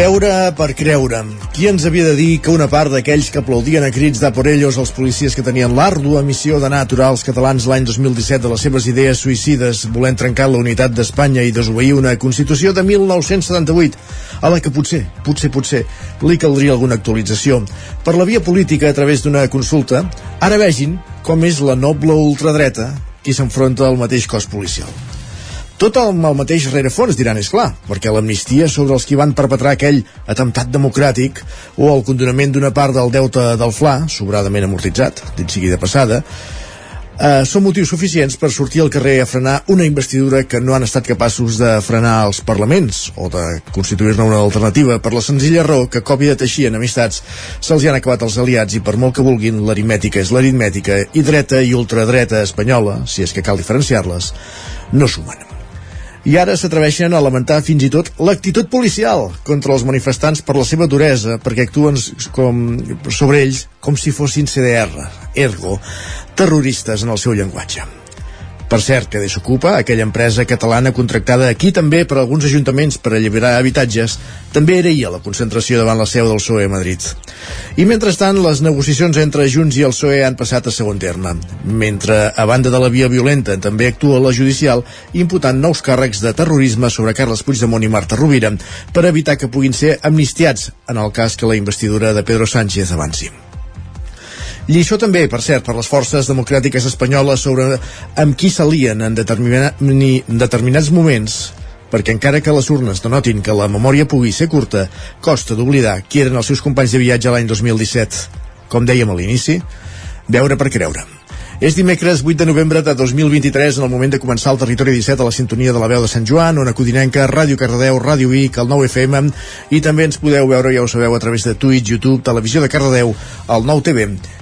Veure per creure. Qui ens havia de dir que una part d'aquells que aplaudien a crits de por ellos els policies que tenien l'àrdua missió d'anar a aturar els catalans l'any 2017 de les seves idees suïcides volent trencar la unitat d'Espanya i desobeir una Constitució de 1978 a la que potser, potser, potser li caldria alguna actualització. Per la via política a través d'una consulta, ara vegin com és la noble ultradreta qui s'enfronta al mateix cos policial. Tot amb el mateix rerefons, diran, és clar, perquè l'amnistia sobre els qui van perpetrar aquell atemptat democràtic o el condonament d'una part del deute del FLA, sobradament amortitzat, dit sigui de passada, eh, són motius suficients per sortir al carrer a frenar una investidura que no han estat capaços de frenar els parlaments o de constituir-ne una alternativa per la senzilla raó que cop i de teixir en amistats se'ls han acabat els aliats i per molt que vulguin l'aritmètica és l'aritmètica i dreta i ultradreta espanyola, si és que cal diferenciar-les, no sumen i ara s'atreveixen a lamentar fins i tot l'actitud policial contra els manifestants per la seva duresa, perquè actuen com, sobre ells com si fossin CDR, ergo, terroristes en el seu llenguatge. Per cert, que Desocupa, aquella empresa catalana contractada aquí també per alguns ajuntaments per alliberar habitatges, també era ahir a la concentració davant la seu del PSOE a Madrid. I mentrestant, les negociacions entre Junts i el PSOE han passat a segon terme. Mentre, a banda de la via violenta, també actua la judicial imputant nous càrrecs de terrorisme sobre Carles Puigdemont i Marta Rovira per evitar que puguin ser amnistiats en el cas que la investidura de Pedro Sánchez avanci. Lliçó també, per cert, per les forces democràtiques espanyoles sobre amb qui s'alien en, determina, en determinats moments perquè encara que les urnes denotin que la memòria pugui ser curta, costa d'oblidar qui eren els seus companys de viatge l'any 2017. Com dèiem a l'inici, veure per creure. És dimecres 8 de novembre de 2023 en el moment de començar el Territori 17 a la sintonia de la veu de Sant Joan, Ona Codinenca, Ràdio Cardedeu, Ràdio Vic, el 9 FM i també ens podeu veure, ja ho sabeu, a través de Twitch, YouTube, Televisió de Cardedeu, el 9 TV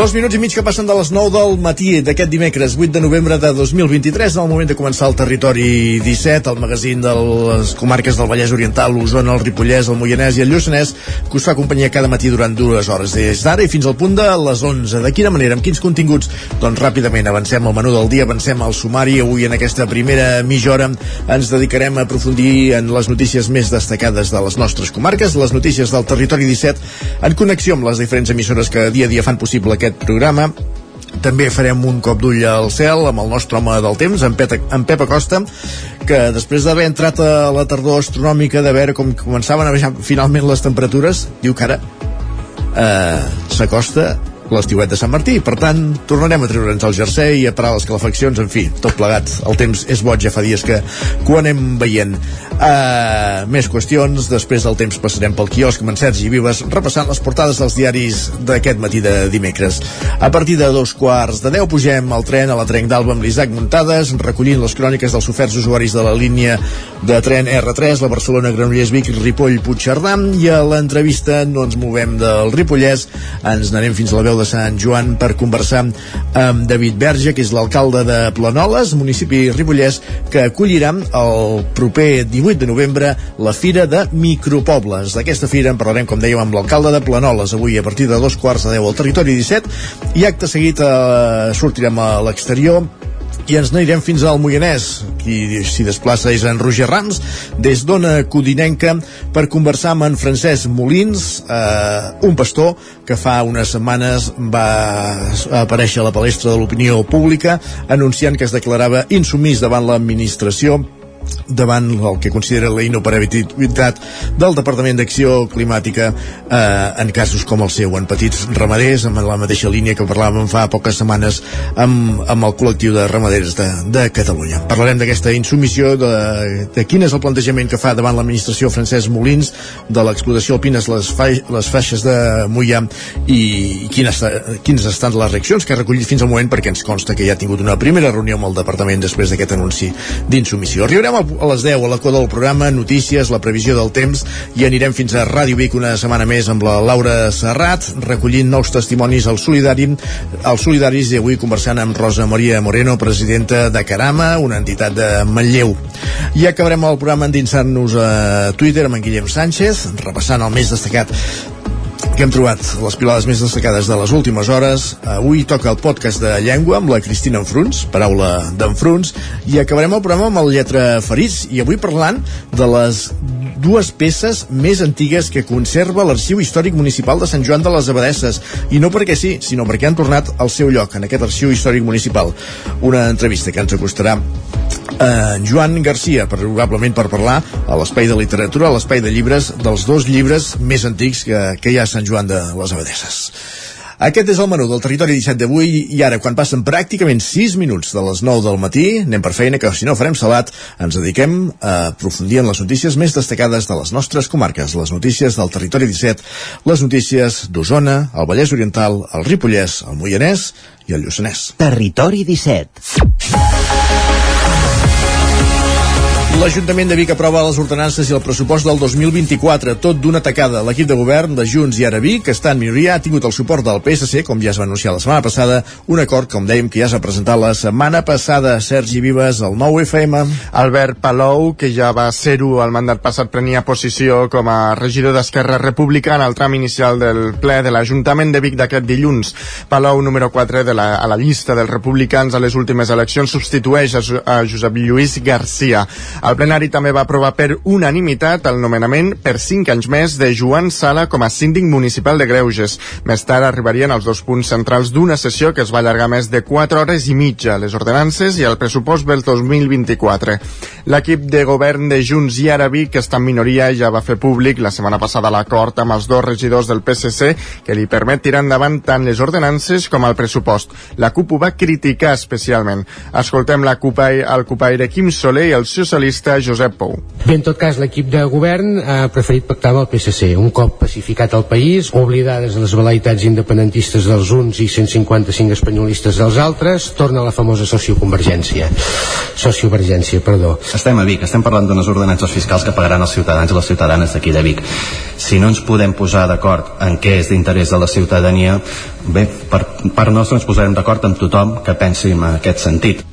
Dos minuts i mig que passen de les 9 del matí d'aquest dimecres 8 de novembre de 2023 en el moment de començar el Territori 17 el magazín de les comarques del Vallès Oriental, l'Osona, el Ripollès, el Moianès i el Lluçanès que us fa companyia cada matí durant dues hores. Des d'ara i fins al punt de les 11 de quina manera, amb quins continguts? Doncs ràpidament avancem al menú del dia, avancem al sumari. Avui en aquesta primera mitja hora ens dedicarem a aprofundir en les notícies més destacades de les nostres comarques les notícies del Territori 17 en connexió amb les diferents emissores que dia a dia fan possible aquest programa. També farem un cop d'ull al cel amb el nostre home del temps, en, Pep, en Pep Acosta, que després d'haver entrat a la tardor astronòmica, de veure com començaven a baixar finalment les temperatures, diu que ara eh, s'acosta l'estiuet de Sant Martí. Per tant, tornarem a treure'ns el jersei i a parar les calefaccions, en fi, tot plegat. El temps és boig, ja fa dies que, ho anem veient. Uh, més qüestions, després del temps passarem pel quiosc amb en Sergi Vives repassant les portades dels diaris d'aquest matí de dimecres. A partir de dos quarts de deu pugem al tren a la Trenc d'Alba amb l'Isaac Muntades, recollint les cròniques dels oferts usuaris de la línia de tren R3, la Barcelona Granollers Vic, Ripoll, Puigcerdà, i a l'entrevista no ens movem del Ripollès, ens anarem fins a la veu de Sant Joan per conversar amb David Verge, que és l'alcalde de Planoles, municipi ripollès, que acollirà el proper 18 de novembre la Fira de Micropobles. D'aquesta fira en parlarem, com dèiem, amb l'alcalde de Planoles, avui a partir de dos quarts de deu al territori 17, i acte seguit eh, sortirem a l'exterior i ens n'anirem fins al Moianès. Qui s'hi desplaça és en Roger Rams, des d'Ona Codinenca, per conversar amb en Francesc Molins, eh, un pastor que fa unes setmanes va aparèixer a la palestra de l'opinió pública anunciant que es declarava insumís davant l'administració davant el que considera la inoperabilitat del Departament d'Acció Climàtica eh, en casos com el seu, en petits ramaders, amb la mateixa línia que parlàvem fa poques setmanes amb, amb el col·lectiu de ramaders de, de Catalunya. Parlarem d'aquesta insumissió, de, de quin és el plantejament que fa davant l'administració Francesc Molins, de l'explotació alpines les, fa, les faixes de Mollà i, i quines, quines estan les reaccions que ha recollit fins al moment perquè ens consta que ja ha tingut una primera reunió amb el departament després d'aquest anunci d'insumissió. Arribarem al, a les 10 a l'equador del programa, notícies, la previsió del temps i anirem fins a Ràdio Vic una setmana més amb la Laura Serrat, recollint nous testimonis al Solidari, als Solidaris i avui conversant amb Rosa Maria Moreno, presidenta de Carama, una entitat de Manlleu. I acabarem el programa endinsant-nos a Twitter amb en Guillem Sánchez, repassant el més destacat que hem trobat les pilades més destacades de les últimes hores. Avui toca el podcast de llengua amb la Cristina Enfruns, paraula d'Enfruns, i acabarem el programa amb el Lletra Ferits, i avui parlant de les dues peces més antigues que conserva l'Arxiu Històric Municipal de Sant Joan de les Abadesses, i no perquè sí, sinó perquè han tornat al seu lloc, en aquest Arxiu Històric Municipal. Una entrevista que ens acostarà eh, Joan Garcia, probablement per parlar a l'espai de literatura, a l'espai de llibres, dels dos llibres més antics que, que hi ha Sant Joan de les Abadesses. Aquest és el menú del territori 17 d'avui i ara, quan passen pràcticament 6 minuts de les 9 del matí, anem per feina, que si no farem salat, ens dediquem a aprofundir en les notícies més destacades de les nostres comarques, les notícies del territori 17, les notícies d'Osona, el Vallès Oriental, el Ripollès, el Moianès i el Lluçanès. Territori 17. L'Ajuntament de Vic aprova les ordenances i el pressupost del 2024, tot d'una tacada. L'equip de govern de Junts i Ara Vic, que està en minoria, ha tingut el suport del PSC, com ja es va anunciar la setmana passada, un acord, com dèiem, que ja s'ha presentat la setmana passada. Sergi Vives, el nou FM. Albert Palou, que ja va ser-ho al mandat passat, prenia posició com a regidor d'Esquerra Republicana al tram inicial del ple de l'Ajuntament de Vic d'aquest dilluns. Palou, número 4 de la, a la llista dels republicans a les últimes eleccions, substitueix a, a Josep Lluís Garcia. El plenari també va aprovar per unanimitat el nomenament per 5 anys més de Joan Sala com a síndic municipal de Greuges. Més tard arribarien els dos punts centrals d'una sessió que es va allargar més de 4 hores i mitja, les ordenances i el pressupost del 2024. L'equip de govern de Junts i Arabi, que està en minoria, ja va fer públic la setmana passada l'acord amb els dos regidors del PSC que li permet tirar endavant tant les ordenances com el pressupost. La CUP ho va criticar especialment. Escoltem la CUP, el cupaire Quim Soler i el socialista socialista Josep Pou. Bé, en tot cas, l'equip de govern ha preferit pactar amb el PSC. Un cop pacificat el país, oblidades les velaitats independentistes dels uns i 155 espanyolistes dels altres, torna la famosa socioconvergència. Sociovergència, perdó. Estem a Vic, estem parlant d'unes ordenances fiscals que pagaran els ciutadans i les ciutadanes d'aquí de Vic. Si no ens podem posar d'acord en què és d'interès de la ciutadania, bé, per part nostra ens posarem d'acord amb tothom que pensi en aquest sentit.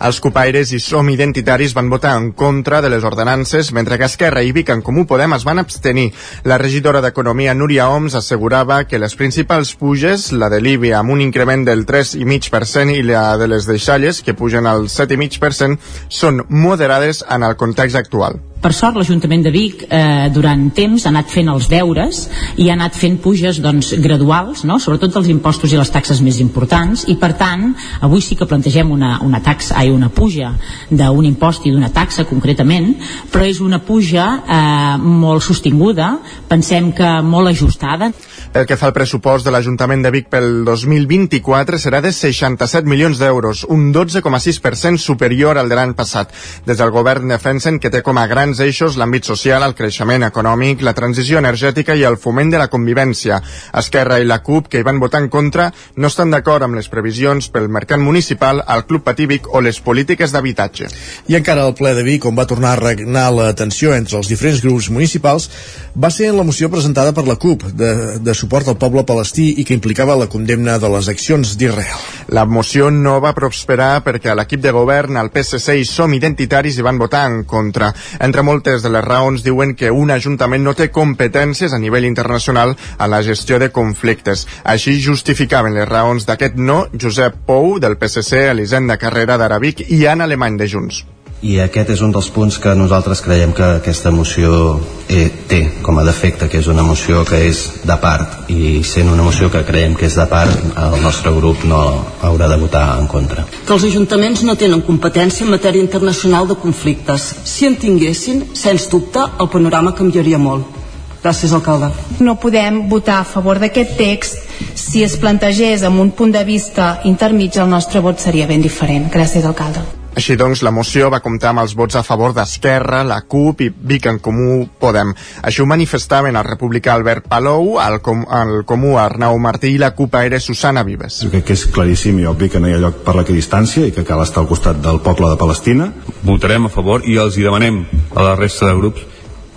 Els copaires i Som Identitaris van votar en contra de les ordenances, mentre que Esquerra i Vic en Comú Podem es van abstenir. La regidora d'Economia, Núria Oms, assegurava que les principals puges, la de l'IBI amb un increment del 3,5% i la de les deixalles, que pugen al 7,5%, són moderades en el context actual. Per sort, l'Ajuntament de Vic eh, durant temps ha anat fent els deures i ha anat fent puges doncs, graduals, no? sobretot dels impostos i les taxes més importants, i per tant, avui sí que plantegem una, una taxa, ai, una puja d'un impost i d'una taxa concretament, però és una puja eh, molt sostinguda, pensem que molt ajustada. El que fa el pressupost de l'Ajuntament de Vic pel 2024 serà de 67 milions d'euros, un 12,6% superior al de l'any passat. Des del govern defensen que té com a grans eixos l'àmbit social, el creixement econòmic, la transició energètica i el foment de la convivència. Esquerra i la CUP, que hi van votar en contra, no estan d'acord amb les previsions pel mercat municipal, el Club Patí Vic o les polítiques d'habitatge. I encara al ple de Vic, on va tornar a regnar la tensió entre els diferents grups municipals, va ser en la moció presentada per la CUP de, de suport al poble palestí i que implicava la condemna de les accions d'Israel. La moció no va prosperar perquè l'equip de govern, el PSC i Som Identitaris hi van votar en contra. Entre moltes de les raons diuen que un ajuntament no té competències a nivell internacional a la gestió de conflictes. Així justificaven les raons d'aquest no Josep Pou, del PSC, Elisenda Carrera d'Arabic i Anna Alemany de Junts i aquest és un dels punts que nosaltres creiem que aquesta moció eh, té com a defecte, que és una moció que és de part i sent una moció que creiem que és de part, el nostre grup no haurà de votar en contra. Que els ajuntaments no tenen competència en matèria internacional de conflictes. Si en tinguessin, sens dubte, el panorama canviaria molt. Gràcies, alcalde. No podem votar a favor d'aquest text. Si es plantegés amb un punt de vista intermig, el nostre vot seria ben diferent. Gràcies, alcalde. Així doncs, la moció va comptar amb els vots a favor d'Esquerra, la CUP i Vic en Comú Podem. Això ho manifestaven el republicà Albert Palou, el, com, el Comú Arnau Martí i la CUP era Susana Vives. Jo crec que és claríssim i obvi que no hi ha lloc per l'equidistància i que cal estar al costat del poble de Palestina. Votarem a favor i els hi demanem a la resta de grups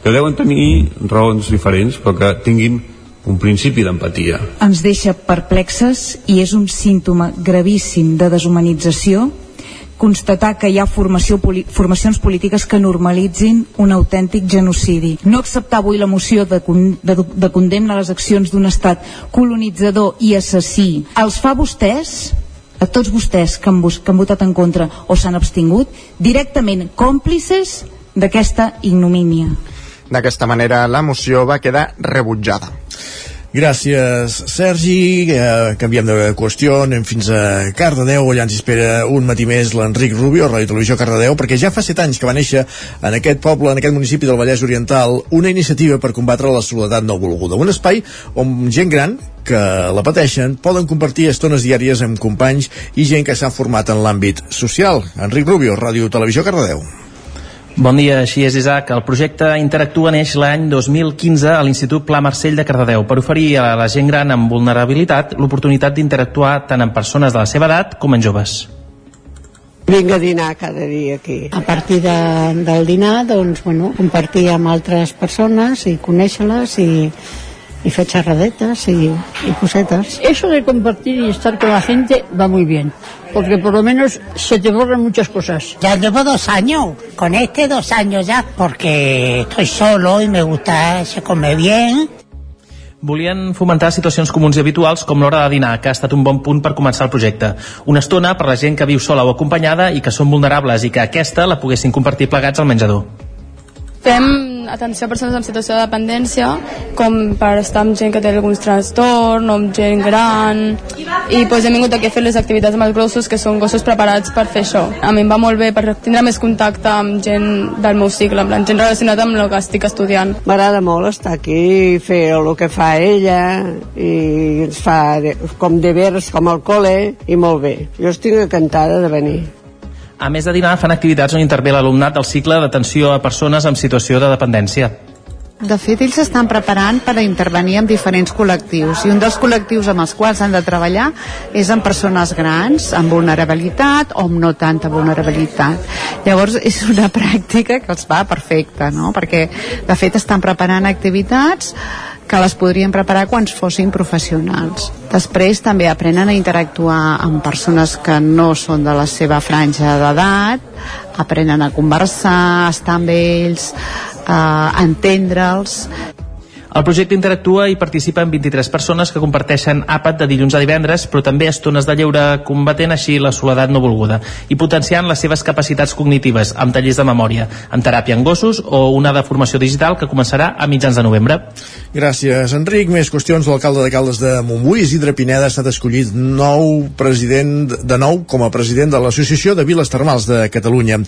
que deuen tenir raons diferents però que tinguin un principi d'empatia. Ens deixa perplexes i és un símptoma gravíssim de deshumanització constatar que hi ha formació, formacions polítiques que normalitzin un autèntic genocidi. No acceptar avui la moció de, de, de condemna a les accions d'un estat colonitzador i assassí els fa vostès a tots vostès que han, que han votat en contra o s'han abstingut, directament còmplices d'aquesta ignomínia. D'aquesta manera, la moció va quedar rebutjada. Gràcies, Sergi. Eh, canviem de qüestió, anem fins a Cardedeu, allà ens espera un matí més l'Enric Rubio, Ràdio Televisió Cardedeu, perquè ja fa set anys que va néixer en aquest poble, en aquest municipi del Vallès Oriental, una iniciativa per combatre la soledat no volguda. Un espai on gent gran que la pateixen poden compartir estones diàries amb companys i gent que s'ha format en l'àmbit social. Enric Rubio, Ràdio Televisió Cardedeu. Bon dia, així és Isaac. El projecte Interactua neix l'any 2015 a l'Institut Pla Marcell de Cardedeu per oferir a la gent gran amb vulnerabilitat l'oportunitat d'interactuar tant amb persones de la seva edat com en joves. Vinc a dinar cada dia aquí. A partir de, del dinar, doncs, bueno, compartir amb altres persones i conèixer-les i, y hacer charradetas y, y cosetas. Eso de compartir y estar con la gente va muy bien, porque por lo menos se te borran muchas cosas. Ya llevo dos años, con este dos años ya, porque estoy solo y me gusta, se come bien. Volien fomentar situacions comuns i habituals com l'hora de dinar, que ha estat un bon punt per començar el projecte. Una estona per la gent que viu sola o acompanyada i que són vulnerables i que aquesta la poguessin compartir plegats al menjador. Fem atenció a persones en situació de dependència, com per estar amb gent que té alguns trastorn, o amb gent gran, i pues, hem vingut aquí a fer les activitats amb els grossos, que són gossos preparats per fer això. A mi em va molt bé per tindre més contacte amb gent del meu cicle, plan, gent relacionada amb el que estic estudiant. M'agrada molt estar aquí, fer el que fa ella, i ens fa com deberes com al col·le, i molt bé. Jo estic encantada de venir. A més de dinar, fan activitats on intervé l'alumnat del cicle d'atenció a persones en situació de dependència. De fet, ells s'estan preparant per a intervenir en diferents col·lectius i un dels col·lectius amb els quals han de treballar és amb persones grans, amb vulnerabilitat o amb no tanta vulnerabilitat. Llavors, és una pràctica que els va perfecta, no? Perquè, de fet, estan preparant activitats que les podrien preparar quan fossin professionals. Després també aprenen a interactuar amb persones que no són de la seva franja d'edat, aprenen a conversar, estar amb ells, eh, entendre'ls el projecte interactua i participen 23 persones que comparteixen àpat de dilluns a divendres, però també estones de lleure combatent així la soledat no volguda i potenciant les seves capacitats cognitives amb tallers de memòria, amb teràpia en gossos o una de formació digital que començarà a mitjans de novembre. Gràcies, Enric. Més qüestions. L'alcalde de Caldes de Montbui, Isidre Pineda, ha estat escollit nou president de nou com a president de l'Associació de Viles Termals de Catalunya.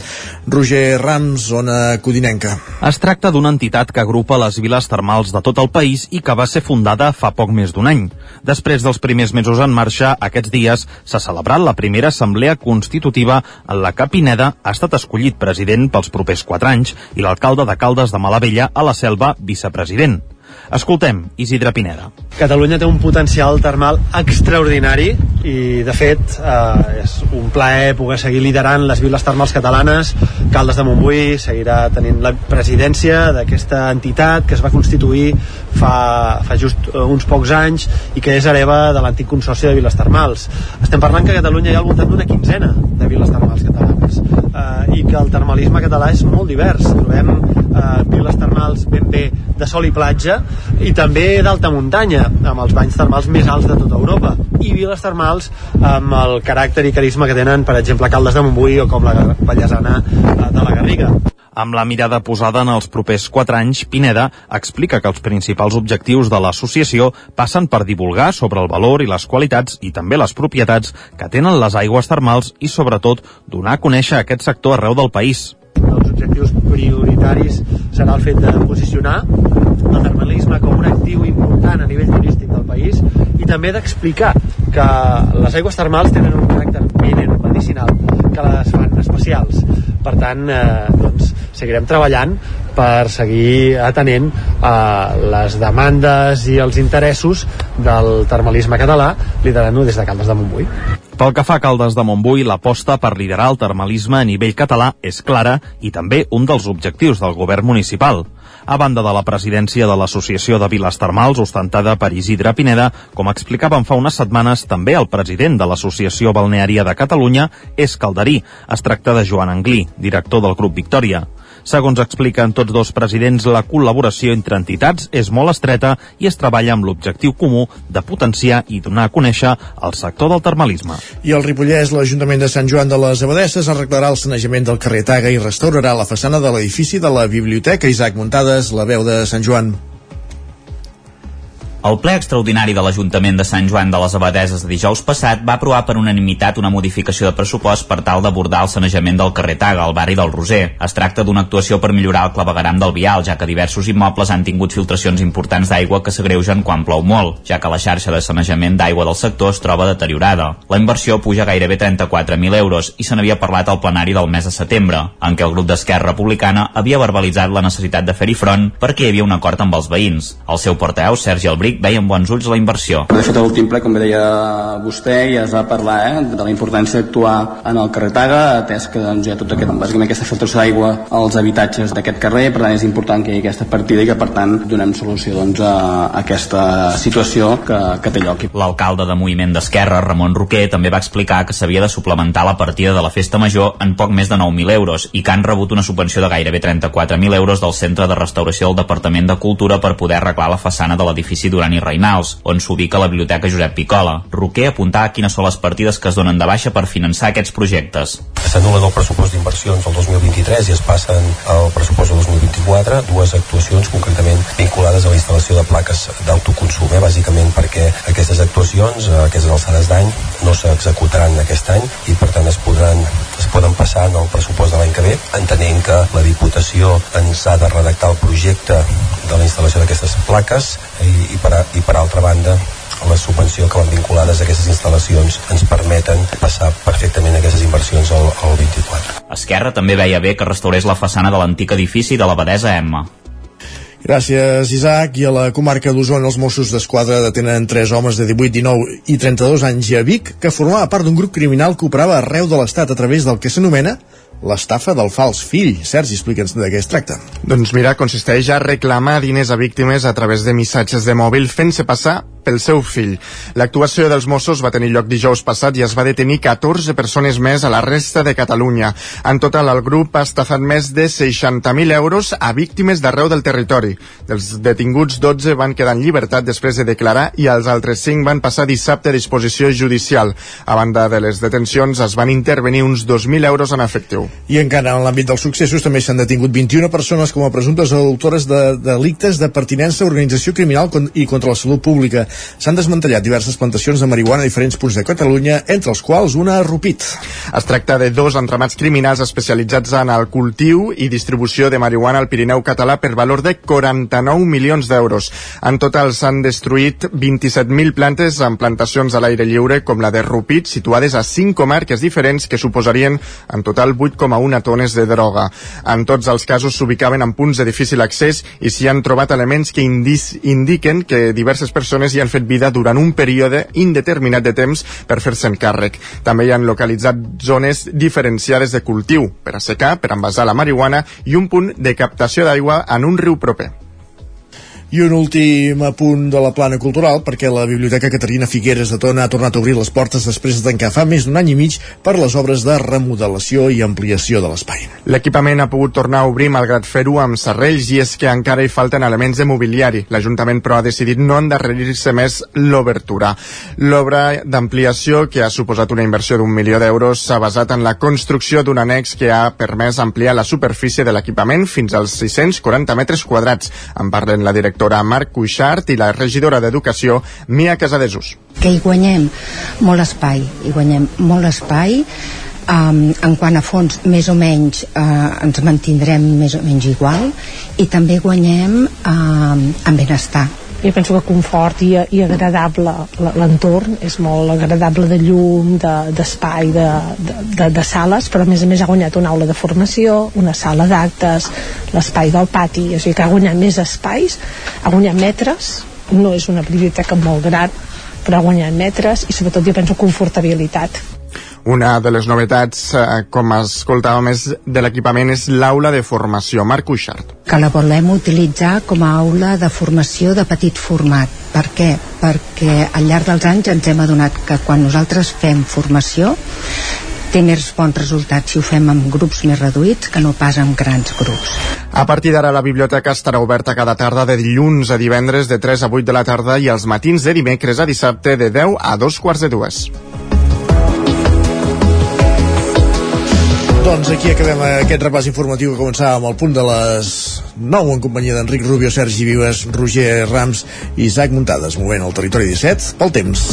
Roger Rams, zona codinenca. Es tracta d'una entitat que agrupa les viles termals de tot tot el país i que va ser fundada fa poc més d'un any. Després dels primers mesos en marxa, aquests dies s'ha celebrat la primera assemblea constitutiva en la que Pineda ha estat escollit president pels propers quatre anys i l'alcalde de Caldes de Malavella a la Selva vicepresident. Escoltem Isidre Pineda. Catalunya té un potencial termal extraordinari i, de fet, eh, és un plaer poder seguir liderant les viles termals catalanes. Caldes de Montbui seguirà tenint la presidència d'aquesta entitat que es va constituir fa, fa just eh, uns pocs anys i que és hereva de l'antic consorci de viles termals. Estem parlant que a Catalunya hi ha al voltant d'una quinzena de viles termals catalanes eh, i que el termalisme català és molt divers. Trobem eh, viles termals ben bé de sol i platja i també d'alta muntanya, amb els banys termals més alts de tota Europa i viles termals amb el caràcter i carisma que tenen, per exemple, Caldes de Montbui o com la Vallesana eh, de la Garriga. Amb la mirada posada en els propers 4 anys, Pineda explica que els principals objectius de l'associació passen per divulgar sobre el valor i les qualitats i també les propietats que tenen les aigües termals i, sobretot, donar a conèixer aquest sector arreu del país. Els objectius prioritaris serà el fet de posicionar el termalisme com un actiu important a nivell turístic del país i també d'explicar que les aigües termals tenen un caràcter minero medicinal que les fan especials. Per tant eh, doncs, seguirem treballant per seguir atenent eh, les demandes i els interessos del termalisme català liderant-ho des de Caldes de Montbui. Pel que fa a Caldes de Montbui, l'aposta per liderar el termalisme a nivell català és clara i també un dels objectius del govern municipal. A banda de la presidència de l'Associació de Viles Termals, ostentada per Isidre Pineda, com explicaven fa unes setmanes, també el president de l'Associació Balneària de Catalunya és calderí. Es tracta de Joan Anglí, director del grup Victòria. Segons expliquen tots dos presidents, la col·laboració entre entitats és molt estreta i es treballa amb l'objectiu comú de potenciar i donar a conèixer el sector del termalisme. I el Ripollès, l'Ajuntament de Sant Joan de les Abadesses arreglarà el sanejament del carrer Taga i restaurarà la façana de l'edifici de la Biblioteca Isaac Muntades, la veu de Sant Joan. El ple extraordinari de l'Ajuntament de Sant Joan de les Abadeses de dijous passat va aprovar per unanimitat una modificació de pressupost per tal d'abordar el sanejament del carrer Taga, al barri del Roser. Es tracta d'una actuació per millorar el clavegaram del vial, ja que diversos immobles han tingut filtracions importants d'aigua que s'agreugen quan plou molt, ja que la xarxa de sanejament d'aigua del sector es troba deteriorada. La inversió puja gairebé 34.000 euros i se n'havia parlat al plenari del mes de setembre, en què el grup d'Esquerra Republicana havia verbalitzat la necessitat de fer-hi front perquè hi havia un acord amb els veïns. El seu portaveu, Sergi Albric, veia amb bons ulls la inversió. De fet, a l'últim ple, com bé deia vostè, ja es va parlar eh, de la importància d'actuar en el carrer Taga, atès que doncs, hi ha tota aquest, bàsicament aquesta filtració d'aigua als habitatges d'aquest carrer, per tant és important que hi hagi aquesta partida i que per tant donem solució doncs, a, aquesta situació que, que té lloc. L'alcalde de Moviment d'Esquerra, Ramon Roquer, també va explicar que s'havia de suplementar la partida de la festa major en poc més de 9.000 euros i que han rebut una subvenció de gairebé 34.000 euros del Centre de Restauració del Departament de Cultura per poder arreglar la façana de l'edifici Duran i Reina Mainals, on s'ubica la Biblioteca Josep Picola. Roquer apuntava quines són les partides que es donen de baixa per finançar aquests projectes. S'anul·la el pressupost d'inversions del 2023 i es passen al pressupost del 2024 dues actuacions concretament vinculades a la instal·lació de plaques d'autoconsum, eh? bàsicament perquè aquestes actuacions, a aquestes alçades d'any, no s'executaran aquest any i per tant es podran es poden passar en el pressupost de l'any que ve, entenent que la Diputació ens ha de redactar el projecte de la instal·lació d'aquestes plaques i, i, per, i per altra banda la subvenció que van vinculades a aquestes instal·lacions ens permeten passar perfectament aquestes inversions al, al 24. Esquerra també veia bé que restaurés la façana de l'antic edifici de l'Abadesa Emma. Gràcies, Isaac. I a la comarca d'Osona els Mossos d'Esquadra detenen tres homes de 18, 19 i 32 anys a Vic que formava part d'un grup criminal que operava arreu de l'Estat a través del que s'anomena l'estafa del fals fill. Sergi, explica'ns de què es tracta. Doncs mira, consisteix a reclamar diners a víctimes a través de missatges de mòbil fent-se passar pel seu fill. L'actuació dels Mossos va tenir lloc dijous passat i es va detenir 14 persones més a la resta de Catalunya. En total, el grup ha estafat més de 60.000 euros a víctimes d'arreu del territori. Dels detinguts, 12 van quedar en llibertat després de declarar i els altres 5 van passar dissabte a disposició judicial. A banda de les detencions, es van intervenir uns 2.000 euros en efectiu. I encara en l'àmbit dels successos també s'han detingut 21 persones com a presumptes autores de delictes de pertinença a organització criminal i contra la salut pública. S'han desmantellat diverses plantacions de marihuana a diferents punts de Catalunya, entre els quals una a Rupit. Es tracta de dos entramats criminals especialitzats en el cultiu i distribució de marihuana al Pirineu català per valor de 49 milions d'euros. En total s'han destruït 27.000 plantes en plantacions a l'aire lliure com la de Rupit, situades a 5 comarques diferents que suposarien en total 8,1 tones de droga. En tots els casos s'ubicaven en punts de difícil accés i s'hi han trobat elements que indiquen que diverses persones hi han fet vida durant un període indeterminat de temps per fer-se'n càrrec. També hi han localitzat zones diferenciades de cultiu per assecar, per envasar la marihuana i un punt de captació d'aigua en un riu proper. I un últim apunt de la plana cultural, perquè la Biblioteca Caterina Figueres de Tona ha tornat a obrir les portes després de tancar fa més d'un any i mig per les obres de remodelació i ampliació de l'espai. L'equipament ha pogut tornar a obrir malgrat fer-ho amb serrells i és que encara hi falten elements de mobiliari. L'Ajuntament, però, ha decidit no endarrerir-se més l'obertura. L'obra d'ampliació, que ha suposat una inversió d'un milió d'euros, s'ha basat en la construcció d'un annex que ha permès ampliar la superfície de l'equipament fins als 640 metres quadrats. En parlen la directora directora Marc Cuixart i la regidora d'Educació Mia Casadesús. Que hi guanyem molt espai, hi guanyem molt espai, Um, en quant a fons més o menys uh, ens mantindrem més o menys igual i també guanyem uh, en benestar jo penso que confort i, i agradable l'entorn és molt agradable de llum d'espai de, de, de, de sales però a més a més ha guanyat una aula de formació una sala d'actes l'espai del pati. O sigui que ha guanyat més espais ha guanyat metres no és una biblioteca molt gran però ha guanyat metres i sobretot jo penso confortabilitat una de les novetats, eh, com escoltàvem, és de l'equipament és l'aula de formació. Marc Cuixart. Que la volem utilitzar com a aula de formació de petit format. Per què? Perquè al llarg dels anys ens hem adonat que quan nosaltres fem formació té més bons resultats si ho fem amb grups més reduïts que no pas amb grans grups. A partir d'ara la biblioteca estarà oberta cada tarda de dilluns a divendres de 3 a 8 de la tarda i els matins de dimecres a dissabte de 10 a 2 quarts de dues. Doncs aquí acabem aquest repàs informatiu que començava amb el punt de les 9 en companyia d'Enric Rubio, Sergi Vives, Roger Rams i Isaac Muntades, movent el territori 17 pel temps.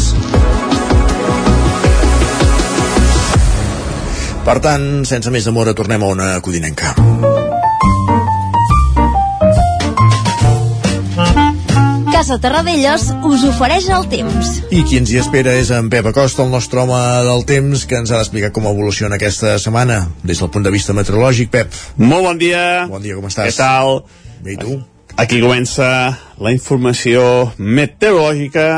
Per tant, sense més demora, tornem a una codinenca. Casa Terradellos us ofereix el temps. I qui ens hi espera és en Pep Acosta, el nostre home del temps, que ens ha d'explicar com evoluciona aquesta setmana, des del punt de vista meteorològic. Pep. Molt bon dia. Bon dia, com estàs? Què tal? Bé, i tu? Aquí comença la informació meteorològica.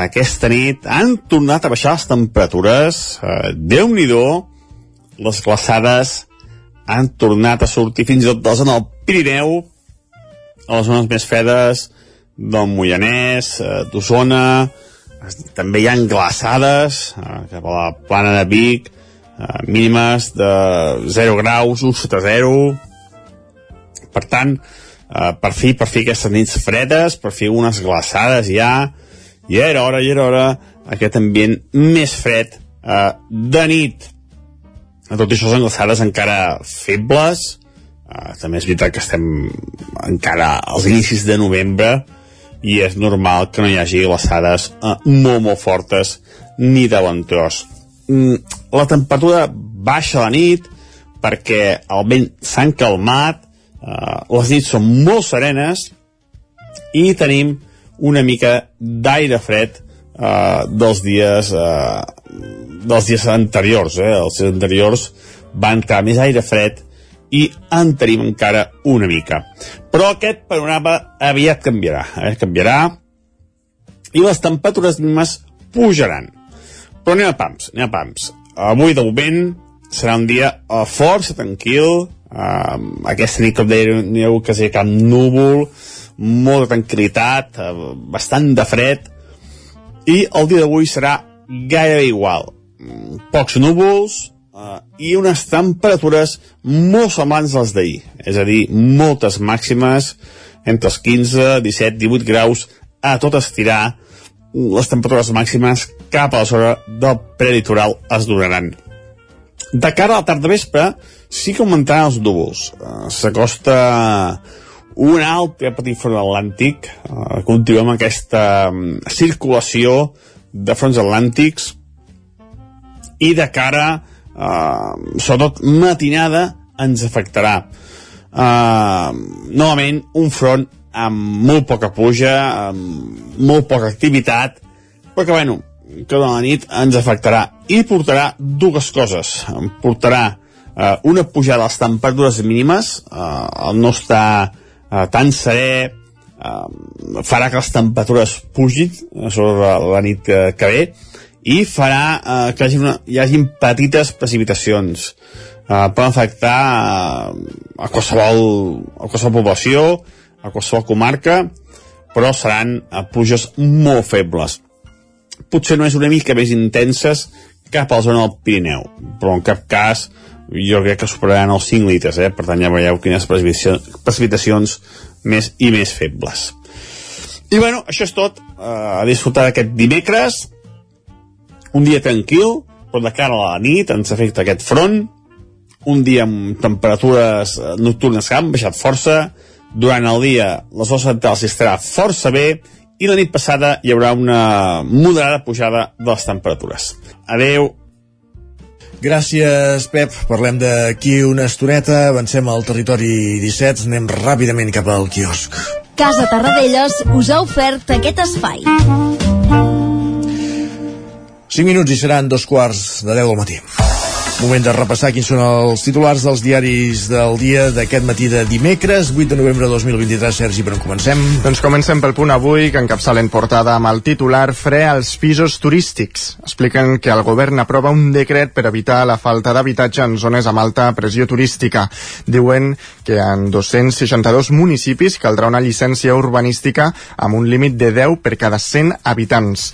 Aquesta nit han tornat a baixar les temperatures. Eh, Déu-n'hi-do, les glaçades han tornat a sortir fins i tot de en el Pirineu, a les zones més fredes, del Moianès, eh, d'Osona, també hi ha glaçades eh, cap a la plana de Vic, eh, mínimes de 0 graus, 1 sota 0. Per tant, eh, per fi, per fi aquestes nits fredes, per fi unes glaçades ja, i era hora, i era hora, aquest ambient més fred eh, de nit. Tot i això són glaçades encara febles, eh, també és veritat que estem encara als inicis de novembre, i és normal que no hi hagi glaçades eh, molt, molt fortes ni de tros. Mm, la temperatura baixa a la nit perquè el vent s'ha calmat, eh, les nits són molt serenes i tenim una mica d'aire fred eh, dels dies eh, dels dies anteriors eh? els dies anteriors va entrar més aire fred i en tenim encara una mica. Però aquest panorama aviat canviarà, eh? canviarà i les temperatures mínimes pujaran. Però anem a pams, anem a pams. Avui, de moment, serà un dia uh, força tranquil, uh, aquesta nit, com deia, n'hi ha quasi cap núvol, molta tranquil·litat, uh, bastant de fred, i el dia d'avui serà gairebé igual. Pocs núvols, uh, i unes temperatures molt semblants a les d'ahir, és a dir, moltes màximes entre els 15, 17, 18 graus a tot estirar les temperatures màximes cap a la zona del prelitoral es donaran. De cara a la tarda vespre, sí que augmentaran els núvols. Uh, S'acosta un altre petit front atlàntic. Uh, continuem aquesta um, circulació de fronts atlàntics i de cara uh, sobretot matinada ens afectarà. Uh, novament un front amb molt poca puja amb molt poca activitat però que bueno que de la nit ens afectarà i portarà dues coses. Portarà uh, una pujada de les temperatures mínimes uh, el no està uh, tan serè uh, farà que les temperatures pugin sobre la nit que, que ve i farà eh, que hi hagi, una, hi hagi petites precipitacions. Eh, poden afectar eh, a, qualsevol, a qualsevol població a qualsevol comarca però seran eh, pluges molt febles. Potser no és una mica més intenses cap a la zona del Pirineu però en cap cas jo crec que superaran els 5 litres eh? per tant ja veieu quines precipitacions, més i més febles. I bueno, això és tot. Uh, a disfrutar d'aquest dimecres un dia tranquil, però de cara a la nit ens afecta aquest front, un dia amb temperatures eh, nocturnes que han baixat força, durant el dia les hores centrals estarà força bé i la nit passada hi haurà una moderada pujada de les temperatures. Adeu! Gràcies, Pep. Parlem d'aquí una estoneta. Avancem al territori 17. Anem ràpidament cap al quiosc. Casa Tarradellas us ha ofert aquest espai. 5 minuts i seran dos quarts de 10 del matí. Moment de repassar quins són els titulars dels diaris del dia d'aquest matí de dimecres, 8 de novembre de 2023. Sergi, per on comencem? Doncs comencem pel punt avui, que encapçalen portada amb el titular Fre als pisos turístics. Expliquen que el govern aprova un decret per evitar la falta d'habitatge en zones amb alta pressió turística. Diuen que en 262 municipis caldrà una llicència urbanística amb un límit de 10 per cada 100 habitants.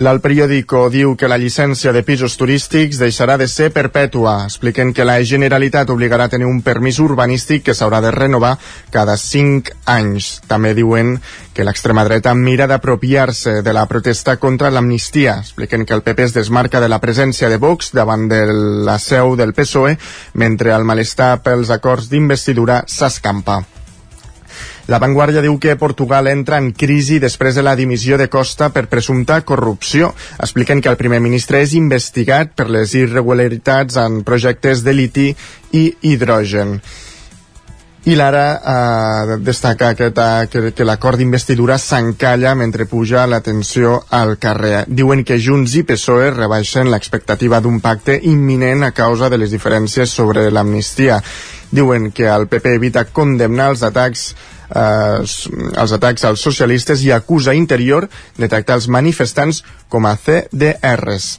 L'Alt Periódico diu que la llicència de pisos turístics deixarà de ser perpètua. Expliquen que la Generalitat obligarà a tenir un permís urbanístic que s'haurà de renovar cada 5 anys. També diuen que l'extrema dreta mira d'apropiar-se de la protesta contra l'amnistia. Expliquen que el PP es desmarca de la presència de Vox davant de la seu del PSOE, mentre el malestar pels acords d'investidura s'escampa. La Vanguardia diu que Portugal entra en crisi després de la dimissió de Costa per presumpta corrupció. Expliquen que el primer ministre és investigat per les irregularitats en projectes de liti i hidrogen. I l'ara eh, destaca aquest, que, que l'acord d'investidura s'encalla mentre puja la tensió al carrer. Diuen que Junts i PSOE rebaixen l'expectativa d'un pacte imminent a causa de les diferències sobre l'amnistia. Diuen que el PP evita condemnar els atacs eh, els atacs als socialistes i acusa Interior de tractar els manifestants com a CDRs.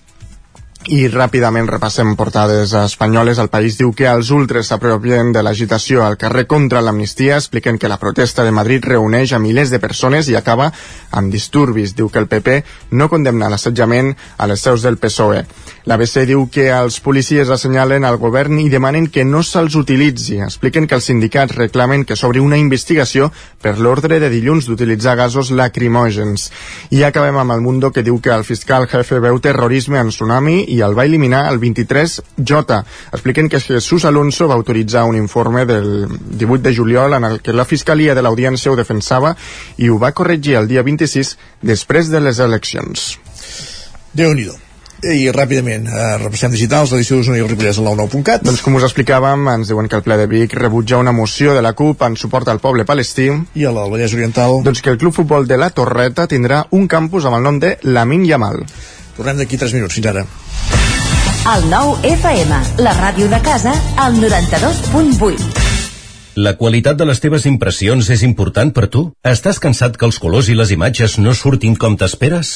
I ràpidament repassem portades espanyoles. El país diu que els ultres s'apropien de l'agitació al carrer contra l'amnistia, expliquen que la protesta de Madrid reuneix a milers de persones i acaba amb disturbis. Diu que el PP no condemna l'assetjament a les seus del PSOE. L'ABC diu que els policies assenyalen al govern i demanen que no se'ls utilitzi. Expliquen que els sindicats reclamen que s'obri una investigació per l'ordre de dilluns d'utilitzar gasos lacrimògens. I acabem amb el Mundo que diu que el fiscal jefe veu terrorisme en tsunami i el va eliminar el 23J. Expliquen que Jesús Alonso va autoritzar un informe del 18 de juliol en el que la Fiscalia de l'Audiència ho defensava i ho va corregir el dia 26 després de les eleccions. Déu-n'hi-do. I ràpidament, eh, repassem digitals, l'edició d'Osona i el Ripollès a l'9.cat. Doncs com us explicàvem, ens diuen que el ple de Vic rebutja una moció de la CUP en suport al poble palestí. I a l'Al Vallès Oriental? Doncs que el Club Futbol de la Torreta tindrà un campus amb el nom de Lamin Yamal. Tornem d'aquí 3 minuts, fins ara. El 9 FM, la ràdio de casa, al 92.8. La qualitat de les teves impressions és important per tu? Estàs cansat que els colors i les imatges no surtin com t'esperes?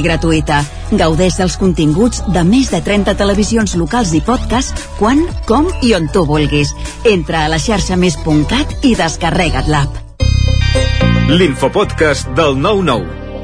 gratuïta. Gaudeix dels continguts de més de 30 televisions locals i podcast quan, com i on tu vulguis. Entra a la xarxa més.cat i descarrega't l'app. L'infopodcast del 9-9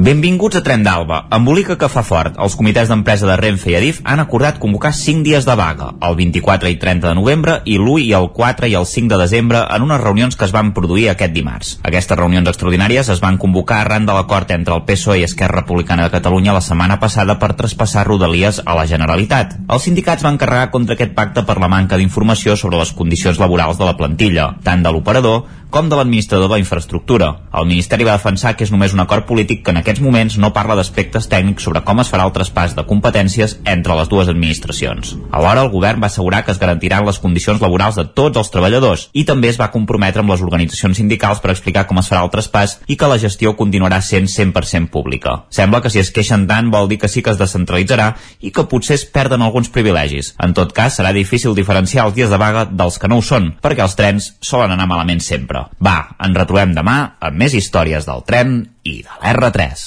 Benvinguts a Tren d'Alba. Embolica que fa fort. Els comitès d'empresa de Renfe i Adif han acordat convocar 5 dies de vaga, el 24 i 30 de novembre i l'1 i el 4 i el 5 de desembre en unes reunions que es van produir aquest dimarts. Aquestes reunions extraordinàries es van convocar arran de l'acord entre el PSOE i Esquerra Republicana de Catalunya la setmana passada per traspassar Rodalies a la Generalitat. Els sindicats van carregar contra aquest pacte per la manca d'informació sobre les condicions laborals de la plantilla, tant de l'operador com de l'administrador de la infraestructura. El Ministeri va defensar que és només un acord polític que en aquests moments no parla d'aspectes tècnics sobre com es farà el traspàs de competències entre les dues administracions. Alhora, el govern va assegurar que es garantiran les condicions laborals de tots els treballadors i també es va comprometre amb les organitzacions sindicals per explicar com es farà el traspàs i que la gestió continuarà sent 100% pública. Sembla que si es queixen tant vol dir que sí que es descentralitzarà i que potser es perden alguns privilegis. En tot cas, serà difícil diferenciar els dies de vaga dels que no ho són, perquè els trens solen anar malament sempre. Va, ens retrobem demà amb més històries del tren i de l'R3.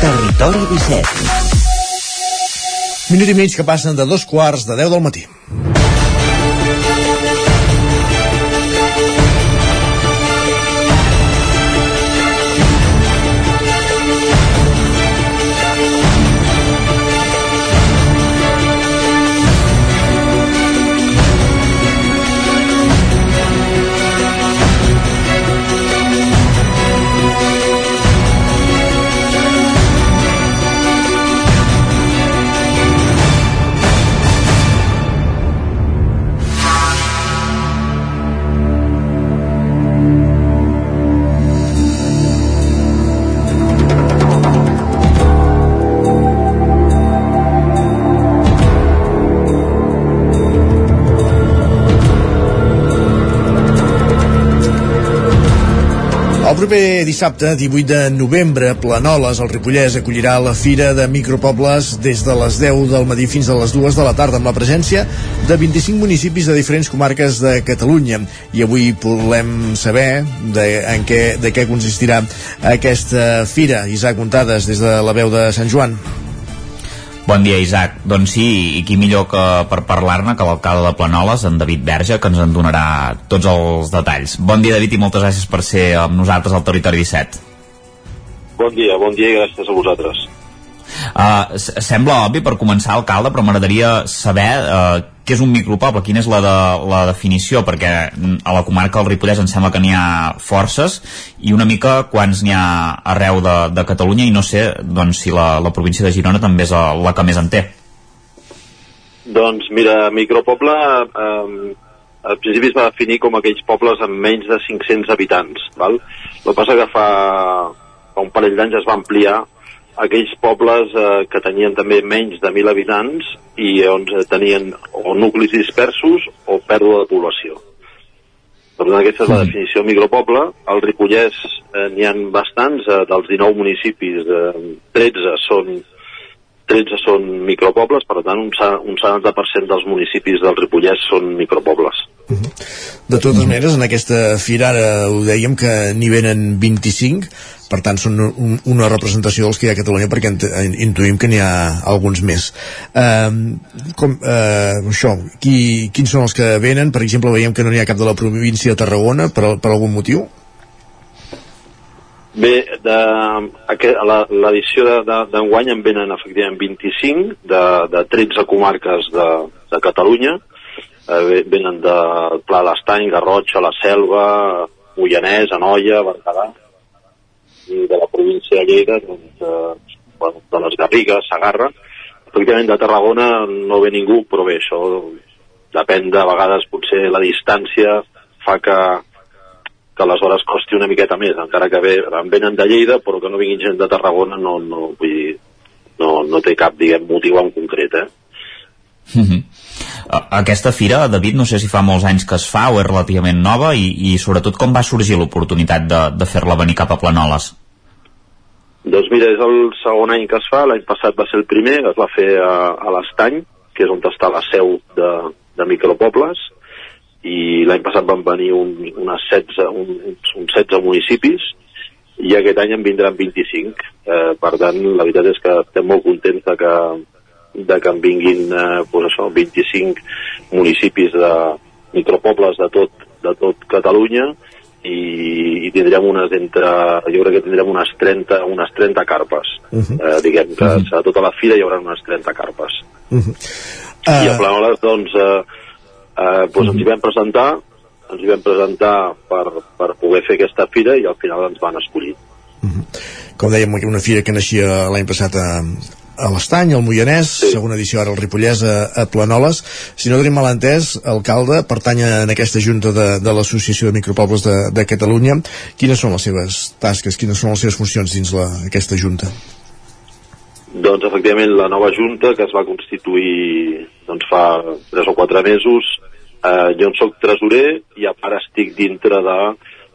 Territori 17. Minut i mig que passen de dos quarts de 10 del matí. Proper dissabte, 18 de novembre, Planoles, al Ripollès, acollirà la Fira de Micropobles des de les 10 del matí fins a les 2 de la tarda, amb la presència de 25 municipis de diferents comarques de Catalunya. I avui volem saber de, en què, de què consistirà aquesta fira. Isaac Montades, des de la veu de Sant Joan. Bon dia, Isaac. Doncs sí, i qui millor que per parlar-ne que l'alcalde de Planoles, en David Verge, que ens en donarà tots els detalls. Bon dia, David, i moltes gràcies per ser amb nosaltres al Territori 17. Bon dia, bon dia i gràcies a vosaltres. Uh, sembla obvi per començar, alcalde, però m'agradaria saber uh, què és un micropoble, quina és la, de, la definició, perquè a la comarca del Ripollès em sembla que n'hi ha forces i una mica quants n'hi ha arreu de, de Catalunya i no sé doncs, si la, la província de Girona també és la, la que més en té. Doncs mira, micropoble eh, al principi es va definir com aquells pobles amb menys de 500 habitants. Val? El que passa que fa, fa un parell d'anys es va ampliar aquells pobles eh, que tenien també menys de 1.000 habitants i on tenien o nuclis dispersos o pèrdua de població. Per tant, aquesta és la definició micropoble. Al Ripollès eh, n'hi han bastants, eh, dels 19 municipis, eh, 13 són 13 són micropobles, per tant, un, un 70% dels municipis del Ripollès són micropobles. De totes maneres, en aquesta fira ara ho dèiem que n'hi venen 25, per tant són un, una representació dels que hi ha a Catalunya perquè intuïm que n'hi ha alguns més. Eh, com, eh, això qui, quins són els que venen? Per exemple veiem que no n'hi ha cap de la província de Tarragona per, per algun motiu? Bé, l'edició d'enguany de, de, en venen efectivament 25 de, de 13 comarques de, de Catalunya. Eh, venen de Pla d'Estany, Garrotxa, La Selva, Moianès, Anoia, Berguedà i de la província de Lleida, doncs, eh, bueno, de les Garrigues, Sagarra. Efectivament, de Tarragona no ve ningú, però bé, això depèn de, vegades potser la distància fa que, que aleshores costi una miqueta més, encara que en venen de Lleida, però que no vinguin gent de Tarragona no, no, vull dir, no, no té cap, diguem, motiu en concret, eh? Mm -hmm. Aquesta fira, David, no sé si fa molts anys que es fa o és relativament nova i, i sobretot com va sorgir l'oportunitat de, de fer-la venir cap a Planoles? Doncs mira, és el segon any que es fa, l'any passat va ser el primer, es va fer a, a l'Estany, que és on està la seu de, de micropobles, i l'any passat van venir un, unes 16, un, uns 16 municipis i aquest any en vindran 25 eh, per tant la veritat és que estem molt contents de que, de que en vinguin eh, pues això, 25 municipis de micropobles de tot, de tot Catalunya i, i tindrem unes entre, jo crec que tindrem unes 30, unes 30 carpes. Uh -huh. eh, diguem que uh -huh. a tota la fira hi haurà unes 30 carpes. Uh -huh. uh... I a Planoles, doncs, eh, eh, doncs ens hi vam presentar ens hi vam presentar per, per poder fer aquesta fira i al final ens van escollir uh -huh. com dèiem una fira que naixia l'any passat a, a l'Estany, al Moianès, sí. segona edició ara al Ripollès a, a Planoles. Si no tenim mal entès, alcalde pertany en aquesta junta de, de l'Associació de Micropobles de, de Catalunya. Quines són les seves tasques, quines són les seves funcions dins la, aquesta junta? Doncs efectivament la nova junta que es va constituir doncs, fa 3 o 4 mesos eh, jo en soc tresorer i a part estic dintre de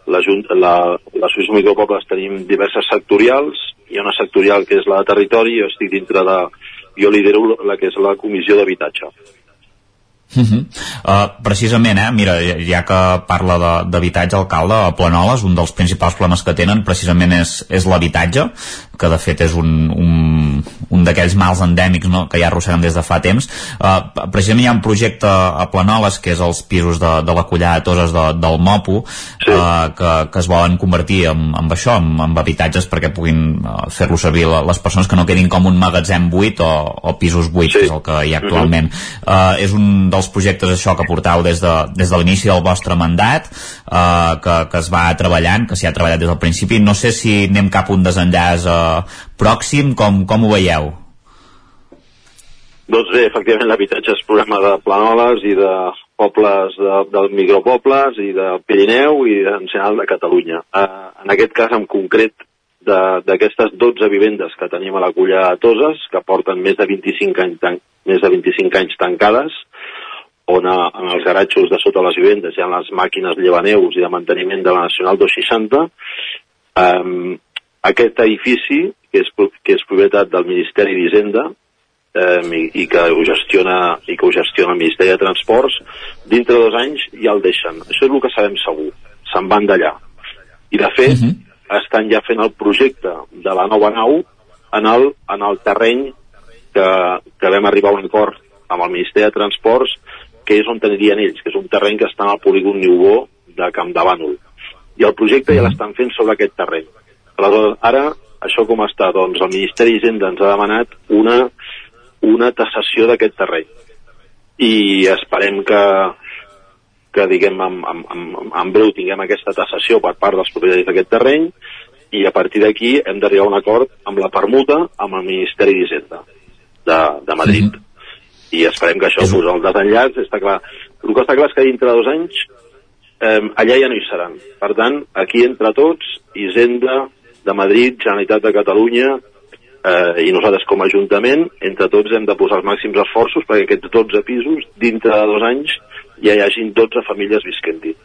la, la, la Suïssa Micropobles tenim diverses sectorials hi ha una sectorial que és la de territori jo estic dintre de jo lidero la que és la comissió d'habitatge Uh -huh. uh, precisament, eh, mira, ja que parla d'habitatge, alcalde, a Planoles, un dels principals problemes que tenen precisament és, és l'habitatge, que de fet és un, un, un d'aquells mals endèmics no, que ja arrosseguen des de fa temps. Uh, precisament hi ha un projecte a Planoles, que és els pisos de, de la collada de Toses de, del Mopo, sí. uh, que, que es volen convertir en, en això, en, en habitatges perquè puguin uh, fer-lo servir les persones que no quedin com un magatzem buit o, o pisos buits, sí. que és el que hi ha actualment. Uh -huh. uh, és un dels projectes això que portau des de, des de l'inici del vostre mandat eh, que, que es va treballant que s'hi ha treballat des del principi no sé si anem cap a un desenllaç eh, pròxim, com, com ho veieu? Doncs bé, efectivament l'habitatge és programa de planoles i de pobles de, dels micropobles i del Pirineu i en general de Catalunya. Eh, en aquest cas en concret d'aquestes 12 vivendes que tenim a la Culla de Toses, que porten més de 25 anys, més de 25 anys tancades, on a, en els garatxos de sota les vivendes hi ha les màquines llevaneus i de manteniment de la Nacional 260. Um, aquest edifici, que és, que és propietat del Ministeri d'Hisenda, um, i, i, que ho gestiona, i que ho gestiona el Ministeri de Transports, dintre de dos anys ja el deixen. Això és el que sabem segur. Se'n van d'allà. I, de fet, uh mhm. -huh. estan ja fent el projecte de la nova nau en el, en el terreny que, que vam arribar a un acord amb el Ministeri de Transports que és on tenirien ells, que és un terreny que està al polígon Niubó de Camp de Bànol. I el projecte ja l'estan fent sobre aquest terreny. Aleshores, ara, això com està? Doncs el Ministeri d'Hisenda ens ha demanat una, una tassació d'aquest terreny. I esperem que, que diguem, en, en, en, en breu tinguem aquesta tassació per part dels propietaris d'aquest terreny i a partir d'aquí hem d'arribar a un acord amb la permuta amb el Ministeri d'Hisenda de, de Madrid. Mm -hmm i esperem que això, és... pues, el desenllaç, està clar. El que està clar és que dintre de dos anys eh, allà ja no hi seran. Per tant, aquí entre tots, Hisenda de Madrid, Generalitat de Catalunya eh, i nosaltres com a Ajuntament, entre tots hem de posar els màxims esforços perquè aquests 12 pisos, dintre de dos anys, ja hi hagin 12 famílies visquent-hi.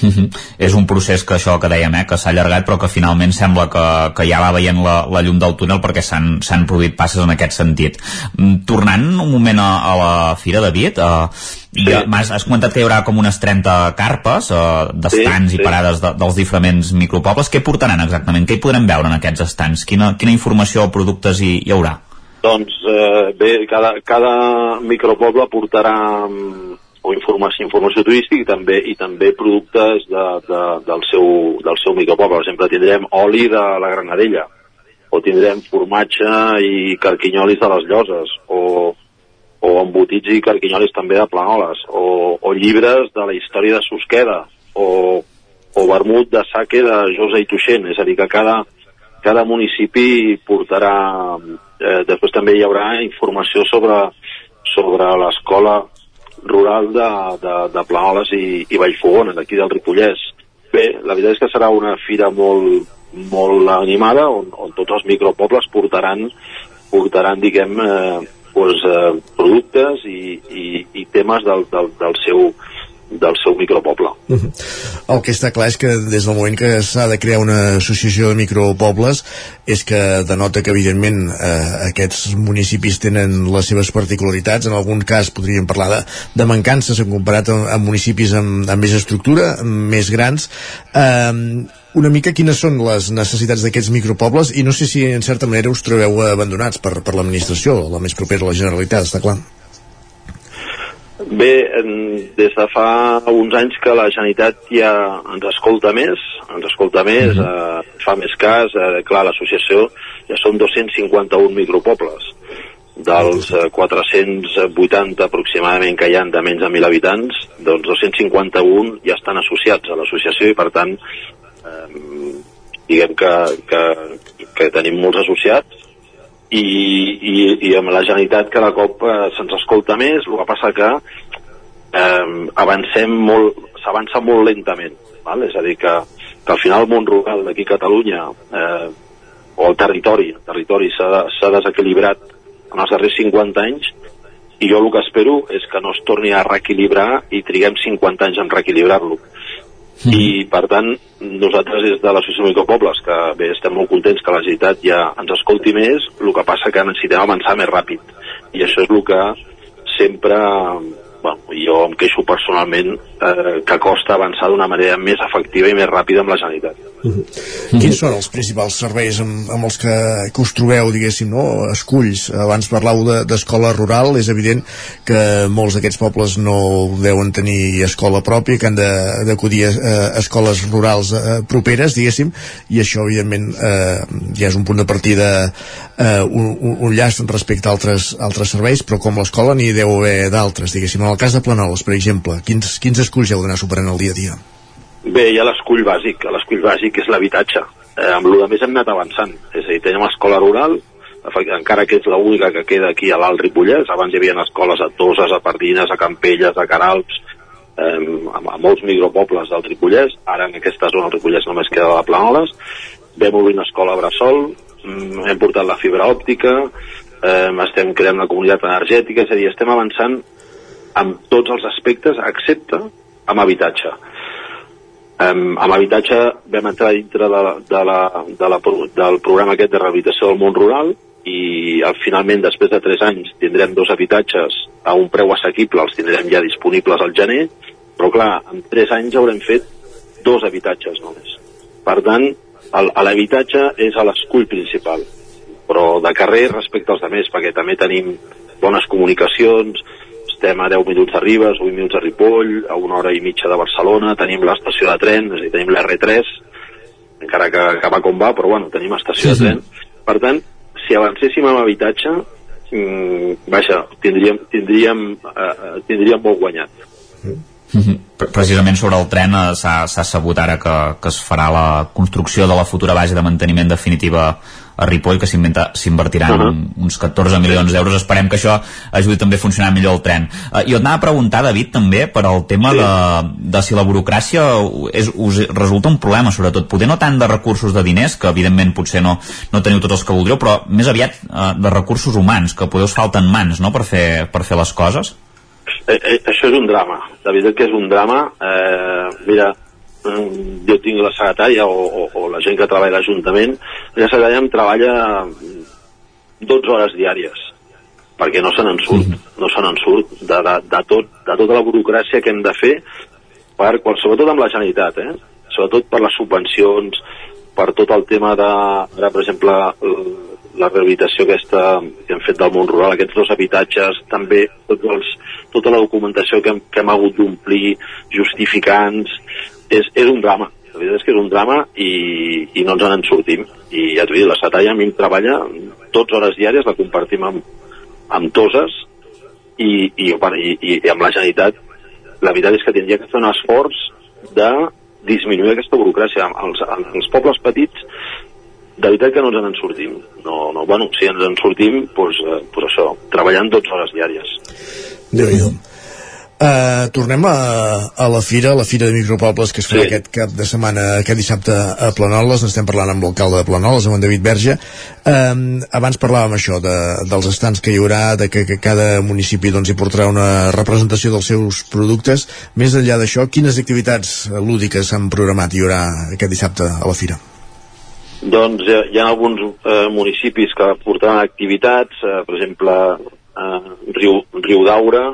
Uh -huh. És un procés que això que dèiem, eh, que s'ha allargat però que finalment sembla que, que ja va veient la, la llum del túnel perquè s'han produït passes en aquest sentit. Mm, tornant un moment a, a la Fira, David, eh, sí. ja, has, has comentat que hi haurà com unes 30 carpes eh, d'estants sí, sí. i parades de, dels diferents micropobles. Què portaran exactament? Què hi podrem veure en aquests estants? Quina, quina informació o productes hi, hi haurà? Doncs eh, bé, cada, cada micropoble portarà mm, o informació, informació turística i també, i també productes de, de, del, seu, del seu micropoble. Per exemple, tindrem oli de la Granadella, o tindrem formatge i carquinyolis de les Lloses, o, o embotits i carquinyolis també de Planoles, o, o llibres de la història de Susqueda, o, o vermut de saque de Josa i Tuixent, és a dir, que cada, cada municipi portarà... Eh, després també hi haurà informació sobre, sobre l'escola rural de, de, de Planoles i, i Vallfogona, d'aquí del Ripollès. Bé, la veritat és que serà una fira molt, molt animada on, on tots els micropobles portaran, portaran diguem, eh, pues, eh, productes i, i, i temes del, del, del seu, del seu micropoble. Uh -huh. El que està clar és que des del moment que s'ha de crear una associació de micropobles és que denota que evidentment eh, aquests municipis tenen les seves particularitats, en algun cas podríem parlar de, de mancances en comparat amb, amb municipis amb, amb més estructura, amb més grans eh, una mica quines són les necessitats d'aquests micropobles i no sé si en certa manera us trobeu abandonats per, per l'administració, la més propera a la Generalitat, està clar. Bé, des de fa uns anys que la Generalitat ja ens escolta més, ens escolta més, mm -hmm. eh, fa més cas, eh, clar, l'associació ja són 251 micropobles dels eh, 480 aproximadament que hi han de menys de 1.000 habitants, doncs 251 ja estan associats a l'associació i per tant eh, diguem que, que, que tenim molts associats i, i, i amb la Generalitat cada cop eh, se'ns escolta més, el que passa que eh, avancem molt, s'avança molt lentament, val? és a dir que, que al final el món rural d'aquí a Catalunya eh, o el territori, el territori s'ha desequilibrat en els darrers 50 anys i jo el que espero és que no es torni a reequilibrar i triguem 50 anys en reequilibrar-lo Mm. I, per tant, nosaltres des de l'Associació Micropobles, que bé, estem molt contents que la Generalitat ja ens escolti més, el que passa que necessitem avançar més ràpid. I això és el que sempre bueno, jo em queixo personalment eh, que costa avançar d'una manera més efectiva i més ràpida amb la Generalitat. Uh -huh. Uh -huh. Quins són els principals serveis amb, amb els que, que us trobeu, diguéssim, no? esculls? Abans parlau d'escola de, rural, és evident que molts d'aquests pobles no deuen tenir escola pròpia, que han d'acudir a, a escoles rurals eh, properes, diguéssim, i això, evidentment, eh, ja és un punt de partida, eh, un, un, un llast respecte a altres, altres serveis, però com l'escola n'hi deu haver d'altres, diguéssim, el cas de Planoles, per exemple, quins, quins esculls heu d'anar superant el dia a dia? Bé, hi ha l'escull bàsic. L'escull bàsic és l'habitatge. Eh, amb el més hem anat avançant. És a dir, tenim escola rural, encara que és l'única que queda aquí a l'Alt Ripollès. Abans hi havia escoles a Toses, a Pardines, a Campelles, a Caralps, eh, a, a molts micropobles del Ripollès. Ara en aquesta zona del Ripollès només queda la Planoles. Vam obrir una escola a Bressol, mm, hem portat la fibra òptica, eh, estem creant una comunitat energètica, és a dir, estem avançant amb tots els aspectes, excepte amb habitatge. Um, amb habitatge vam entrar dintre de la, de la, de la, del programa aquest de rehabilitació del món rural i al, finalment, després de 3 anys, tindrem dos habitatges a un preu assequible, els tindrem ja disponibles al gener, però clar, en 3 anys haurem fet dos habitatges només. Per tant, l'habitatge és a l'escull principal, però de carrer respecte als altres, perquè també tenim bones comunicacions, estem a 10 minuts de Ribes, 8 minuts de Ripoll, a una hora i mitja de Barcelona, tenim l'estació de tren, és a dir, tenim l'R3, encara que, que va com va, però bueno, tenim estació sí, de tren. Sí. Per tant, si avancéssim amb habitatge, mmm, vaja, tindríem, tindríem, eh, eh tindríem molt guanyat. Mm -hmm. Precisament sobre el tren eh, s'ha sabut ara que, que es farà la construcció de la futura base de manteniment definitiva a Ripoll que s'invertiran uh -huh. uns 14 milions d'euros esperem que això ajudi també a funcionar millor el tren uh, jo et anava a preguntar David també per al tema sí. de, de si la burocràcia és, us resulta un problema sobretot poder no tant de recursos de diners que evidentment potser no, no teniu tots els que voldríeu però més aviat uh, de recursos humans que podeu falten mans no? per, fer, per fer les coses eh, eh, això és un drama la veritat que és un drama eh, mira, jo tinc la secretària o, o, o la gent que treballa a l'Ajuntament, la secretària em treballa 12 hores diàries perquè no se n'en surt, mm -hmm. no se n'en surt de, de, de, tot, de tota la burocràcia que hem de fer per, sobretot amb la Generalitat, eh? sobretot per les subvencions, per tot el tema de, ara, per exemple, la rehabilitació aquesta que hem fet del món rural, aquests dos habitatges, també tots els, tota la documentació que hem, que hem hagut d'omplir, justificants, és, és un drama. La veritat és que és un drama i, i no ens en sortim. I ja t'ho dic, la Satalla a mi em treballa 12 hores diàries, la compartim amb, amb Toses i, i, i, i amb la Generalitat la veritat és que tindria que fer un esforç de disminuir aquesta burocràcia. Els, els pobles petits de veritat que no ens en sortim. No, no, bueno, si ens en sortim, doncs, eh, doncs això, treballant 12 hores diàries. déu nhi Uh, tornem a, a la fira, a la fira de micropobles que es farà sí. aquest cap de setmana, aquest dissabte a Planoles, n'estem parlant amb l'alcalde de Planoles, amb en David Verge. Uh, abans parlàvem això, de, dels estants que hi haurà, de que, que cada municipi doncs, hi portarà una representació dels seus productes. Més enllà d'això, quines activitats lúdiques s'han programat hi haurà aquest dissabte a la fira? Doncs hi ha, hi ha alguns eh, municipis que portaran activitats, eh, per exemple, eh, Riu, Riu d'Aura,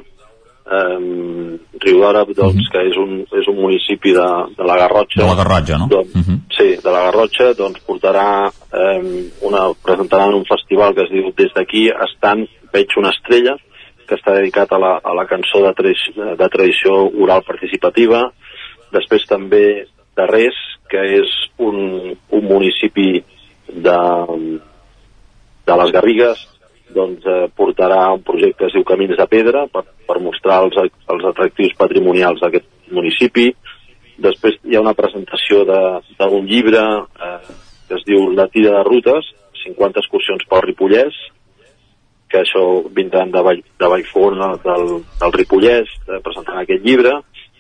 eh, Riu d'Àrab, doncs, uh mhm. -huh. que és un, és un municipi de, de la Garrotxa. De la Garrotxa, no? Doncs, uh mhm. -huh. Sí, de la Garrotxa, doncs portarà eh, una, presentaran un festival que es diu Des d'aquí estan, veig una estrella, que està dedicat a la, a la cançó de, tra de tradició oral participativa. Després també de Res, que és un, un municipi de, de les Garrigues, doncs, eh, portarà un projecte que es diu Camins de Pedra per, per mostrar els, els atractius patrimonials d'aquest municipi. Després hi ha una presentació d'un llibre eh, que es diu La tira de rutes, 50 excursions pel Ripollès, que això vindran de, Vall, de Vallfona, del, del Ripollès, eh, presentant aquest llibre.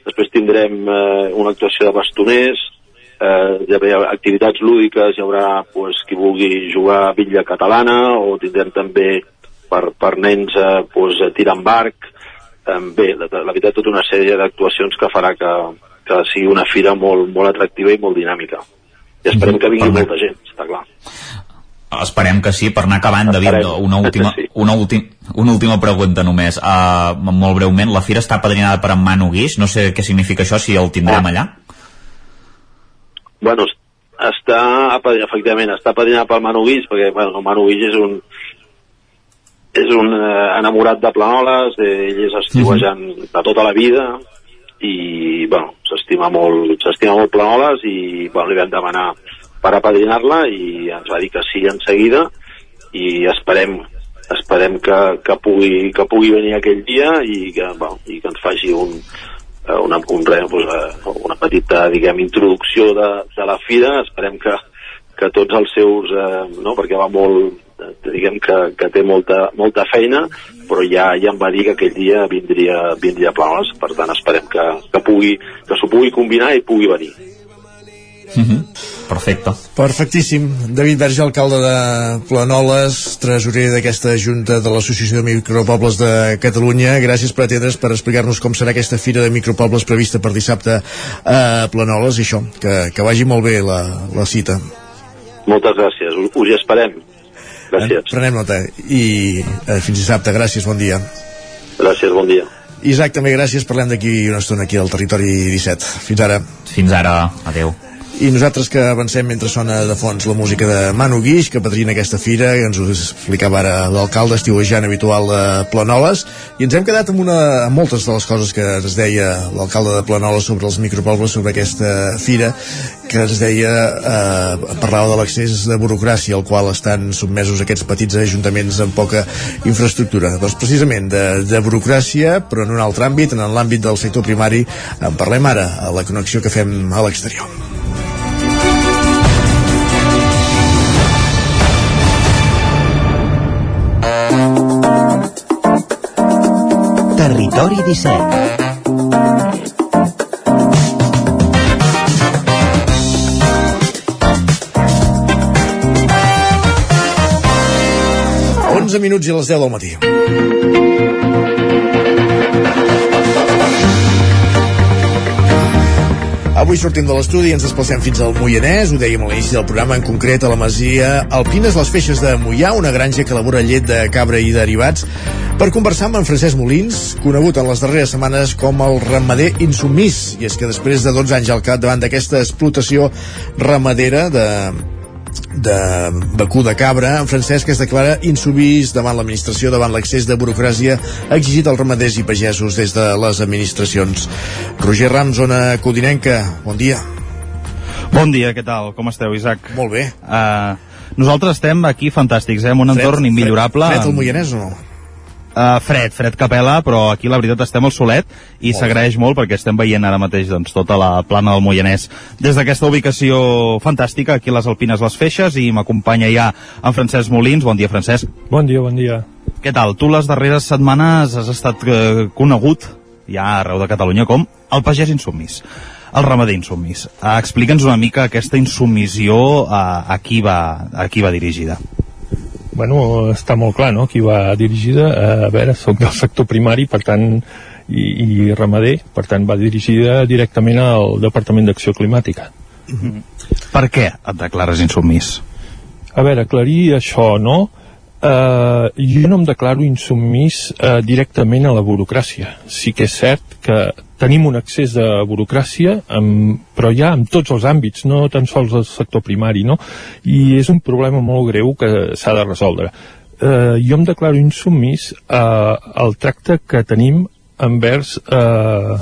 Després tindrem eh, una actuació de bastoners, eh, hi haurà activitats lúdiques, hi haurà pues, qui vulgui jugar a bitlla catalana o tindrem també per, per nens eh, pues, tirar en barc, eh, bé, la, la veritat tota una sèrie d'actuacions que farà que, que sigui una fira molt, molt atractiva i molt dinàmica. I esperem que vingui molta gent, està clar. Esperem que sí, per anar acabant, David, una última, una, última, una última pregunta només. Uh, molt breument, la fira està padrinada per en Manu Guix, no sé què significa això, si el tindrem ah. allà? Bueno, està, efectivament, està padrinada per Manu Guix, perquè bueno, Manu Guix és un, és un eh, enamorat de Planoles, ell és estiuejant mm -hmm. de tota la vida i bueno, s'estima molt s'estima molt Planoles i bueno, li vam demanar per apadrinar-la i ens va dir que sí en seguida i esperem esperem que, que, pugui, que pugui venir aquell dia i que, bueno, i que ens faci un, una, un, pues, una petita diguem, introducció de, de la fira esperem que, que tots els seus eh, no, perquè va molt diguem que, que té molta, molta feina, però ja, ja em va dir que aquell dia vindria, vindria a per tant esperem que, que pugui que s'ho pugui combinar i pugui venir. Mm -hmm. Perfecte. Perfectíssim. David Verge, alcalde de Planoles, tresorer d'aquesta Junta de l'Associació de Micropobles de Catalunya. Gràcies per atendre's, per explicar-nos com serà aquesta fira de micropobles prevista per dissabte a Planoles i això, que, que vagi molt bé la, la cita. Moltes gràcies. Us, hi esperem. Gràcies. Prenem nota. I eh, fins dissabte. Gràcies, bon dia. Gràcies, bon dia. Isaac, també gràcies. Parlem d'aquí una estona aquí al Territori 17. Fins ara. Fins ara. Adeu. I nosaltres que avancem mentre sona de fons la música de Manu Guix, que patrina aquesta fira, que ens ho explicava ara l'alcalde estiuejant habitual de Planoles, i ens hem quedat amb, una, amb moltes de les coses que es deia l'alcalde de Planoles sobre els micropobles, sobre aquesta fira, que es deia, eh, parlava de l'accés de burocràcia al qual estan sotmesos aquests petits ajuntaments amb poca infraestructura. Doncs precisament de, de burocràcia, però en un altre àmbit, en l'àmbit del sector primari, en parlem ara, a la connexió que fem a l'exterior. Territori 17 11 minuts i les 10 del matí. Avui sortim de l'estudi i ens desplacem fins al Moianès, ho dèiem a l'inici del programa, en concret a la masia Alpines Les Feixes de Moià, una granja que elabora llet de cabra i derivats, per conversar amb en Francesc Molins, conegut en les darreres setmanes com el ramader insumís. I és que després de 12 anys al cap davant d'aquesta explotació ramadera de, de vacú de cabra, en Francesc es declara insubís davant l'administració, davant l'excés de burocràcia exigit als ramaders i pagesos des de les administracions. Roger Ram, zona codinenca, bon dia. Bon dia, què tal? Com esteu, Isaac? Molt bé. Uh, nosaltres estem aquí fantàstics, eh? en un Fred, entorn immillorable. Fred, fred el Moianès o no? Uh, fred, fred capela, però aquí la veritat estem al solet i s'agraeix molt perquè estem veient ara mateix doncs, tota la plana del Moianès. Des d'aquesta ubicació fantàstica, aquí a les Alpines les Feixes, i m'acompanya ja en Francesc Molins. Bon dia, Francesc. Bon dia, bon dia. Què tal? Tu les darreres setmanes has estat eh, conegut ja arreu de Catalunya com el pagès insumís el ramader insumís. Uh, Explica'ns una mica aquesta insumissió uh, a, qui va, a qui va dirigida. Bueno, està molt clar, no?, qui va dirigida. Eh, a veure, soc del sector primari, per tant, i, i ramader, per tant, va dirigida directament al Departament d'Acció Climàtica. Mm -hmm. Per què et declares insumís? A veure, aclarir això, no? Uh, jo no em declaro insumís uh, directament a la burocràcia. Sí que és cert que tenim un excés de burocràcia, amb, però ja en tots els àmbits, no tan sols el sector primari, no? I és un problema molt greu que s'ha de resoldre. Uh, jo em declaro insumís uh, al tracte que tenim envers uh,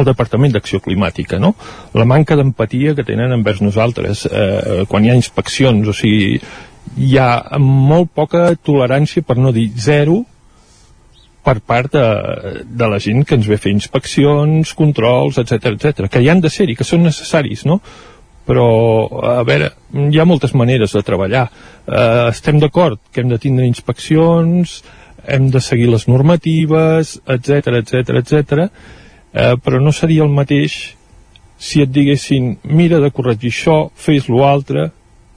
el Departament d'Acció Climàtica, no? La manca d'empatia que tenen envers nosaltres eh, quan hi ha inspeccions, o sigui, hi ha molt poca tolerància, per no dir zero, per part de, de la gent que ens ve fer inspeccions, controls, etc etc, que hi han de ser-hi, que són necessaris, no? Però, a veure, hi ha moltes maneres de treballar. Eh, estem d'acord que hem de tindre inspeccions, hem de seguir les normatives, etc etc etc, eh, però no seria el mateix si et diguessin mira de corregir això, fes l'altre,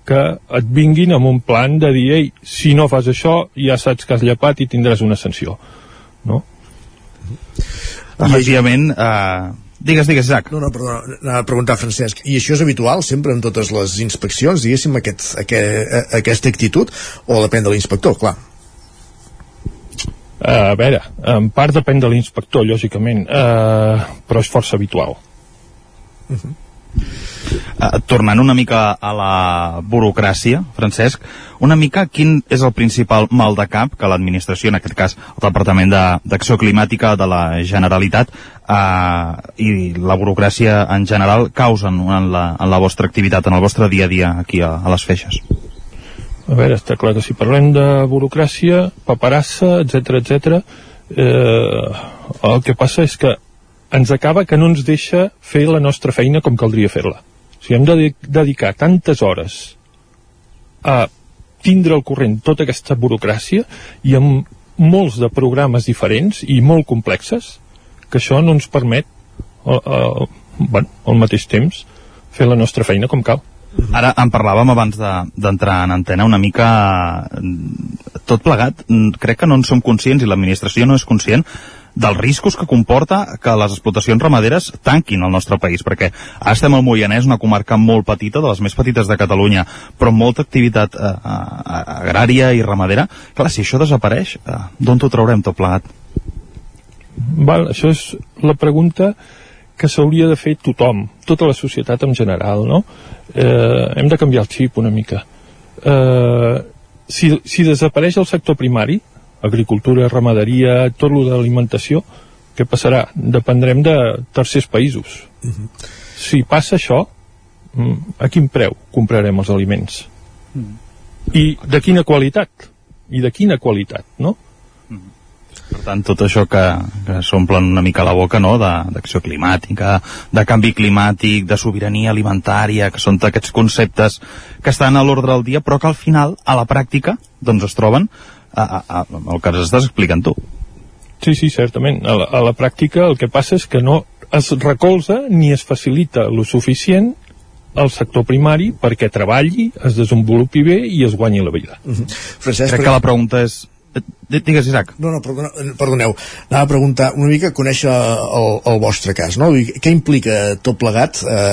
que et vinguin amb un plan de dir, ei, si no fas això, ja saps que has llepat i tindràs una sanció no? Efectivament, eh, digues, digues, Isaac. No, no, perdona, anava a preguntar, Francesc, i això és habitual sempre en totes les inspeccions, diguéssim, aquest, aquest, aquesta actitud, o depèn de l'inspector, clar? Uh, a veure, en part depèn de l'inspector, lògicament, uh, però és força habitual. Uh -huh. Uh, tornant una mica a la burocràcia, Francesc, una mica quin és el principal mal de cap que l'administració, en aquest cas el Departament d'Acció Climàtica de la Generalitat uh, i la burocràcia en general causen en la, en la vostra activitat, en el vostre dia a dia aquí a, a les Feixes? A veure, està clar que si parlem de burocràcia, paperassa, etc etc, eh, el que passa és que ens acaba que no ens deixa fer la nostra feina com caldria fer-la. Sigui, hem de dedicar tantes hores a tindre al corrent tota aquesta burocràcia i amb molts de programes diferents i molt complexes que això no ens permet uh, uh, bueno, al mateix temps fer la nostra feina com cal. Ara en parlàvem abans d'entrar de, en antena una mica tot plegat, crec que no en som conscients i l'administració no és conscient dels riscos que comporta que les explotacions ramaderes tanquin al nostre país, perquè estem al Moianès, una comarca molt petita, de les més petites de Catalunya, però amb molta activitat eh, eh, agrària i ramadera. Clar, si això desapareix, eh, d'on t'ho traurem tot plegat? Val, això és la pregunta que s'hauria de fer tothom, tota la societat en general, no? Eh, hem de canviar el xip una mica. Eh, si, si desapareix el sector primari, agricultura, ramaderia, tot lo d'alimentació, què passarà? Dependrem de tercers països. Uh -huh. Si passa això, mm, a quin preu comprarem els aliments? Uh -huh. I de quina qualitat? I de quina qualitat, no? Per tant, tot això que, que s'omplen una mica la boca, no?, d'acció climàtica, de canvi climàtic, de sobirania alimentària, que són aquests conceptes que estan a l'ordre del dia, però que al final, a la pràctica, doncs es troben a, a, a, el que ens estàs explicant tu. Sí, sí, certament. A la, a la pràctica el que passa és que no es recolza ni es facilita lo suficient al sector primari perquè treballi, es desenvolupi bé i es guanyi la vida. Mm -hmm. Francesc, Crec que la pregunta és... Digues, Isaac. No, no, perdona, perdoneu. Anava a preguntar una mica, conèixer el, el vostre cas, no? I què implica tot plegat? Eh,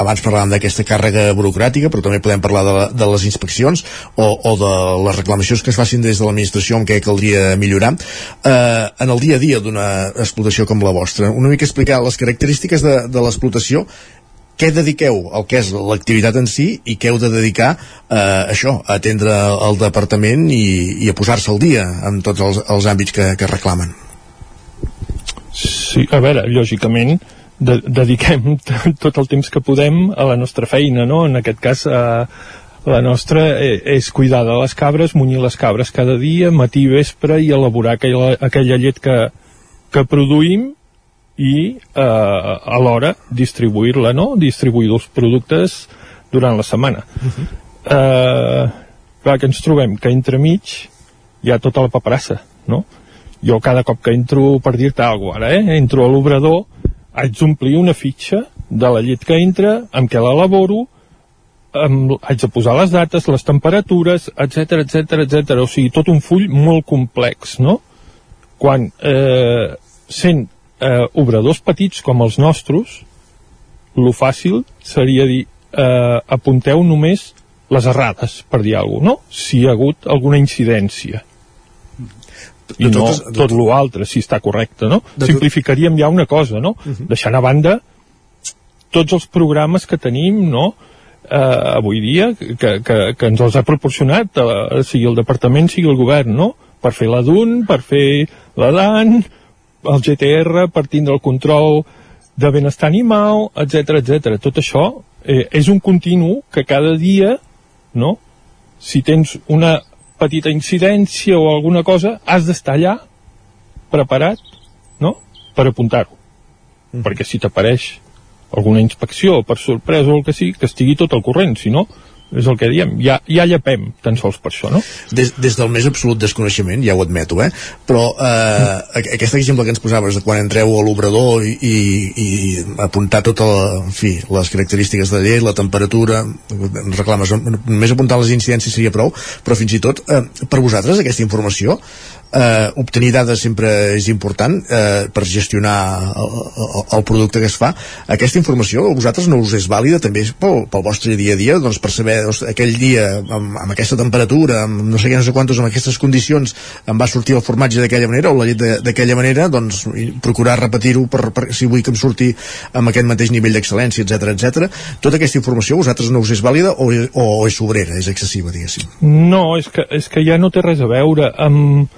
abans parlàvem d'aquesta càrrega burocràtica, però també podem parlar de, de les inspeccions o, o de les reclamacions que es facin des de l'administració en què caldria millorar. Eh, en el dia a dia d'una explotació com la vostra, una mica explicar les característiques de, de l'explotació què dediqueu al que és l'activitat en si i què heu de dedicar eh, això, a atendre el departament i, i a posar-se al dia en tots els, els àmbits que, que reclamen Sí, a veure, lògicament de, dediquem tot el temps que podem a la nostra feina, no? En aquest cas, eh, la nostra eh, és cuidar de les cabres, munyir les cabres cada dia, matí i vespre, i elaborar aquella, aquella llet que, que produïm i eh, alhora distribuir-la, no? Distribuir els productes durant la setmana. Uh -huh. eh, clar, que ens trobem que entremig hi ha tota la paperassa, no? Jo cada cop que entro, per dir-te alguna cosa, ara, eh? Entro a l'obrador, haig d'omplir una fitxa de la llet que entra, amb què l'elaboro, amb, haig de posar les dates, les temperatures, etc etc etc. O sigui, tot un full molt complex, no? Quan eh, sent eh, obradors petits com els nostres, lo fàcil seria dir eh, apunteu només les errades, per dir alguna cosa, no? Si hi ha hagut alguna incidència. I no tot l'altre, si està correcte, no? Simplificaríem ja una cosa, no? Uh -huh. Deixant a banda tots els programes que tenim, no?, eh, avui dia, que, que, que ens els ha proporcionat, eh, sigui el departament, sigui el govern, no?, per fer la DUN, per fer la DAN, el GTR per tindre el control de benestar animal, etc etc. Tot això eh, és un continu que cada dia, no? Si tens una petita incidència o alguna cosa, has d'estar allà preparat, no?, per apuntar-ho. Mm. Perquè si t'apareix alguna inspecció per sorpresa o el que sigui, que estigui tot al corrent, si no, és el que diem, ja, ja llepem tan sols per això, no? Des, des del més absolut desconeixement, ja ho admeto, eh? però eh, mm. aquest exemple que ens posaves de quan entreu a l'obrador i, i, i apuntar tot en fi, les característiques de la llei, la temperatura reclames, només apuntar les incidències seria prou, però fins i tot eh, per vosaltres aquesta informació eh, obtenir dades sempre és important eh, per gestionar el, el, el producte que es fa aquesta informació a vosaltres no us és vàlida també pel, pel vostre dia a dia doncs per saber doncs, aquell dia amb, amb aquesta temperatura amb no sé què, no sé quantos, amb aquestes condicions em va sortir el formatge d'aquella manera o la llet d'aquella manera doncs procurar repetir-ho per, per, si vull que em surti amb aquest mateix nivell d'excel·lència etc etc. Tota aquesta informació a vosaltres no us és vàlida o, o, o és sobrera, és excessiva diguéssim? No, és que, és que ja no té res a veure amb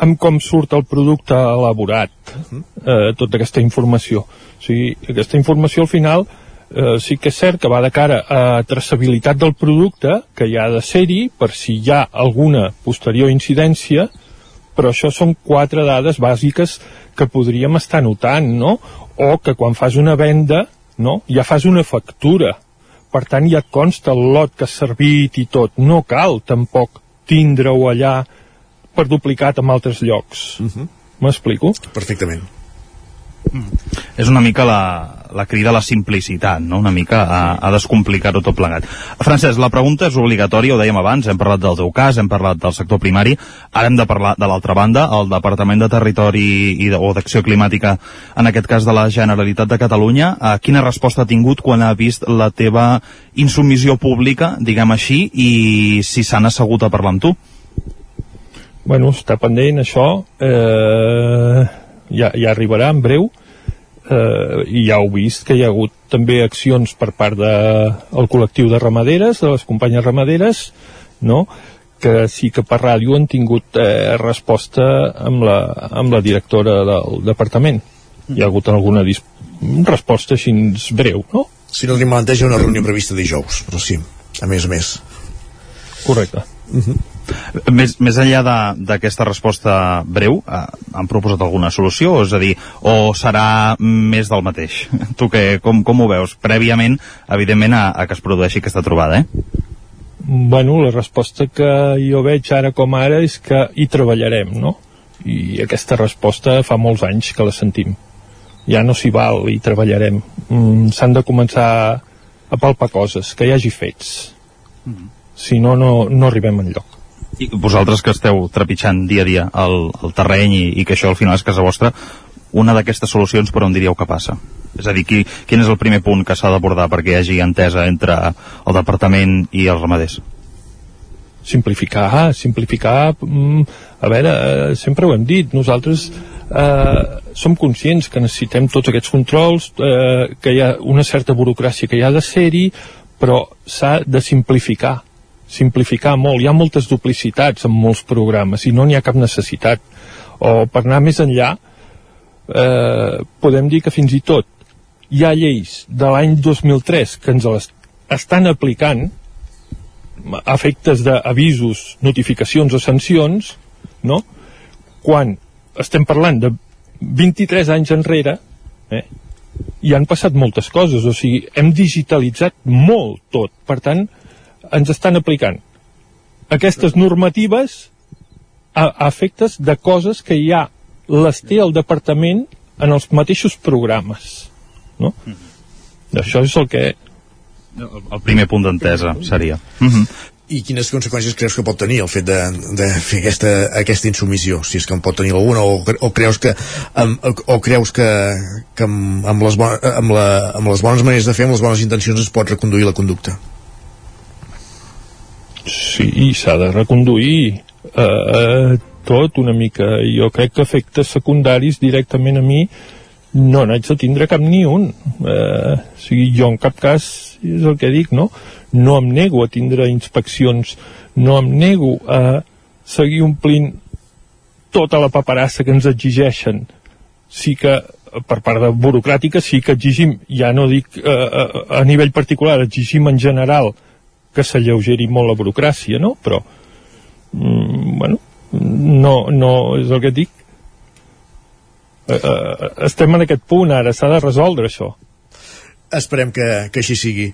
amb com surt el producte elaborat, eh, tota aquesta informació. O sigui, aquesta informació al final eh, sí que és cert que va de cara a traçabilitat del producte, que hi ha de ser-hi per si hi ha alguna posterior incidència, però això són quatre dades bàsiques que podríem estar notant, no? O que quan fas una venda, no? Ja fas una factura. Per tant, ja et consta el lot que has servit i tot. No cal, tampoc, tindre-ho allà per duplicat en altres llocs. Uh -huh. M'explico? Perfectament. Mm. És una mica la, la crida a la simplicitat, no? una mica a, a descomplicar-ho tot plegat. Francesc, la pregunta és obligatòria, ho dèiem abans, hem parlat del teu cas, hem parlat del sector primari, ara hem de parlar de l'altra banda, el Departament de Territori i de, o d'Acció Climàtica, en aquest cas de la Generalitat de Catalunya, eh, quina resposta ha tingut quan ha vist la teva insubmissió pública, diguem així, i si s'han assegut a parlar amb tu? Bueno, està pendent això, eh, ja, ja arribarà en breu, eh, i ja heu vist que hi ha hagut també accions per part del de, col·lectiu de ramaderes, de les companyes ramaderes, no?, que sí que per ràdio han tingut eh, resposta amb la, amb la directora del departament. Hi ha hagut alguna resposta així breu, no? Si no hi ha una reunió prevista dijous, però sí, a més a més. Correcte. Uh mhm. -huh. Més, més enllà d'aquesta resposta breu, eh, han proposat alguna solució? És a dir, o serà més del mateix? Tu que, com, com ho veus? Prèviament, evidentment, a, a que es produeixi aquesta trobada, eh? Bueno, la resposta que jo veig ara com ara és que hi treballarem, no? I aquesta resposta fa molts anys que la sentim. Ja no s'hi val, i treballarem. Mm, S'han de començar a palpar coses, que hi hagi fets. Mm. Si no, no, no arribem enlloc. I vosaltres que esteu trepitjant dia a dia el, el terreny i, i que això al final és casa vostra, una d'aquestes solucions per on diríeu que passa? És a dir, qui, quin és el primer punt que s'ha d'abordar perquè hi hagi entesa entre el departament i els ramaders? simplificar, simplificar mm, a veure, eh, sempre ho hem dit nosaltres eh, som conscients que necessitem tots aquests controls eh, que hi ha una certa burocràcia que hi ha de ser-hi però s'ha de simplificar simplificar molt, hi ha moltes duplicitats en molts programes i no n'hi ha cap necessitat. O per anar més enllà eh, podem dir que fins i tot hi ha lleis de l'any 2003 que ens les estan aplicant efectes d'avisos, notificacions o sancions, no? quan estem parlant de 23 anys enrere, eh, i han passat moltes coses, o sigui, hem digitalitzat molt tot, per tant, ens estan aplicant aquestes normatives a, a efectes de coses que ja les té el departament en els mateixos programes, no? Mm -hmm. Això és el que el primer punt d'entesa seria. Uh -huh. I quines conseqüències creus que pot tenir el fet de, de fer aquesta, aquesta insumissió, si és que en pot tenir alguna, o, o creus que, amb, o creus que, que amb, amb, les bon, amb, la, amb les bones maneres de fer, amb les bones intencions es pot reconduir la conducta? Sí, s'ha de reconduir eh, tot una mica. Jo crec que efectes secundaris directament a mi no n'haig de tindre cap ni un. Eh, o sigui, jo en cap cas, és el que dic, no? No em nego a tindre inspeccions, no em nego a seguir omplint tota la paperassa que ens exigeixen. Sí que, per part de burocràtica, sí que exigim, ja no dic eh, a, a nivell particular, exigim en general que s'alleugeri molt la burocràcia, no? Però, mm, bueno, no, no és el que dic, uh, estem en aquest punt ara, s'ha de resoldre això. Esperem que, que així sigui.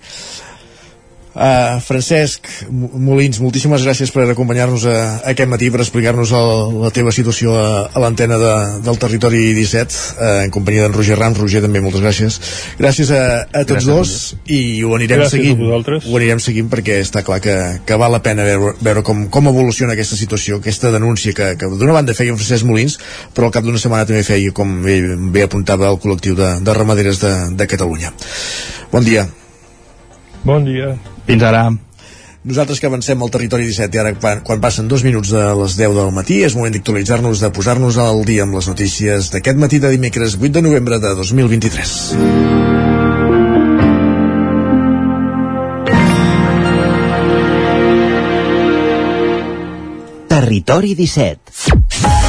Uh, Francesc Molins, moltíssimes gràcies per acompanyar-nos aquest matí per explicar-nos la teva situació a, a l'antena de, del territori 17 uh, en companyia d'en Roger Rams. Roger també moltes gràcies. Gràcies a, a tots gràcies, dos i ho anirem gràcies seguint. ho anirem seguint perquè està clar que, que val la pena veure, veure com, com evoluciona aquesta situació aquesta denúncia que, que d'una banda feia en Francesc Molins però al cap d'una setmana també feia com bé, bé apuntava el col·lectiu de, de ramaderes de, de Catalunya. Bon dia Bon dia fins ara. Nosaltres que avancem al territori 17 i ara quan, quan passen dos minuts de les 10 del matí és moment d'actualitzar-nos, de posar-nos al dia amb les notícies d'aquest matí de dimecres 8 de novembre de 2023. Territori 17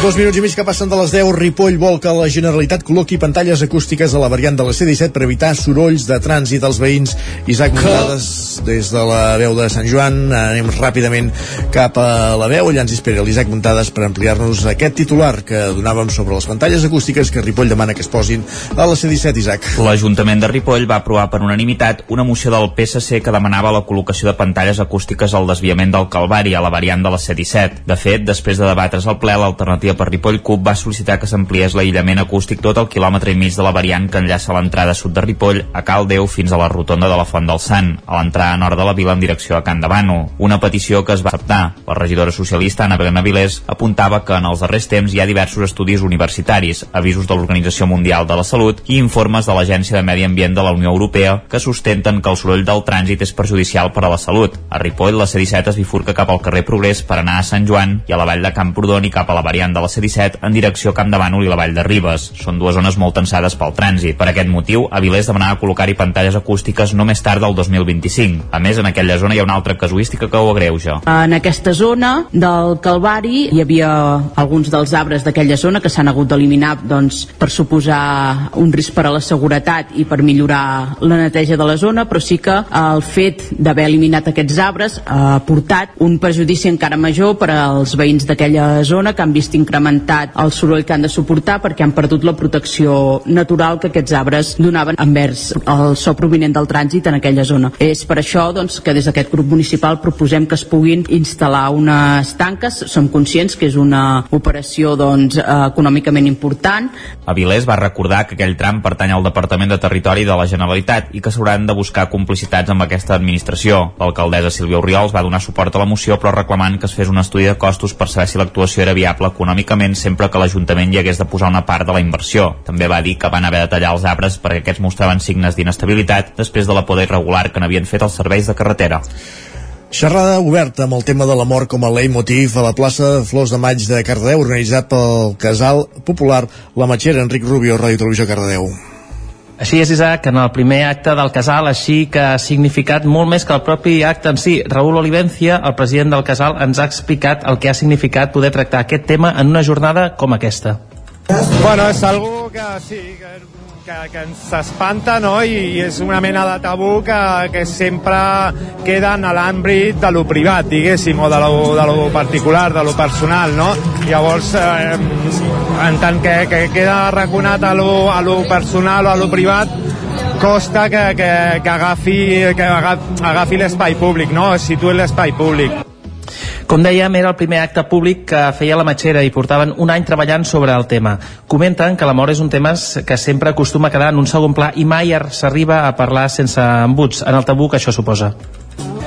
Dos minuts i mig que passen de les 10, Ripoll vol que la Generalitat col·loqui pantalles acústiques a la variant de la C-17 per evitar sorolls de trànsit als veïns. Isaac Montades, des de la veu de Sant Joan, anem ràpidament cap a la veu, allà ens espera l'Isaac Montades per ampliar-nos aquest titular que donàvem sobre les pantalles acústiques que Ripoll demana que es posin a la C-17, Isaac. L'Ajuntament de Ripoll va aprovar per unanimitat una moció del PSC que demanava la col·locació de pantalles acústiques al desviament del Calvari a la variant de la C-17. De fet, després de debatre's al ple, l'alternativa Iniciativa per Ripoll CUP va sol·licitar que s'ampliés l'aïllament acústic tot el quilòmetre i mig de la variant que enllaça l'entrada sud de Ripoll a Cal Déu fins a la rotonda de la Font del Sant, a l'entrada nord de la vila en direcció a Can Davano. Una petició que es va acceptar. La regidora socialista Anna Belén Avilés apuntava que en els darrers temps hi ha diversos estudis universitaris, avisos de l'Organització Mundial de la Salut i informes de l'Agència de Medi Ambient de la Unió Europea que sustenten que el soroll del trànsit és perjudicial per a la salut. A Ripoll, la C-17 es bifurca cap al carrer Progrés per anar a Sant Joan i a la vall de Camprodon i cap a la variant de de la C-17 en direcció Camp de Bànol i la Vall de Ribes. Són dues zones molt tensades pel trànsit. Per aquest motiu, Avilés demanava col·locar-hi pantalles acústiques no més tard del 2025. A més, en aquella zona hi ha una altra casuística que ho agreuja. En aquesta zona del Calvari hi havia alguns dels arbres d'aquella zona que s'han hagut d'eliminar doncs, per suposar un risc per a la seguretat i per millorar la neteja de la zona, però sí que el fet d'haver eliminat aquests arbres ha portat un perjudici encara major per als veïns d'aquella zona que han vist el soroll que han de suportar perquè han perdut la protecció natural que aquests arbres donaven envers el so provinent del trànsit en aquella zona. És per això doncs, que des d'aquest grup municipal proposem que es puguin instal·lar unes tanques. Som conscients que és una operació doncs, eh, econòmicament important. Avilés va recordar que aquell tram pertany al Departament de Territori de la Generalitat i que s'hauran de buscar complicitats amb aquesta administració. L'alcaldessa Sílvia Oriols va donar suport a la moció però reclamant que es fes un estudi de costos per saber si l'actuació era viable econòmicament sempre que l'Ajuntament hi hagués de posar una part de la inversió. També va dir que van haver de tallar els arbres perquè aquests mostraven signes d'inestabilitat després de la poda irregular que n'havien fet els serveis de carretera. Xerrada oberta amb el tema de la mort com a leitmotiv a la plaça Flors de Maig de Cardedeu, organitzat pel casal popular La Matxera, Enric Rubio, Ràdio Televisió Cardedeu. Així és, Isaac, en el primer acte del casal, així que ha significat molt més que el propi acte en si. Raúl Olivencia, el president del casal, ens ha explicat el que ha significat poder tractar aquest tema en una jornada com aquesta. Bueno, és algo que sí, que que, que ens espanta no? I, i és una mena de tabú que, que sempre queda en l'àmbit de lo privat, diguéssim, o de lo, de lo particular, de lo personal, no? Llavors, eh, en tant que, que queda arraconat a lo, a lo personal o a lo privat, costa que, que, que agafi, que agafi, l'espai públic, no? Es l'espai públic. Com dèiem, era el primer acte públic que feia la Matxera i portaven un any treballant sobre el tema. Comenten que la mort és un tema que sempre acostuma a quedar en un segon pla i mai s'arriba a parlar sense embuts, en el tabú que això suposa.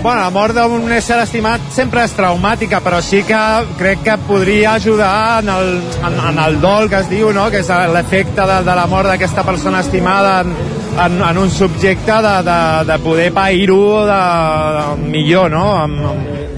Bueno, la mort d'un ésser estimat sempre és traumàtica, però sí que crec que podria ajudar en el, en, en el dol que es diu, no? que és l'efecte de, de la mort d'aquesta persona estimada en, en, en un subjecte de, de, de poder pair-ho de, millor, no? Amb, amb,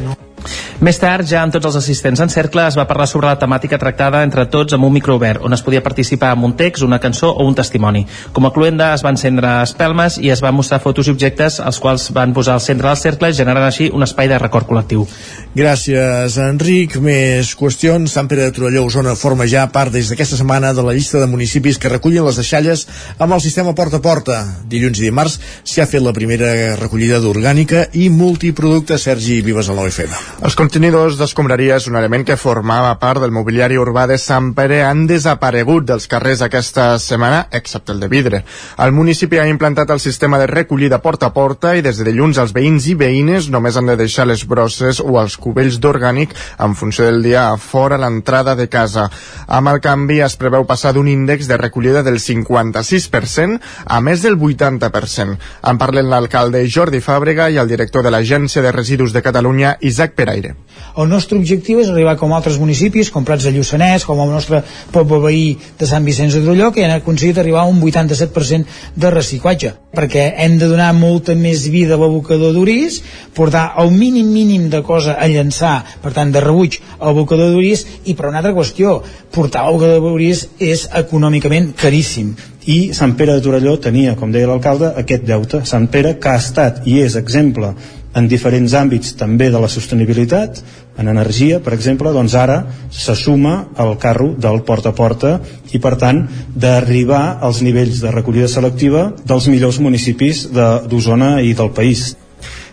més tard, ja amb tots els assistents en cercle, es va parlar sobre la temàtica tractada entre tots amb un micro obert, on es podia participar amb un text, una cançó o un testimoni. Com a cluenda es van encendre espelmes i es van mostrar fotos i objectes els quals van posar al centre del cercle, generant així un espai de record col·lectiu. Gràcies, Enric. Més qüestions. Sant Pere de Torelló, Osona, forma ja part des d'aquesta setmana de la llista de municipis que recullen les deixalles amb el sistema porta a porta. Dilluns i dimarts s'hi ha fet la primera recollida d'orgànica i multiproducte. Sergi Vives, al 9FM. Els contenidors d'escombraria és un element que formava part del mobiliari urbà de Sant Pere han desaparegut dels carrers aquesta setmana, excepte el de vidre. El municipi ha implantat el sistema de recollida porta a porta i des de dilluns els veïns i veïnes només han de deixar les brosses o els cubells d'orgànic en funció del dia a fora l'entrada de casa. Amb el canvi es preveu passar d'un índex de recollida del 56% a més del 80%. En parlen l'alcalde Jordi Fàbrega i el director de l'Agència de Residus de Catalunya, Isaac Peraire. El nostre objectiu és arribar com altres municipis, com Prats de Lluçanès, com el nostre poble veí de Sant Vicenç de Trolló, que han aconseguit arribar a un 87% de reciclatge, perquè hem de donar molta més vida a l'abocador d'Uris, portar el mínim mínim de cosa a llançar, per tant, de rebuig al abocador d'Uris, i per una altra qüestió, portar l'abocador d'Uris és econòmicament caríssim i Sant Pere de Torelló tenia, com deia l'alcalde, aquest deute. Sant Pere, que ha estat i és exemple en diferents àmbits també de la sostenibilitat, en energia, per exemple, doncs ara se suma el carro del porta a porta i, per tant, d'arribar als nivells de recollida selectiva dels millors municipis d'Osona i del país.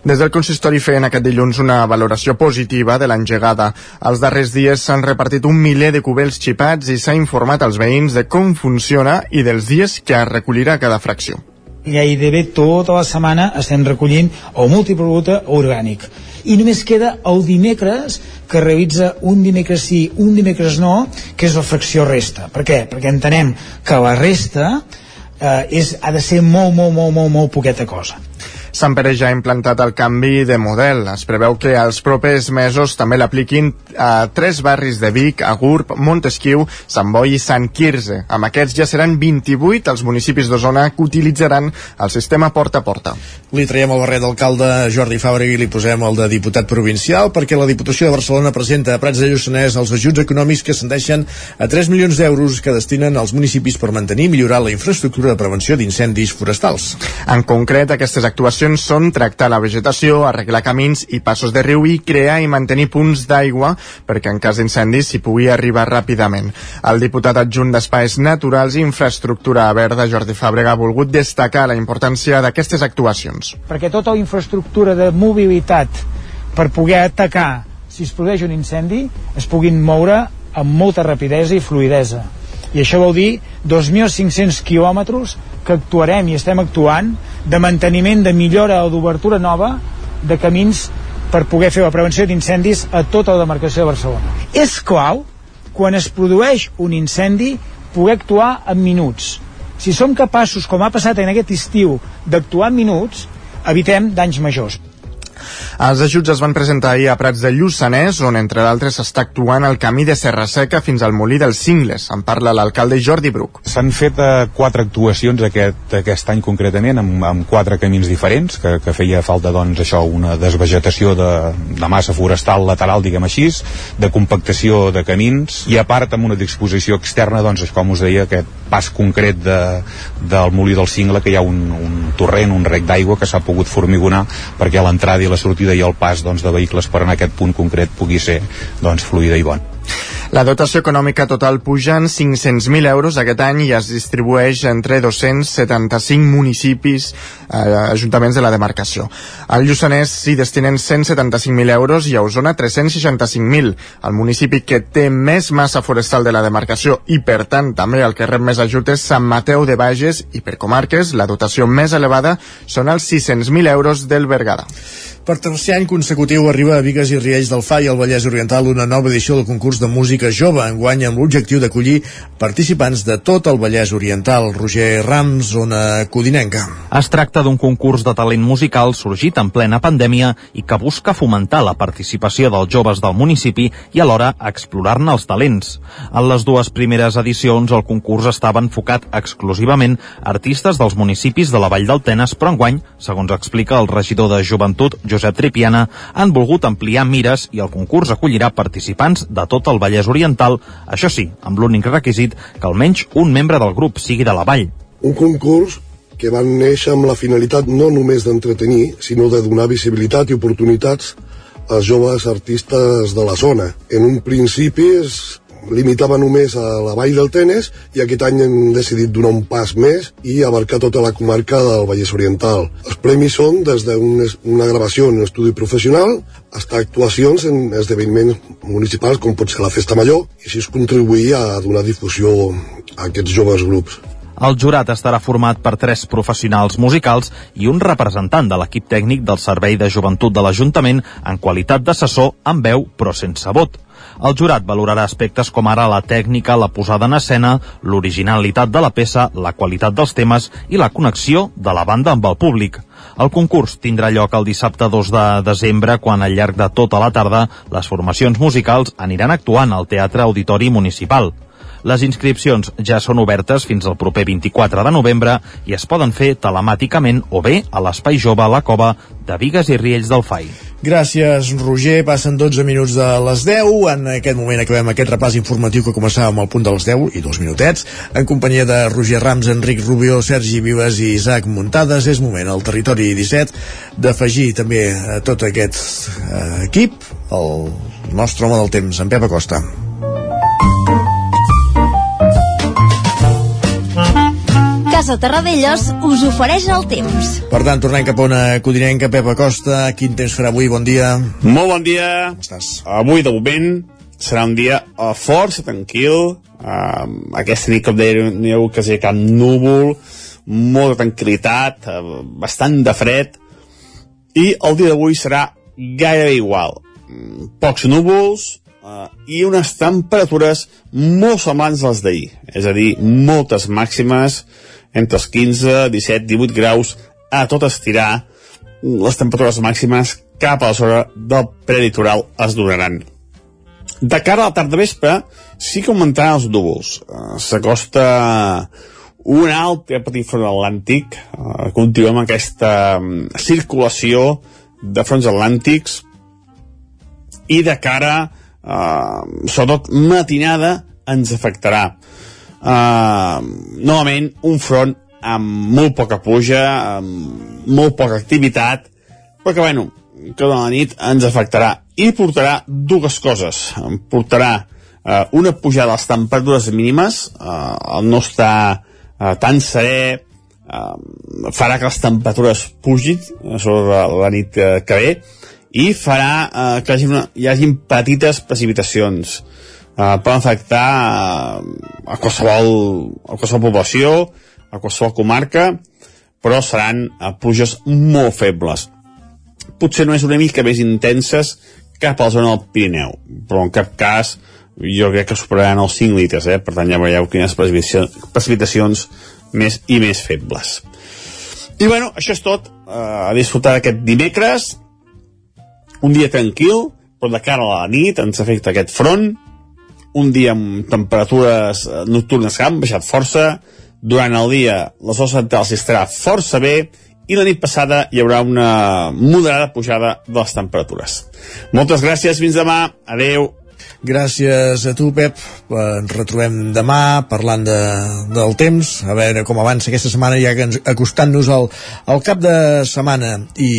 Des del consistori feien aquest dilluns una valoració positiva de l'engegada. Els darrers dies s'han repartit un miler de cubells xipats i s'ha informat als veïns de com funciona i dels dies que recollirà cada fracció gairebé tota la setmana estem recollint el multiproducte orgànic i només queda el dimecres que realitza un dimecres sí, un dimecres no, que és la fracció resta. Per què? Perquè entenem que la resta eh, és, ha de ser molt, molt, molt, molt, molt poqueta cosa. Sant Pere ja ha implantat el canvi de model. Es preveu que els propers mesos també l'apliquin a tres barris de Vic, Agurb, Montesquieu, Sant Boi i Sant Quirze. Amb aquests ja seran 28 els municipis d'Osona que utilitzaran el sistema porta a porta. Li traiem el barret d'alcalde Jordi Fàbrega i li posem el de diputat provincial perquè la Diputació de Barcelona presenta a Prats de Lluçanès els ajuts econòmics que s'endeixen a 3 milions d'euros que destinen als municipis per mantenir i millorar la infraestructura de prevenció d'incendis forestals. En concret, aquestes actuacions actuacions són tractar la vegetació, arreglar camins i passos de riu i crear i mantenir punts d'aigua perquè en cas d'incendis s'hi pugui arribar ràpidament. El diputat adjunt d'Espais Naturals i Infraestructura Verda, Jordi Fàbrega, ha volgut destacar la importància d'aquestes actuacions. Perquè tota la infraestructura de mobilitat per poder atacar si es produeix un incendi es puguin moure amb molta rapidesa i fluidesa. I això vol dir 2.500 quilòmetres que actuarem i estem actuant de manteniment, de millora o d'obertura nova de camins per poder fer la prevenció d'incendis a tota la demarcació de Barcelona. És clau, quan es produeix un incendi, poder actuar en minuts. Si som capaços, com ha passat en aquest estiu, d'actuar en minuts, evitem danys majors. Els ajuts es van presentar ahir a Prats de Lluçanès, on entre d'altres s'està actuant el camí de Serra Seca fins al Molí dels Cingles. En parla l'alcalde Jordi Bruc. S'han fet eh, quatre actuacions aquest, aquest any concretament, amb, amb quatre camins diferents, que, que feia falta doncs això, una desvegetació de, de massa forestal lateral, diguem així, de compactació de camins, i a part amb una disposició externa, doncs, com us deia, aquest pas concret de, del Molí del Cingle, que hi ha un, un torrent, un rec d'aigua que s'ha pogut formigonar perquè l'entrada i la sortida i el pas doncs, de vehicles per en aquest punt concret pugui ser doncs, fluida i bon. La dotació econòmica total puja en 500.000 euros aquest any i es distribueix entre 275 municipis, eh, ajuntaments de la demarcació. Al Lluçanès s'hi destinen 175.000 euros i a Osona 365.000. El municipi que té més massa forestal de la demarcació i, per tant, també el que rep més ajut és Sant Mateu de Bages i, per comarques, la dotació més elevada són els 600.000 euros del Bergada. Per tercer any consecutiu arriba a Vigues i Riells del FAI al Vallès Oriental una nova edició del concurs de música jove, enguany amb l'objectiu d'acollir participants de tot el Vallès Oriental. Roger Rams, zona codinenca. Es tracta d'un concurs de talent musical sorgit en plena pandèmia i que busca fomentar la participació dels joves del municipi i alhora explorar-ne els talents. En les dues primeres edicions el concurs estava enfocat exclusivament a artistes dels municipis de la Vall del Tenes, però enguany, segons explica el regidor de Joventut, Josep Tripiana, han volgut ampliar mires i el concurs acollirà participants de tot el Vallès Oriental, això sí, amb l'únic requisit que almenys un membre del grup sigui de la vall. Un concurs que van néixer amb la finalitat no només d'entretenir, sinó de donar visibilitat i oportunitats als joves artistes de la zona. En un principi es limitava només a la vall del Tenes i aquest any hem decidit donar un pas més i abarcar tota la comarca del Vallès Oriental. Els premis són des d'una una gravació en un estudi professional fins a actuacions en esdeveniments municipals com pot ser la Festa Major i així contribuir a donar difusió a aquests joves grups. El jurat estarà format per tres professionals musicals i un representant de l'equip tècnic del Servei de Joventut de l'Ajuntament en qualitat d'assessor amb veu però sense vot. El jurat valorarà aspectes com ara la tècnica, la posada en escena, l'originalitat de la peça, la qualitat dels temes i la connexió de la banda amb el públic. El concurs tindrà lloc el dissabte 2 de desembre, quan al llarg de tota la tarda les formacions musicals aniran actuant al Teatre Auditori Municipal. Les inscripcions ja són obertes fins al proper 24 de novembre i es poden fer telemàticament o bé a l'Espai Jove a la Cova de Vigues i Riells del FAI. Gràcies, Roger. Passen 12 minuts de les 10. En aquest moment acabem aquest repàs informatiu que començàvem al punt dels 10 i dos minutets. En companyia de Roger Rams, Enric Rubió, Sergi Vives i Isaac Muntades, és moment al territori 17 d'afegir també a tot aquest eh, equip el nostre home del temps, en Pep Acosta. Casa Terradellos us ofereix el temps. Per tant, tornem cap a una codinenca, Pep Acosta. Quin temps farà avui? Bon dia. Molt bon dia. Com estàs? Avui, de moment, serà un dia uh, força tranquil. Uh, aquesta nit, com deia, neu quasi cap núvol, molta tranquil·litat, uh, bastant de fred, i el dia d'avui serà gairebé igual. Mm, pocs núvols, uh, i unes temperatures molt semblants a les d'ahir. És a dir, moltes màximes, entre els 15, 17, 18 graus, a tot estirar, les temperatures màximes cap a la zona del preditoral es donaran. De cara a la tarda vespre, sí que augmentaran els núvols. Uh, S'acosta un altre petit front atlàntic. Uh, continuem aquesta um, circulació de fronts atlàntics i de cara, uh, sobretot matinada, ens afectarà uh, novament un front amb molt poca puja, amb molt poca activitat, però que, bueno, que de la nit ens afectarà i portarà dues coses. Portarà uh, una pujada de les temperatures mínimes, uh, el no està uh, tan serè, uh, farà que les temperatures pugin sobre la, la nit uh, que ve i farà uh, que hi hagi, una, hi hagi petites precipitacions eh, poden afectar eh, a, qualsevol, a qualsevol població, a qualsevol comarca, però seran eh, pluges molt febles. Potser no és una mica més intenses cap a la zona del Pirineu, però en cap cas jo crec que superaran els 5 litres, eh? per tant ja veieu quines precipitacions més i més febles. I bueno, això és tot, eh, a disfrutar aquest dimecres, un dia tranquil, però de cara a la nit ens afecta aquest front, un dia amb temperatures eh, nocturnes que han baixat força, durant el dia les hores centrals estarà força bé i la nit passada hi haurà una moderada pujada de les temperatures. Moltes gràcies, fins demà, adeu. Gràcies a tu, Pep. Ens retrobem demà parlant de, del temps, a veure com avança aquesta setmana, ja que acostant-nos al, al cap de setmana i,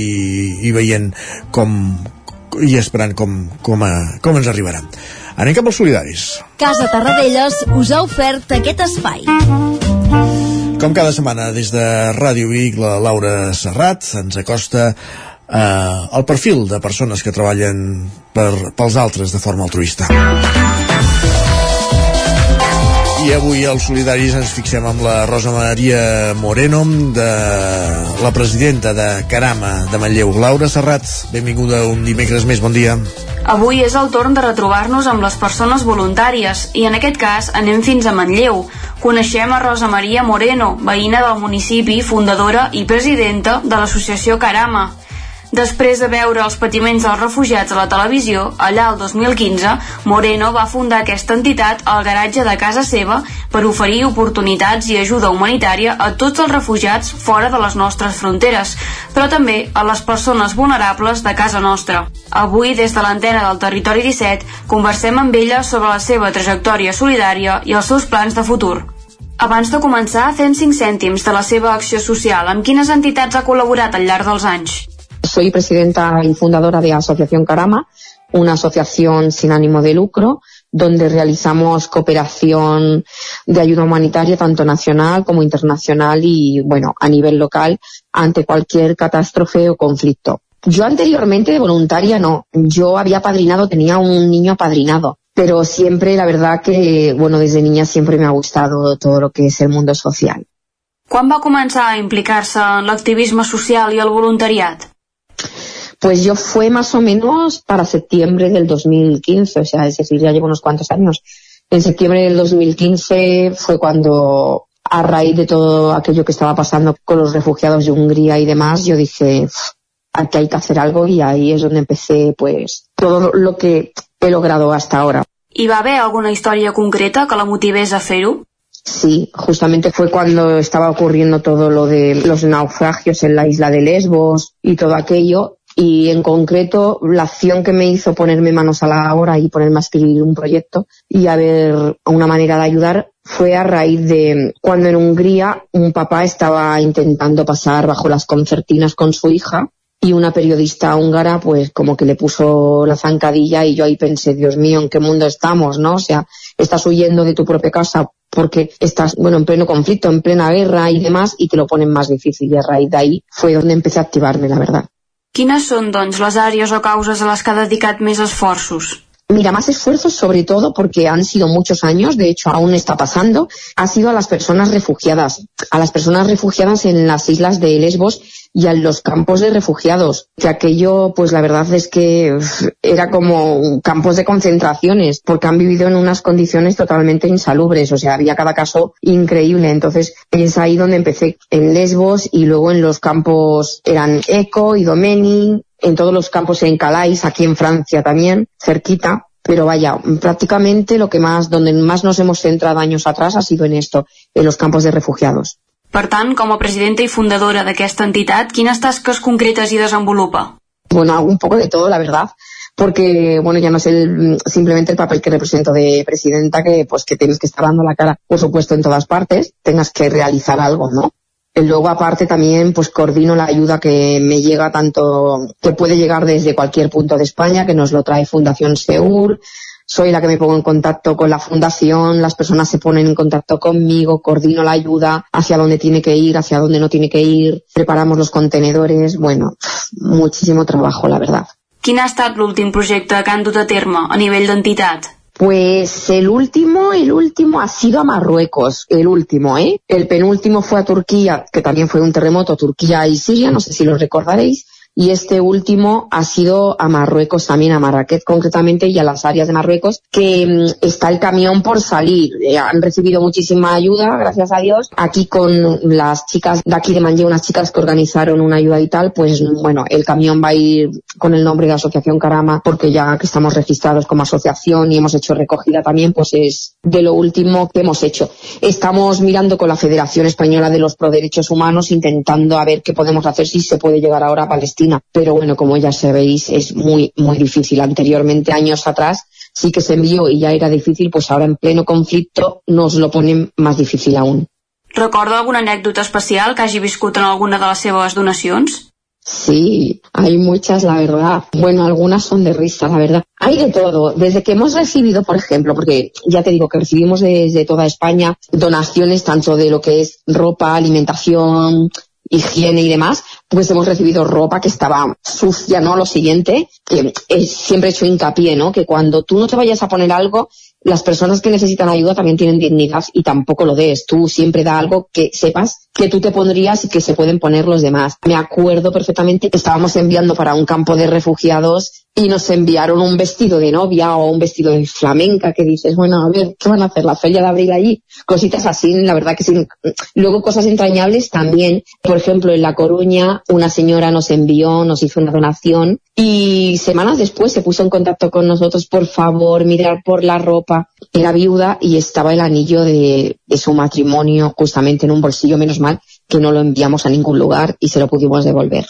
i veient com i esperant com, com, a, com ens arribarà. Anem cap als solidaris. Casa Tarradellas us ha ofert aquest espai. Com cada setmana, des de Ràdio Vic, la Laura Serrat ens acosta eh, el perfil de persones que treballen per, pels altres de forma altruista. I avui als Solidaris ens fixem amb la Rosa Maria Moreno, de la presidenta de Carama de Manlleu. Laura Serrat, benvinguda un dimecres més, bon dia. Avui és el torn de retrobar-nos amb les persones voluntàries i en aquest cas anem fins a Manlleu. Coneixem a Rosa Maria Moreno, veïna del municipi, fundadora i presidenta de l'associació Carama. Després de veure els patiments dels refugiats a la televisió, allà el 2015, Moreno va fundar aquesta entitat al garatge de casa seva per oferir oportunitats i ajuda humanitària a tots els refugiats fora de les nostres fronteres, però també a les persones vulnerables de casa nostra. Avui, des de l'antena del Territori 17, conversem amb ella sobre la seva trajectòria solidària i els seus plans de futur. Abans de començar, fent 5 cèntims de la seva acció social, amb quines entitats ha col·laborat al llarg dels anys? Soy presidenta y fundadora de Asociación Carama, una asociación sin ánimo de lucro, donde realizamos cooperación de ayuda humanitaria tanto nacional como internacional y, bueno, a nivel local ante cualquier catástrofe o conflicto. Yo anteriormente de voluntaria no, yo había padrinado, tenía un niño apadrinado, pero siempre la verdad que, bueno, desde niña siempre me ha gustado todo lo que es el mundo social. Quan va a implicar-se en l'activisme social i el voluntariat? Pues yo fue más o menos para septiembre del 2015, o sea, es decir, ya llevo unos cuantos años. En septiembre del 2015 fue cuando, a raíz de todo aquello que estaba pasando con los refugiados de Hungría y demás, yo dije, aquí hay que hacer algo y ahí es donde empecé, pues, todo lo que he logrado hasta ahora. Hi va haver alguna història concreta que la motivés a fer-ho? Sí, justamente fue cuando estaba ocurriendo todo lo de los naufragios en la isla de Lesbos y todo aquello. Y en concreto, la acción que me hizo ponerme manos a la obra y ponerme a escribir un proyecto y a ver una manera de ayudar fue a raíz de cuando en Hungría un papá estaba intentando pasar bajo las concertinas con su hija y una periodista húngara pues como que le puso la zancadilla y yo ahí pensé, Dios mío, ¿en qué mundo estamos? ¿no? O sea, estás huyendo de tu propia casa porque estás, bueno, en pleno conflicto, en plena guerra y demás, y te lo ponen más difícil. Y a raíz de ahí fue donde empecé a activarme, la verdad. Quines són, doncs, les àrees o causes a les que ha dedicat més esforços? Mira, más esfuerzos sobre todo porque han sido muchos años, de hecho aún está pasando, ha sido a las personas refugiadas, a las personas refugiadas en las islas de Lesbos y a los campos de refugiados, que aquello, pues la verdad es que era como campos de concentraciones, porque han vivido en unas condiciones totalmente insalubres, o sea, había cada caso increíble, entonces es ahí donde empecé en Lesbos y luego en los campos eran Eco y Domeni, en todos los campos en Calais, aquí en Francia también, cerquita, pero vaya, prácticamente lo que más, donde más nos hemos centrado años atrás ha sido en esto, en los campos de refugiados. Per tant, com a presidenta i fundadora d'aquesta entitat, quines tasques concretes hi desenvolupa? Bueno, un poco de todo, la verdad, porque bueno, ya no es el, simplemente el papel que represento de presidenta, que pues que tienes que estar dando la cara, por supuesto, en todas partes, tengas que realizar algo, ¿no? Y luego aparte también pues coordino la ayuda que me llega tanto, que puede llegar desde cualquier punto de España, que nos lo trae Fundación Seur, soy la que me pongo en contacto con la fundación, las personas se ponen en contacto conmigo, coordino la ayuda hacia dónde tiene que ir, hacia dónde no tiene que ir, preparamos los contenedores, bueno, muchísimo trabajo, la verdad. Quin ha estat l'últim projecte que han dut a terme a nivell d'entitat? Pues el último, el último ha sido a Marruecos, el último, ¿eh? El penúltimo fue a Turquía, que también fue un terremoto, Turquía y Siria, no sé si lo recordaréis, y este último ha sido a Marruecos también, a Marrakech concretamente y a las áreas de Marruecos, que mm, está el camión por salir. Eh, han recibido muchísima ayuda, gracias a Dios. Aquí con las chicas de aquí de Manje, unas chicas que organizaron una ayuda y tal, pues bueno, el camión va a ir con el nombre de Asociación Carama, porque ya que estamos registrados como asociación y hemos hecho recogida también, pues es de lo último que hemos hecho. Estamos mirando con la Federación Española de los Pro Derechos Humanos, intentando a ver qué podemos hacer si se puede llegar ahora a Palestina pero bueno, como ya sabéis, es muy, muy difícil. Anteriormente, años atrás, sí que se envió y ya era difícil, pues ahora en pleno conflicto nos lo ponen más difícil aún. Recorda alguna anécdota especial que hagi viscut en alguna de les seves donacions? Sí, hay muchas, la verdad. Bueno, algunas son de risa, la verdad. Hay de todo. Desde que hemos recibido, por ejemplo, porque ya te digo que recibimos desde toda España donaciones tanto de lo que es ropa, alimentación, higiene y demás, pues hemos recibido ropa que estaba sucia, ¿no? Lo siguiente, que siempre he hecho hincapié, ¿no? Que cuando tú no te vayas a poner algo, las personas que necesitan ayuda también tienen dignidad y tampoco lo des. Tú siempre da algo que sepas que tú te pondrías y que se pueden poner los demás. Me acuerdo perfectamente que estábamos enviando para un campo de refugiados y nos enviaron un vestido de novia o un vestido de flamenca que dices, bueno, a ver, ¿qué van a hacer? La feria de abril allí. Cositas así, la verdad que sí. Luego cosas entrañables también. Por ejemplo, en La Coruña una señora nos envió, nos hizo una donación y semanas después se puso en contacto con nosotros, por favor, mirar por la ropa. Era viuda y estaba el anillo de, de su matrimonio justamente en un bolsillo, menos mal que no lo enviamos a ningún lugar y se lo pudimos devolver.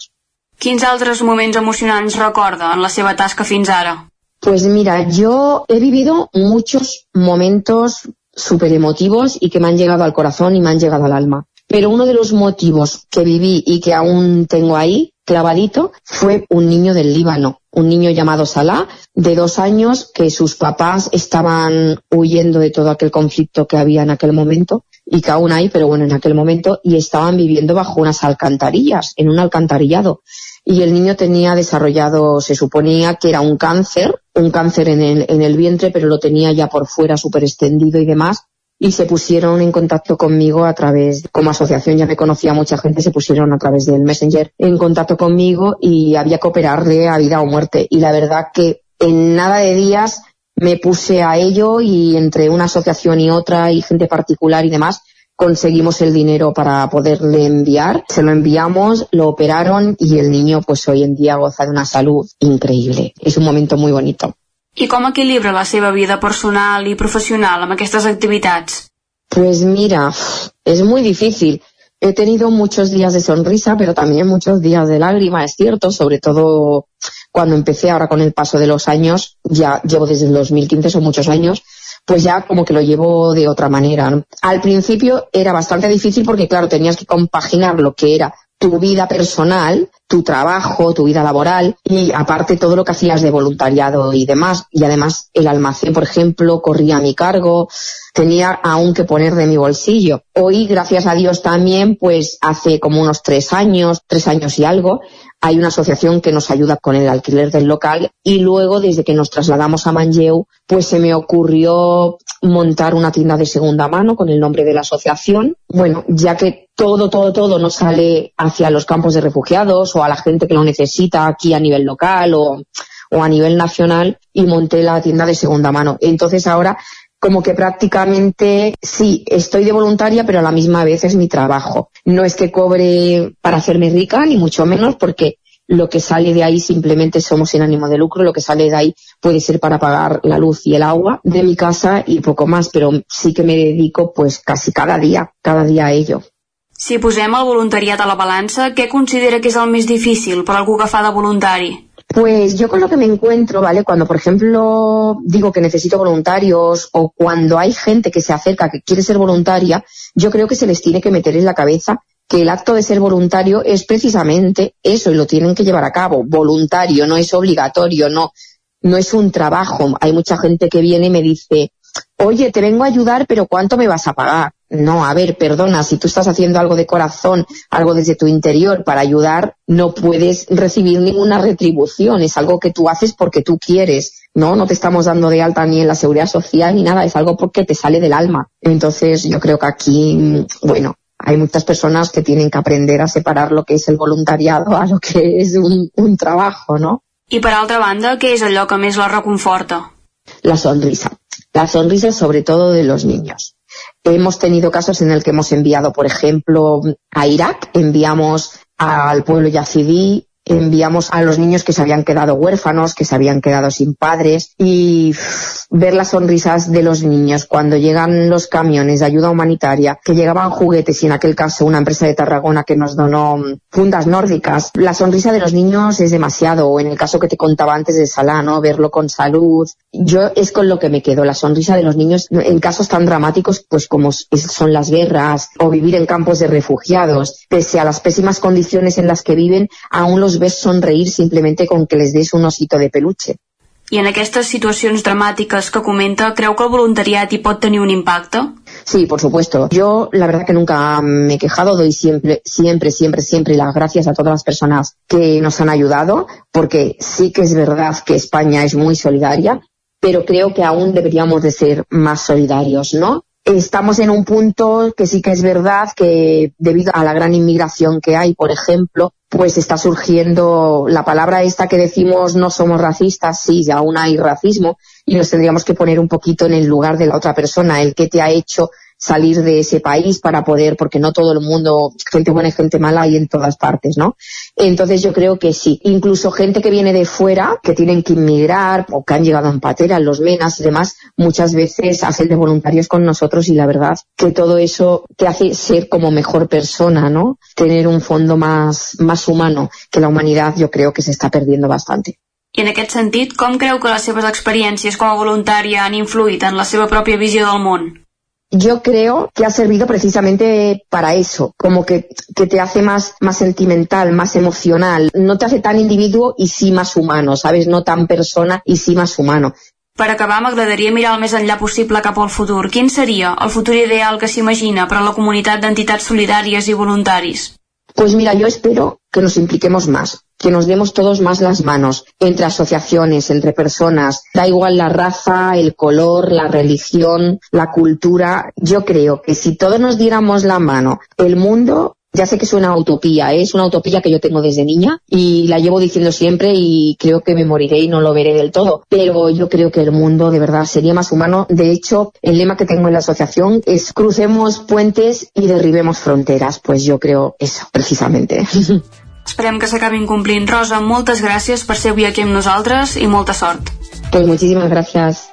Quins altres moments emocionants recorda en la seva tasca fins ara? Pues mira, yo he vivido muchos momentos súper emotivos y que me han llegado al corazón y me han llegado al alma. Pero uno de los motivos que viví y que aún tengo ahí, clavadito, fue un niño del Líbano, un niño llamado Salah, de dos años, que sus papás estaban huyendo de todo aquel conflicto que había en aquel momento y que aún hay, pero bueno, en aquel momento, y estaban viviendo bajo unas alcantarillas, en un alcantarillado y el niño tenía desarrollado, se suponía que era un cáncer, un cáncer en el, en el vientre, pero lo tenía ya por fuera súper extendido y demás, y se pusieron en contacto conmigo a través, como asociación ya me conocía mucha gente, se pusieron a través del Messenger en contacto conmigo y había que operarle a vida o muerte. Y la verdad que en nada de días me puse a ello y entre una asociación y otra y gente particular y demás, conseguimos el dinero para poderle enviar, se lo enviamos, lo operaron y el niño pues hoy en día goza de una salud increíble. Es un momento muy bonito. I com equilibra la seva vida personal i professional amb aquestes activitats? Pues mira, es muy difícil. He tenido muchos días de sonrisa, pero también muchos días de lágrima, es cierto, sobre todo cuando empecé ahora con el paso de los años, ya llevo desde el 2015, son muchos años, pues ya como que lo llevo de otra manera. Al principio era bastante difícil porque, claro, tenías que compaginar lo que era tu vida personal, tu trabajo, tu vida laboral y aparte todo lo que hacías de voluntariado y demás. Y además el almacén, por ejemplo, corría a mi cargo, tenía aún que poner de mi bolsillo. Hoy, gracias a Dios también, pues hace como unos tres años, tres años y algo, hay una asociación que nos ayuda con el alquiler del local y luego desde que nos trasladamos a Manlleu pues se me ocurrió montar una tienda de segunda mano con el nombre de la asociación. Bueno, ya que todo, todo, todo no sale hacia los campos de refugiados o a la gente que lo necesita aquí a nivel local o, o a nivel nacional y monté la tienda de segunda mano. Entonces ahora como que prácticamente sí, estoy de voluntaria, pero a la misma vez es mi trabajo. No es que cobre para hacerme rica, ni mucho menos, porque lo que sale de ahí simplemente somos sin ánimo de lucro, lo que sale de ahí puede ser para pagar la luz y el agua de mi casa y poco más, pero sí que me dedico pues casi cada día, cada día a ello. Si posem el voluntariat a la balança, què considera que és el més difícil per algú que de voluntari? Pues yo con lo que me encuentro, ¿vale? Cuando, por ejemplo, digo que necesito voluntarios o cuando hay gente que se acerca que quiere ser voluntaria, yo creo que se les tiene que meter en la cabeza que el acto de ser voluntario es precisamente eso y lo tienen que llevar a cabo. Voluntario, no es obligatorio, no, no es un trabajo. Hay mucha gente que viene y me dice, oye, te vengo a ayudar, pero ¿cuánto me vas a pagar? No, a ver, perdona, si tú estás haciendo algo de corazón, algo desde tu interior para ayudar, no puedes recibir ninguna retribución, es algo que tú haces porque tú quieres, ¿no? No te estamos dando de alta ni en la seguridad social ni nada, es algo porque te sale del alma. Entonces yo creo que aquí, bueno, hay muchas personas que tienen que aprender a separar lo que es el voluntariado a lo que es un, un trabajo, ¿no? I per altra banda, què és allò que més la reconforta? La sonrisa. La sonrisa sobre todo de los niños. Hemos tenido casos en el que hemos enviado, por ejemplo, a Irak, enviamos al pueblo yazidí enviamos a los niños que se habían quedado huérfanos, que se habían quedado sin padres y ver las sonrisas de los niños cuando llegan los camiones de ayuda humanitaria, que llegaban juguetes y en aquel caso una empresa de Tarragona que nos donó mm, fundas nórdicas. La sonrisa de los niños es demasiado, o en el caso que te contaba antes de Salah, ¿no? Verlo con salud. Yo es con lo que me quedo, la sonrisa de los niños en casos tan dramáticos pues como son las guerras o vivir en campos de refugiados. Pese a las pésimas condiciones en las que viven, aún los ves sonreír simplemente con que les des un osito de peluche. I en aquestes situacions dramàtiques que comenta, creu que el voluntariat hi pot tenir un impacte? Sí, por supuesto. Yo la verdad que nunca me he quejado, doy siempre, siempre, siempre, siempre las gracias a todas las personas que nos han ayudado, porque sí que es verdad que España es muy solidaria, pero creo que aún deberíamos de ser más solidarios, ¿no? Estamos en un punto que sí que es verdad que debido a la gran inmigración que hay, por ejemplo, pues está surgiendo la palabra esta que decimos no somos racistas, sí, aún hay racismo y nos tendríamos que poner un poquito en el lugar de la otra persona, el que te ha hecho salir de ese país para poder, porque no todo el mundo, gente buena y gente mala hay en todas partes, ¿no? Entonces yo creo que sí. Incluso gente que viene de fuera, que tienen que inmigrar o que han llegado en patera, los menas y demás, muchas veces hacen de voluntarios con nosotros y la verdad que todo eso te hace ser como mejor persona, ¿no? Tener un fondo más, más humano que la humanidad yo creo que se está perdiendo bastante. I en aquest sentit, com creu que les seves experiències com a voluntària han influït en la seva pròpia visió del món? Yo creo que ha servido precisamente para eso, como que, que te hace más, más sentimental, más emocional, no te hace tan individuo y sí más humano, ¿sabes? No tan persona y sí más humano. Per acabar, m'agradaria mirar el més enllà possible cap al futur. Quin seria el futur ideal que s'imagina per a la comunitat d'entitats solidàries i voluntaris? Pues mira, yo espero que nos impliquemos más, que nos demos todos más las manos, entre asociaciones, entre personas, da igual la raza, el color, la religión, la cultura. Yo creo que si todos nos diéramos la mano, el mundo ya sé que es una utopía, ¿eh? es una utopía que yo tengo desde niña y la llevo diciendo siempre y creo que me moriré y no lo veré del todo. Pero yo creo que el mundo de verdad sería más humano. De hecho, el lema que tengo en la asociación es crucemos puentes y derribemos fronteras. Pues yo creo eso, precisamente. Esperem que s'acabin complint. Rosa, moltes gràcies per ser avui aquí amb nosaltres i molta sort. Pues muchísimas gracias.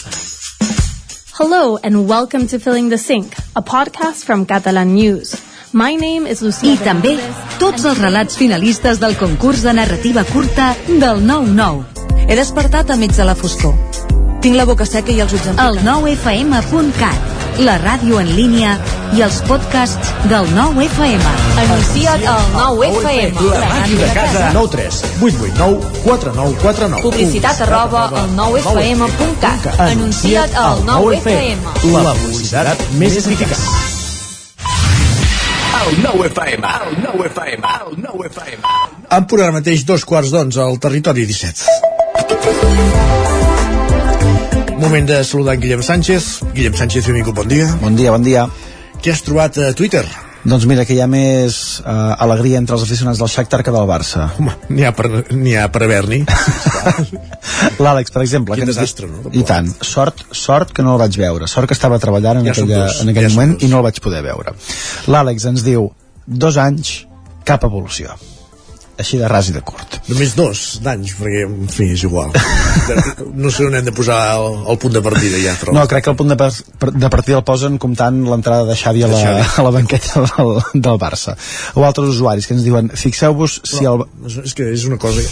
Hello and welcome to Filling the Sink, a podcast from Catalan News. My name is Lucía I també tots els relats finalistes del concurs de narrativa curta del 9-9. He despertat a mig de la foscor. Tinc la boca seca i els ulls El 9fm.cat, la ràdio en línia i els podcasts del 9FM. Anuncia't al 9FM. La màquina de casa. 9 3 8 8 9 4 9 4 9 Publicitat arroba al 9fm.cat. Anuncia't al 9FM. La publicitat més eficaç. El 9FM, el 9FM, el 9FM. En punt ara mateix dos quarts d'onze al territori 17. Moment de saludar en Guillem Sánchez. Guillem Sánchez, benvingut, bon dia. Bon dia, bon dia. Què has trobat a Twitter? Doncs mira, que hi ha més uh, alegria entre els aficionats del Shakhtar que del Barça. Home, n'hi ha per, ha per haver-n'hi. L'Àlex, per exemple. Quin desastre, no? I tant. Sort, sort que no el vaig veure. Sort que estava treballant en, Ja aquella, en aquell ja moment i no el vaig poder veure. L'Àlex ens diu, dos anys, cap evolució. Així de ras i de curt. Només dos d'anys, perquè, en fi, és igual. No sé on hem de posar el, el punt de partida ja, però... No, crec que el punt de, par- de partida el posen comptant l'entrada de Xavi a la, a la banqueta del, del Barça. O altres usuaris que ens diuen, fixeu-vos si el... És, que és una cosa...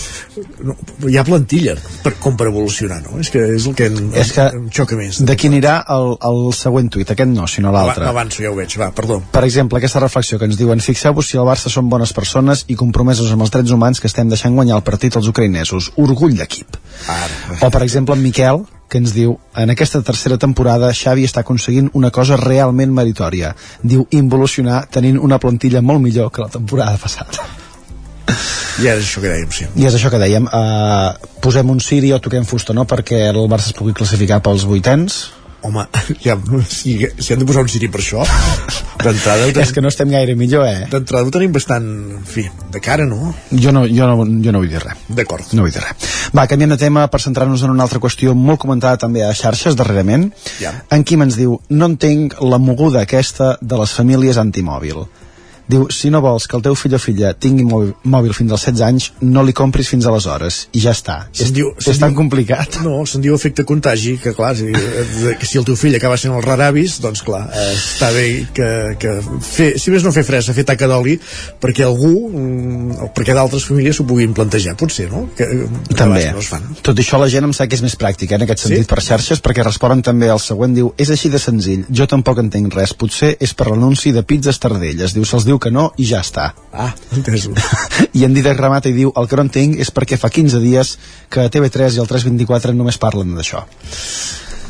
No, hi ha plantilla per, com per evolucionar, no? És que és el que em, És que em xoca més. de qui anirà el, el següent tuit, aquest no, sinó l'altre. Ava- Avanço, ja ho veig, va, perdó. Per exemple, aquesta reflexió que ens diuen fixeu-vos si el Barça són bones persones i compromesos amb els drets humans que estem deixant guanyar el partit als ucraïnesos. Orgull d'equip. O, per exemple, en Miquel, que ens diu en aquesta tercera temporada Xavi està aconseguint una cosa realment meritòria. Diu involucionar tenint una plantilla molt millor que la temporada passada. I és això que dèiem, sí. I és això que dèiem, uh, posem un Siri o toquem fusta, no?, perquè el Barça es pugui classificar pels vuitens. Home, ja, si, si han de posar un Siri per això, d'entrada tenim... És que no estem gaire millor, eh? D'entrada ho tenim bastant, en fi, de cara, no? Jo no, jo no, jo no vull dir res. D'acord. No vull dir res. Va, canviem de tema per centrar-nos en una altra qüestió molt comentada també a xarxes darrerament. Ja. En Quim ens diu, no entenc la moguda aquesta de les famílies antimòbil. Diu, si no vols que el teu fill o filla tingui mòbil, mòbil fins als 16 anys, no li compris fins aleshores. I ja està. És, diu, és tan complicat. No, se'n diu efecte contagi, que clar, si, eh, que si el teu fill acaba sent el raravis, doncs clar, eh, està bé que, que fer, si més no fer fresa, fer taca d'oli, perquè algú, mm, perquè d'altres famílies s'ho puguin plantejar, potser, no? Que, que També. No es fan. Tot això la gent em sap que és més pràctic, eh, en aquest sentit, Sí? per xarxes, perquè responen també al següent, diu, és així de senzill, jo tampoc entenc res, potser és per l'anunci de pizzas tardelles, diu, se'ls diu que no i ja està. Ah, entesos. I en Didac remata i diu, el que no entenc és perquè fa 15 dies que a TV3 i el 324 només parlen d'això.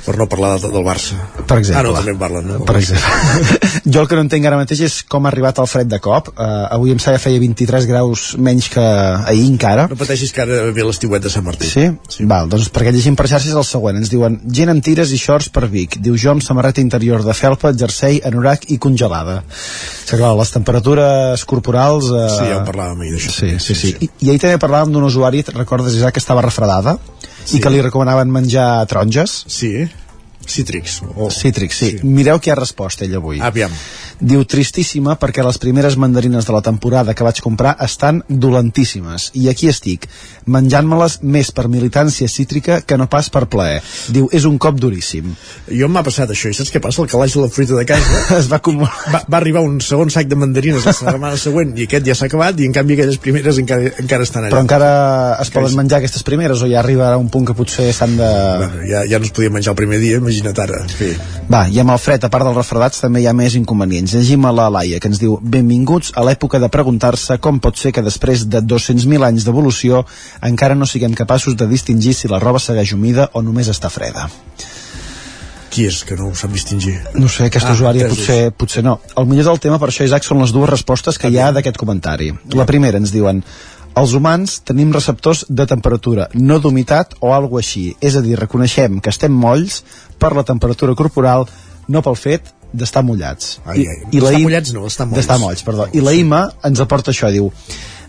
Per no parlar de, del Barça. Per exemple. Ah, no, també en parlen, no? Per exemple. jo el que no entenc ara mateix és com ha arribat el fred de cop. Uh, avui em sembla feia 23 graus menys que ahir encara. No pateixis que ara ve l'estiuet de Sant Martí. Sí? sí? Val, doncs perquè llegim per xarxes el següent. Ens diuen, gent amb tires i shorts per Vic. Diu jo amb samarreta interior de felpa, jersei, anorac i congelada. Sigui, clar, les temperatures corporals... Uh... Sí, ja en parlàvem ahir d'això. Sí, sí, sí. I, I ahir també parlàvem d'un usuari, recordes, Isaac, que estava refredada sí. i que li recomanaven menjar taronges? Sí, cítrics. O... Cítrics, sí. sí. Mireu qui ha respost ell avui. Aviam. Diu, tristíssima perquè les primeres mandarines de la temporada que vaig comprar estan dolentíssimes. I aquí estic, menjant-me-les més per militància cítrica que no pas per plaer. Diu, és un cop duríssim. Jo m'ha passat això, i saps què passa? El calaix de la fruita de casa es va acumular. Va, va arribar un segon sac de mandarines la setmana següent i aquest ja s'ha acabat i en canvi aquelles primeres encara, encara estan allà. Però encara es poden menjar aquestes primeres o ja arriba a un punt que potser s'han de... Bueno, ja, ja no es podia menjar el primer dia, imagina't ara. Fi. Va, i amb el fred, a part dels refredats, també hi ha més inconvenients. Llegim a la Laia, que ens diu Benvinguts a l'època de preguntar-se com pot ser que després de 200.000 anys d'evolució encara no siguem capaços de distingir si la roba segueix humida o només està freda. Qui és que no ho sap distingir? No sé, aquesta Ah, usuària potser, potser no. El millor del tema, per això, Isaac, són les dues respostes que hi ha d'aquest comentari. La primera ens diuen els humans tenim receptors de temperatura, no d'humitat o alguna així. És a dir, reconeixem que estem molls per la temperatura corporal, no pel fet d'estar mullats. Ai, ai, d'estar mullats no, d'estar molls. D'estar molls, perdó. I la Ima ens aporta això, diu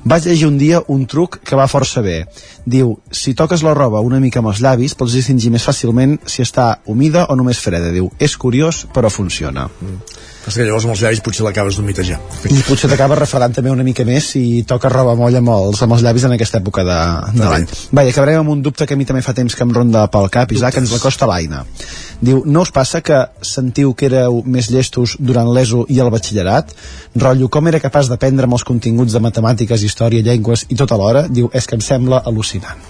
vaig llegir un dia un truc que va força bé. Diu, si toques la roba una mica amb els llavis, pots distingir més fàcilment si està humida o només freda. Diu, és curiós, però funciona. Mm. És que llavors amb els llavis potser l'acabes d'humitejar. I potser t'acaba refredant també una mica més si toques roba molla amb els, amb els llavis en aquesta època de, de l'any. Vaja, acabarem amb un dubte que a mi també fa temps que em ronda pel cap, Isaac, ens l'acosta l'Aina. Diu, no us passa que sentiu que éreu més llestos durant l'ESO i el batxillerat? Rotllo, com era capaç d'aprendre amb els continguts de matemàtiques, història, llengües i tot alhora? Diu, és que em sembla al·lucinant.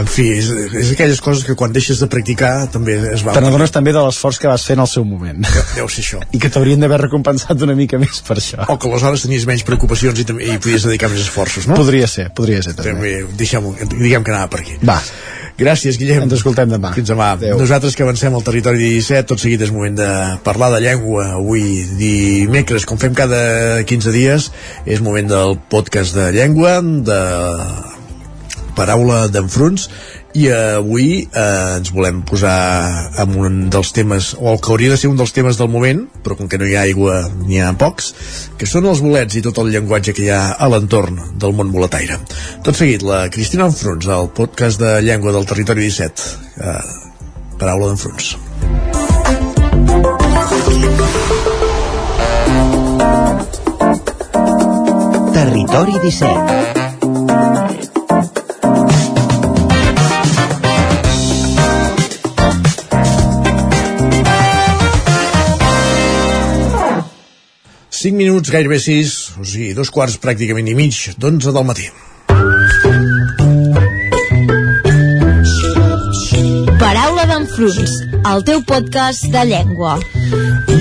En fi, és, és aquelles coses que quan deixes de practicar també es va... Te n'adones també de l'esforç que vas fer en el seu moment. Deu ser això. I que t'haurien d'haver recompensat una mica més per això. O que aleshores tenies menys preocupacions i, i podies dedicar més esforços, no? Podria ser, podria ser també. també deixem diguem que anava per aquí. Va. Gràcies, Guillem. Ens escoltem demà. Fins demà. Adéu. Nosaltres que avancem al territori 17, tot seguit és moment de parlar de llengua. Avui, dimecres, com fem cada 15 dies, és moment del podcast de llengua, de paraula d'enfronts, i avui eh, ens volem posar amb un dels temes, o el que hauria de ser un dels temes del moment, però com que no hi ha aigua n'hi ha pocs, que són els bolets i tot el llenguatge que hi ha a l'entorn del món boletaire. Tot seguit, la Cristina Enfrons, al podcast de llengua del territori 17. Eh, paraula d'enfrons. Territori 17 5 minuts, gairebé 6, o sigui, dos quarts pràcticament i mig, d'11 del matí. Paraula d'enfruns, el teu podcast de llengua.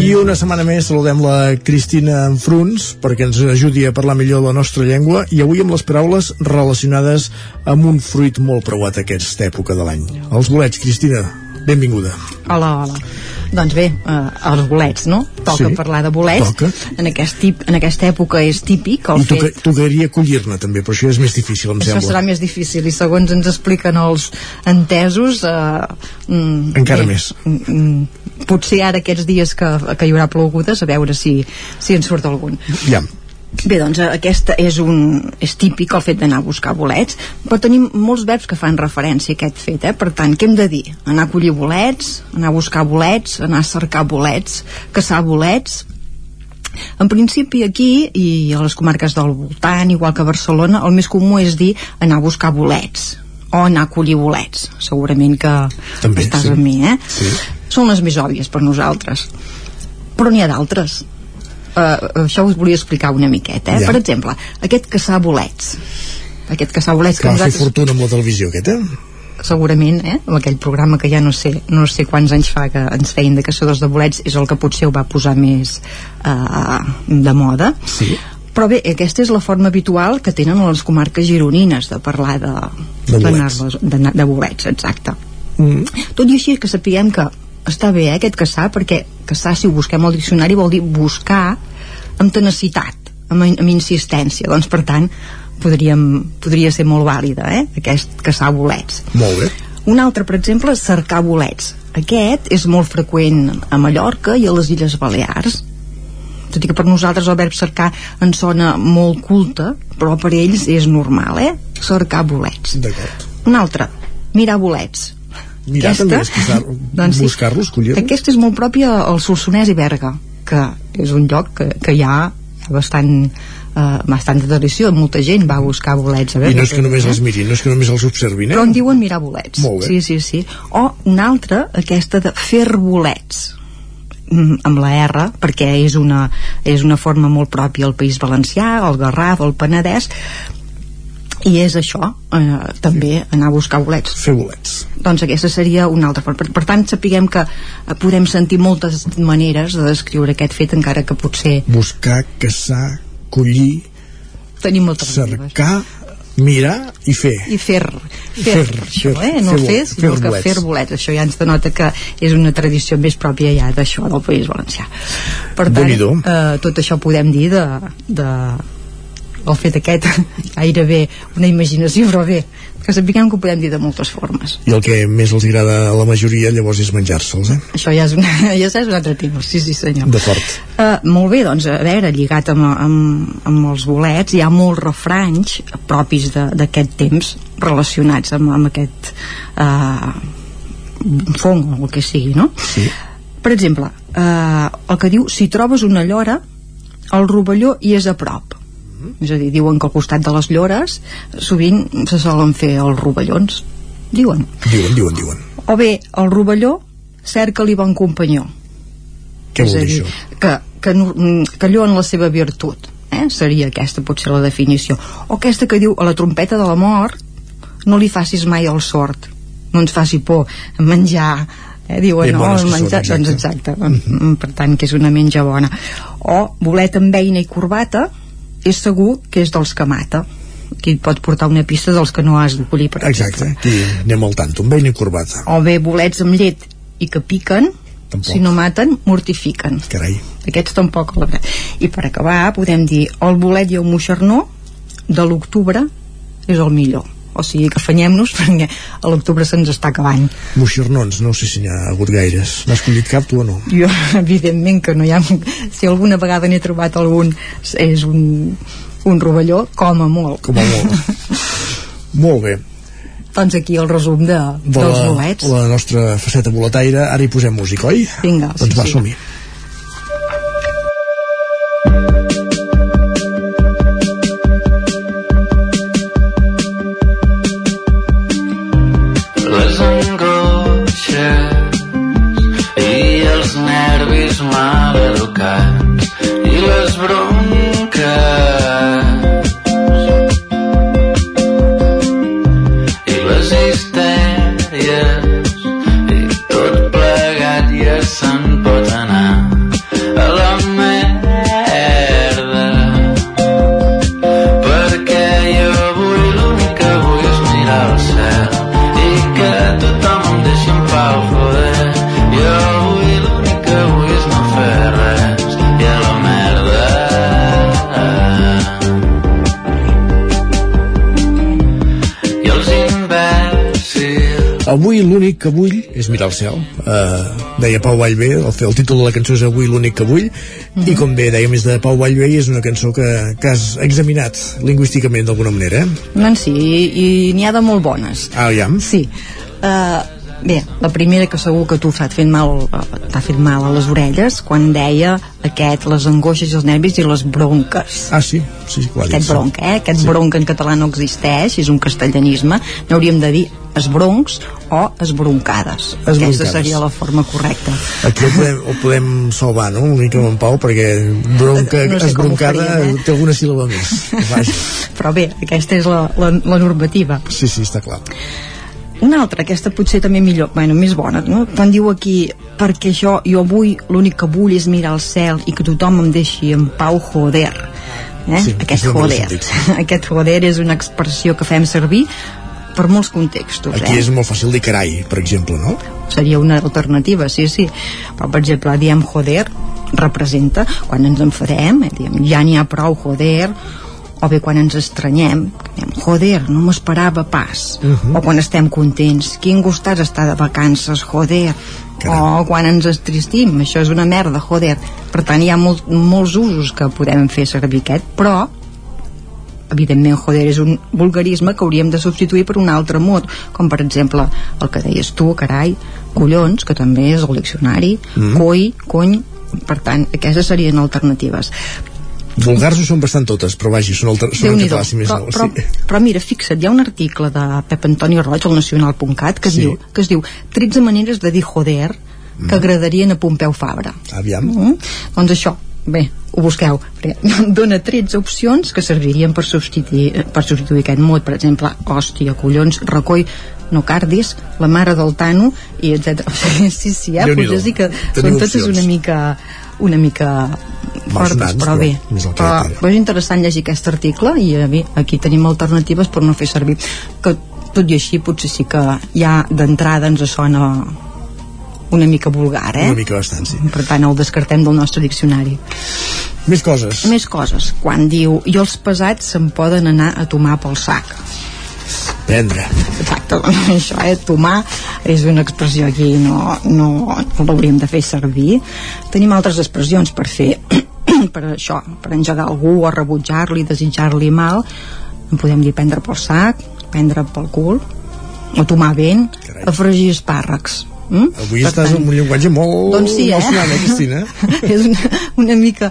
I una setmana més saludem la Cristina Enfruns perquè ens ajudi a parlar millor la nostra llengua i avui amb les paraules relacionades amb un fruit molt preuat aquesta època de l'any. Els bolets, Cristina, benvinguda. Hola, hola. Doncs bé, eh, els bolets, no? Toca Sí, parlar de bolets. toca. En, aquest tip, en aquesta època és típic el I toca, fet... tocaria collir-ne també, però això és més difícil, em Això sembla. serà més difícil i segons ens expliquen els entesos eh, mm, Encara bé, més. mm, mm, potser ara aquests dies que, que hi haurà plogudes a veure si, si en surt algun Ja. Bé, doncs eh, aquesta és, un, és típic el fet d'anar a buscar bolets, però tenim molts verbs que fan referència a aquest fet, eh? Per tant, què hem de dir? Anar a collir bolets, anar a buscar bolets, anar a cercar bolets, caçar bolets... En principi aquí i a les comarques del voltant, igual que a Barcelona, el més comú és dir anar a buscar bolets o anar a collir bolets. Segurament que També, estàs sí. amb mi, eh? Sí. Són les més òbvies per nosaltres. Però n'hi ha d'altres. Uh, això us volia explicar una miqueta, eh? Ja. Per exemple, aquest caçar bolets. Aquest caçar bolets Que va fer nosaltres fortuna amb la televisió, aquest, eh? segurament, eh, amb aquell programa que ja no sé, no sé quants anys fa que ens feien de caçadors de bolets, és el que potser ho va posar més eh, de moda. Sí. Però bé, aquesta és la forma habitual que tenen les comarques gironines de parlar de, De bolets. d'anar-los- d'anar- de bolets, exacte. Mm. Tot i així que sapiguem que està bé eh, aquest caçar, perquè caçar, si ho busquem al diccionari, vol dir buscar amb tenacitat, amb, amb insistència. Doncs, per tant, podríem, podria ser molt vàlida, eh, aquest caçar bolets. Molt bé. Un altre, per exemple, cercar bolets. Aquest és molt freqüent a Mallorca i a les Illes Balears. Tot i que per nosaltres el verb cercar ens sona molt culte, però per ells és normal, eh? Cercar bolets. D'acord. Un altre, mirar bolets. Mirar també és caçar- doncs sí. buscar-los, collir-los? Aquesta és molt pròpia al Solsonès i Berga, que és un lloc que, que hi ha bastant, eh, bastanta tradició, molta gent va a buscar bolets a I Berga. no és que només eh? els mirin, no és que només els observin, eh? però en diuen mirar bolets sí, sí, sí. o una altra, aquesta de fer bolets mm, amb la R perquè és una, és una forma molt pròpia al País Valencià, al Garraf, al Penedès i és això, eh, també anar a buscar bolets. Fer bolets. Doncs aquesta seria una altra forma. Per, per tant, sapiguem que eh, podem sentir moltes maneres de descriure aquest fet, encara que potser Buscar, caçar, collir, tenim moltes cercar, mirar i fer. I fer, fer, fer això, eh? no fer, fer, sinó fer que fer bolets. Això ja ens denota que és una tradició més pròpia ja d'això del País Valencià. Per tant, eh, tot això podem dir de, de el fet aquest gairebé una imaginació però bé, que sapiguem que ho podem dir de moltes formes. I el que més els agrada a la majoria llavors és menjar-se'ls, eh? Això ja és, una, ja és un altre tema, sí, sí senyor. D'acord. Uh, molt bé, doncs, a veure, lligat amb, amb, amb els bolets, hi ha molts refranys propis d'aquest temps relacionats amb, amb aquest uh, fong o el que sigui, no? Sí. Per exemple, uh, el que diu, si trobes una llora, el rovelló hi és a prop és a dir, diuen que al costat de les llores sovint se solen fer els rovellons diuen diuen, diuen, diuen o bé, el rovelló cerca-li bon companyó què és vol dir això? que, que, que allò en la seva virtut eh? seria aquesta potser la definició o aquesta que diu a la trompeta de la mort no li facis mai el sort no ens faci por menjar eh, diuen, no, que menjar, són, doncs exacte. exacte, per tant que és una menja bona o bolet amb beina i corbata és segur que és dels que mata et pot portar una pista dels que no has de collir per exacte, aquí anem al tanto amb beina i corbata. O bé bolets amb llet i que piquen Tampoc. si no maten, mortifiquen. Carai. Aquests tampoc la i per acabar podem dir el bolet i el moixernó de l'octubre és el millor o sigui que afanyem-nos perquè a l'octubre se'ns està acabant. Moixernons, no sé si n'hi ha hagut gaires. N'has collit cap tu o no? jo evidentment que no hi ha. Si alguna vegada n'he trobat algun és un, un rovelló com a molt. Com a molt. Molt bé. Doncs aquí el resum de, de dels bolets. la nostra faceta boletaire. Ara hi posem música, oi? vinga, doncs sí, va, sí. som-hi. les mal educats i les bronques l'únic que vull és mirar el cel. Uh, deia Pau Vallvé, el, el títol de la cançó és Avui l'únic que vull, i com bé deia més de Pau Vallvé, és una cançó que, que has examinat lingüísticament d'alguna manera, eh? doncs sí, i, i n'hi ha de molt bones Ah, aviam. Sí. Uh, bé, la primera que segur que tu t'ha fet mal t'ha fet mal a les orelles quan deia aquest, les angoixes i els nervis i les bronques. Ah, sí? Sí, sí, clar, Aquest bronc, eh? Aquest sí. bronc en català no existeix, és un castellanisme. N'hauríem de dir esbroncs o esbroncades. Esbroncades. Aquesta seria la forma correcta. Aquí ho podem, ho podem salvar, no? Una mica en Pau, perquè bronca, No sé esbroncada faríem, eh? té alguna síl·laba més. Vaja. Però bé, aquesta és la, la, la normativa. Sí, sí, està clar. Una altra, aquesta potser també millor, bueno, més bona, no? Quan diu aquí, perquè jo, jo avui l'únic que vull és mirar al cel i que tothom em deixi en pau, joder. Eh? Sí, aquest joder. Aquest joder és una expressió que fem servir per molts contextos. Aquí eh? és molt fàcil dir carai, per exemple, no? seria una alternativa, sí, sí. Però, per exemple, diem joder, representa quan ens enfadem, eh, diem ja n'hi ha prou, joder, o bé quan ens estranyem, diem, joder, no m'esperava pas. Uh -huh. O quan estem contents, quin gustat estar de vacances, joder. O quan ens estristim, això és una merda, joder. Per tant, hi ha molt, molts usos que podem fer servir aquest, però evidentment, joder, és un vulgarisme que hauríem de substituir per un altre mot, com per exemple el que deies tu, carai, collons, que també és el diccionari, Mm. coi, cony, per tant, aquestes serien alternatives. Vulgars ho són bastant totes, però vagi, són, alter... són en català, si més però, no. però, Sí. però mira, fixa't, hi ha un article de Pep Antoni Roig al nacional.cat que, es Sí. diu, que es diu 13 maneres de dir joder que agradarien a Pompeu Fabra. Aviam. Mm? Doncs això, bé, ho busqueu dona 13 opcions que servirien per substituir, per substituir aquest mot per exemple, hòstia, collons, recoll no cardis, la mare del Tano i etc. sí, sí, eh? Potser sí que Teniu són totes opcions. una mica una mica fortes, però bé però, però és interessant llegir aquest article i a mi, aquí tenim alternatives per no fer servir que tot i així potser sí que ja d'entrada ens sona una mica vulgar, eh? Una mica bastant, sí. Per tant, el descartem del nostre diccionari. Més coses. Més coses. Quan diu, i els pesats se'n poden anar a tomar pel sac. Prendre. Exacte, doncs això, eh? Tomar és una expressió aquí, no, no, no l'hauríem de fer servir. Tenim altres expressions per fer per això, per engegar algú o rebutjar-li, desitjar-li mal. En podem dir prendre pel sac, prendre pel cul, o tomar vent, a fregir espàrrecs. Mm? Avui Per estàs tant, amb un llenguatge molt doncs sí, eh? malsonant, eh, Cristina? és una, una mica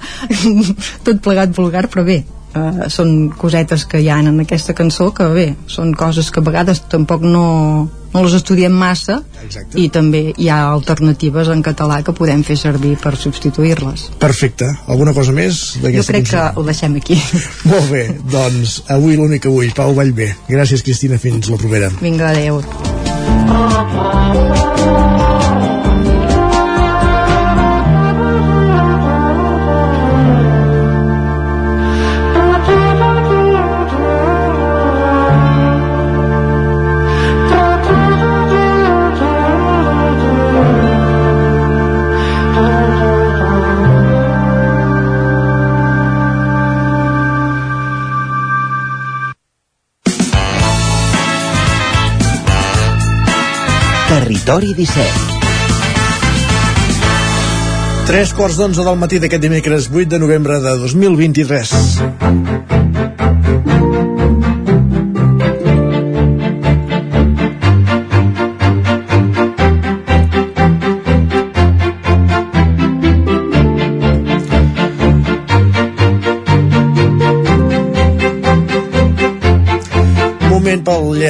tot plegat vulgar, però bé, uh, són cosetes que hi ha en aquesta cançó que bé, són coses que a vegades tampoc no, no les estudiem massa Exacte. i també hi ha alternatives en català que podem fer servir per substituir-les. Perfecte. Alguna cosa més Jo crec que cançó? ho deixem aquí. Molt bé, doncs avui l'únic que vull, Pau Vallbé. Gràcies, Cristina, fins la propera. Vinga, adeu. Territori 17. Tres quarts d'onze del matí d'aquest dimecres 8 de novembre de 2023.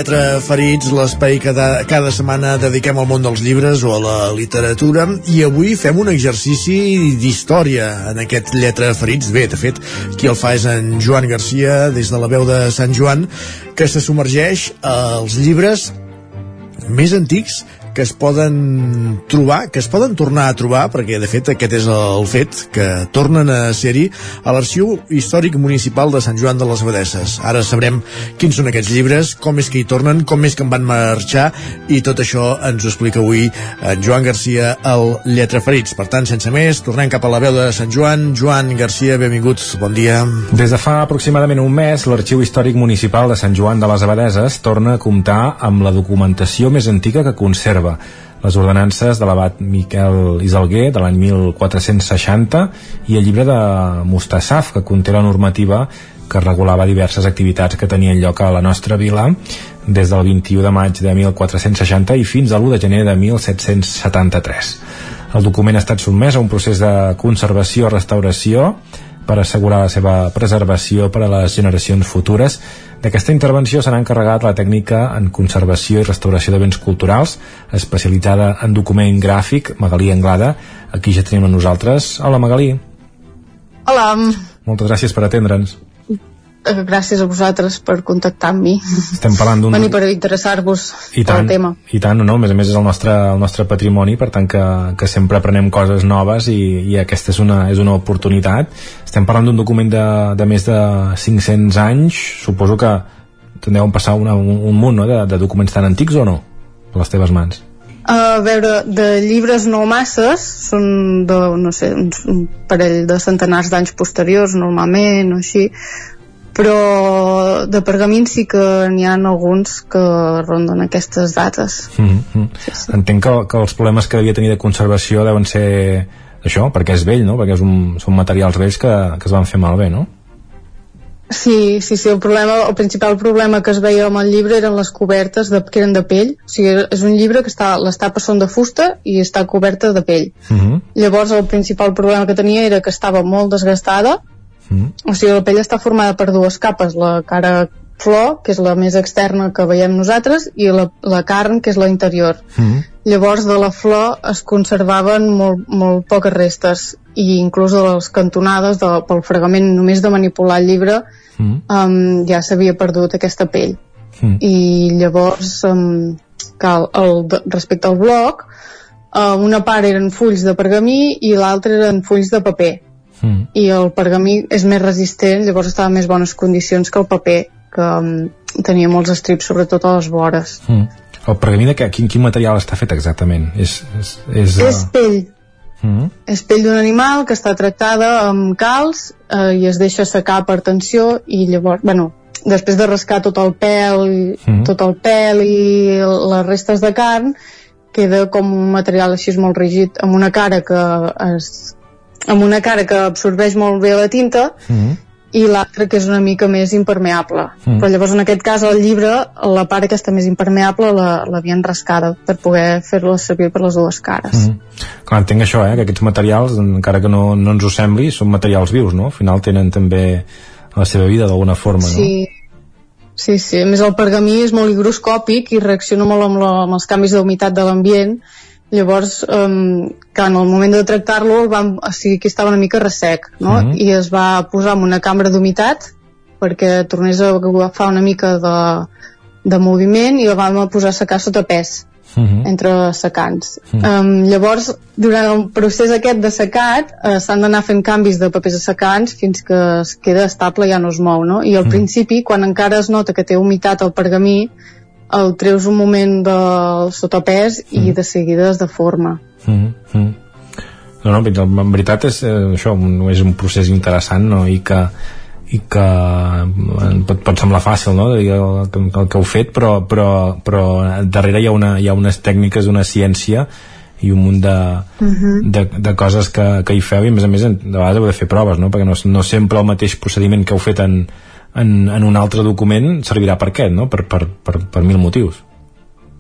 Lletra Ferits, l'espai que de, cada setmana dediquem al món dels llibres o a la literatura i avui fem un exercici d'història en aquest Lletra Ferits. Bé, de fet, qui el fa és en Joan Garcia des de la veu de Sant Joan que se submergeix als llibres més antics que es poden trobar, que es poden tornar a trobar, perquè de fet aquest és el fet, que tornen a ser-hi a l'Arxiu Històric Municipal de Sant Joan de les Abadesses. Ara sabrem quins són aquests llibres, com és que hi tornen, com és que en van marxar, i tot això ens ho explica avui en Joan Garcia, el Lletra Ferits. Per tant, sense més, tornem cap a la veu de Sant Joan. Joan Garcia, benvinguts, bon dia. Des de fa aproximadament un mes, l'Arxiu Històric Municipal de Sant Joan de les Abadeses torna a comptar amb la documentació més antiga que conserva les ordenances de l'abat Miquel Isalguer de l'any 1460 i el llibre de Mustasaf, que conté la normativa que regulava diverses activitats que tenien lloc a la nostra vila des del 21 de maig de 1460 i fins a l'1 de gener de 1773. El document ha estat sotmès a un procés de conservació-restauració per assegurar la seva preservació per a les generacions futures. D'aquesta intervenció se n'ha encarregat la tècnica en conservació i restauració de béns culturals, especialitzada en document gràfic, Magalí Anglada. Aquí ja tenim a nosaltres. Hola, Magalí. Hola, Moltes gràcies per atendre'ns. Eh, gràcies a vosaltres per contactar amb mi. Estem parlant d'un... Venir per interessar-vos I pel tema. i tant, no? A més a més és el nostre, el nostre patrimoni, per tant que, que sempre aprenem coses noves i, i aquesta és una, és una oportunitat. Estem parlant d'un document de, de més de 500 anys, suposo que tindreu passar una, un, un munt no? de, de documents tan antics o no? A les teves mans. A veure, de llibres no masses, són de, no sé, un, un parell de centenars d'anys posteriors, normalment, o així, però de pergamins sí que n'hi ha alguns que ronden aquestes dates. Mm -hmm. Entenc que, que els problemes que devia tenir de conservació deuen ser això, perquè és vell, no? Perquè és un, són materials vells que, que es van fer malbé, no? Sí, sí, sí, el, problema, el principal problema que es veia amb el llibre eren les cobertes de, que eren de pell. O sigui, és un llibre que està, les tapes són de fusta i està coberta de pell. Mm -hmm. Llavors el principal problema que tenia era que estava molt desgastada, Mm. o sigui, la pell està formada per dues capes, la cara flor, que és la més externa que veiem nosaltres, i la, la carn, que és la interior. Mm. Llavors de la flor es conservaven molt, molt poques restes i inclús de les cantonades de, pel fregament només de manipular el llibre Mm. um, ja s'havia perdut aquesta pell Mm. i llavors um, que el, respecte al bloc eh, una part eren fulls de pergamí i l'altra eren fulls de paper Mm. i el pergamí és més resistent llavors estava en més bones condicions que el paper que um, tenia molts estrips sobretot a les vores Mm. El pergamí de què? Quin, quin material està fet exactament? És, és, és, és pell Mm. és pell d'un animal que està tractada amb calç eh, i es deixa secar per tensió i llavors, bueno, després de rascar tot el pèl i, Mhm. tot el pèl i les restes de carn queda com un material així molt rígid amb una cara que es, amb una cara que absorbeix molt bé la tinta Mm. i l'altra que és una mica més impermeable. Mm. Però llavors en aquest cas al llibre la part aquesta més impermeable la- l'havien rascada per poder fer-la servir per les dues cares. Mm. Clar, entenc això, eh? que aquests materials, encara que no, no ens ho sembli, són materials vius, no? Al final tenen també la seva vida d'alguna forma, no? Sí, sí, sí. A més el pergamí és molt higroscòpic i reacciona molt amb, la, amb els canvis d'humitat de l'ambient llavors um, que en el moment de tractar-lo o sigui que estava una mica ressec no? Mhm. i es va posar en una cambra d'humitat perquè tornés a agafar una mica de, de moviment i el vam posar a secar sota pes Mhm. entre secants. Mm. Um, llavors, durant el procés aquest de secat, uh, s'han d'anar fent canvis de papers assecants fins que es queda estable i ja no es mou, no? I al Mm. principi, quan encara es nota que té humitat el pergamí, el treus un moment del sotapès i de seguida es deforma. Mm -hmm. No, no, en veritat és eh, això, és un procés interessant no? i que i que pot, pot semblar fàcil no? el, el, el que heu fet però, però, però darrere hi ha, una, hi ha unes tècniques, una ciència i un munt de, de, de coses que, que hi feu i a més a més de vegades heu de fer proves no? perquè no, no sempre el mateix procediment que heu fet en, en, en un altre document servirà per aquest, no? per, per, per, per mil motius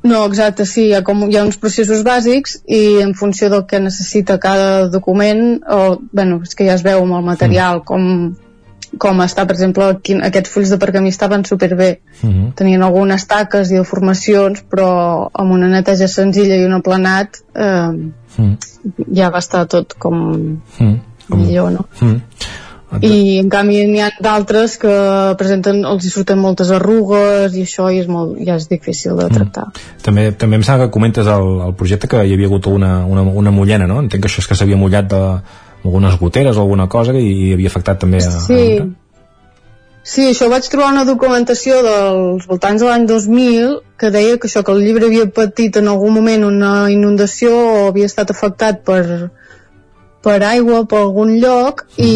No, exacte, sí, hi ha, com, hi ha uns processos bàsics i en funció del que necessita cada document, o, bueno, és que ja es veu amb el material, mm. com, com està, per exemple, quin, aquests fulls de pergamí estaven superbé. mm -hmm. Tenien algunes taques i deformacions, però amb una neteja senzilla i un aplanat eh, mm. ja va estar tot com mm. millor, no? Mm. I en canvi n'hi ha d'altres que presenten, els hi surten moltes arrugues i això i és molt, ja és difícil de tractar. Mm. També, també em sembla que comentes el, el projecte que hi havia hagut una, una, una mullena, no? Entenc que això és que s'havia mullat de algunes goteres o alguna cosa i, i havia afectat també a... Sí. A Sí, això vaig trobar una documentació dels voltants de l'any 2000 que deia que això, que el llibre havia patit en algun moment una inundació o havia estat afectat per, per aigua per algun lloc i,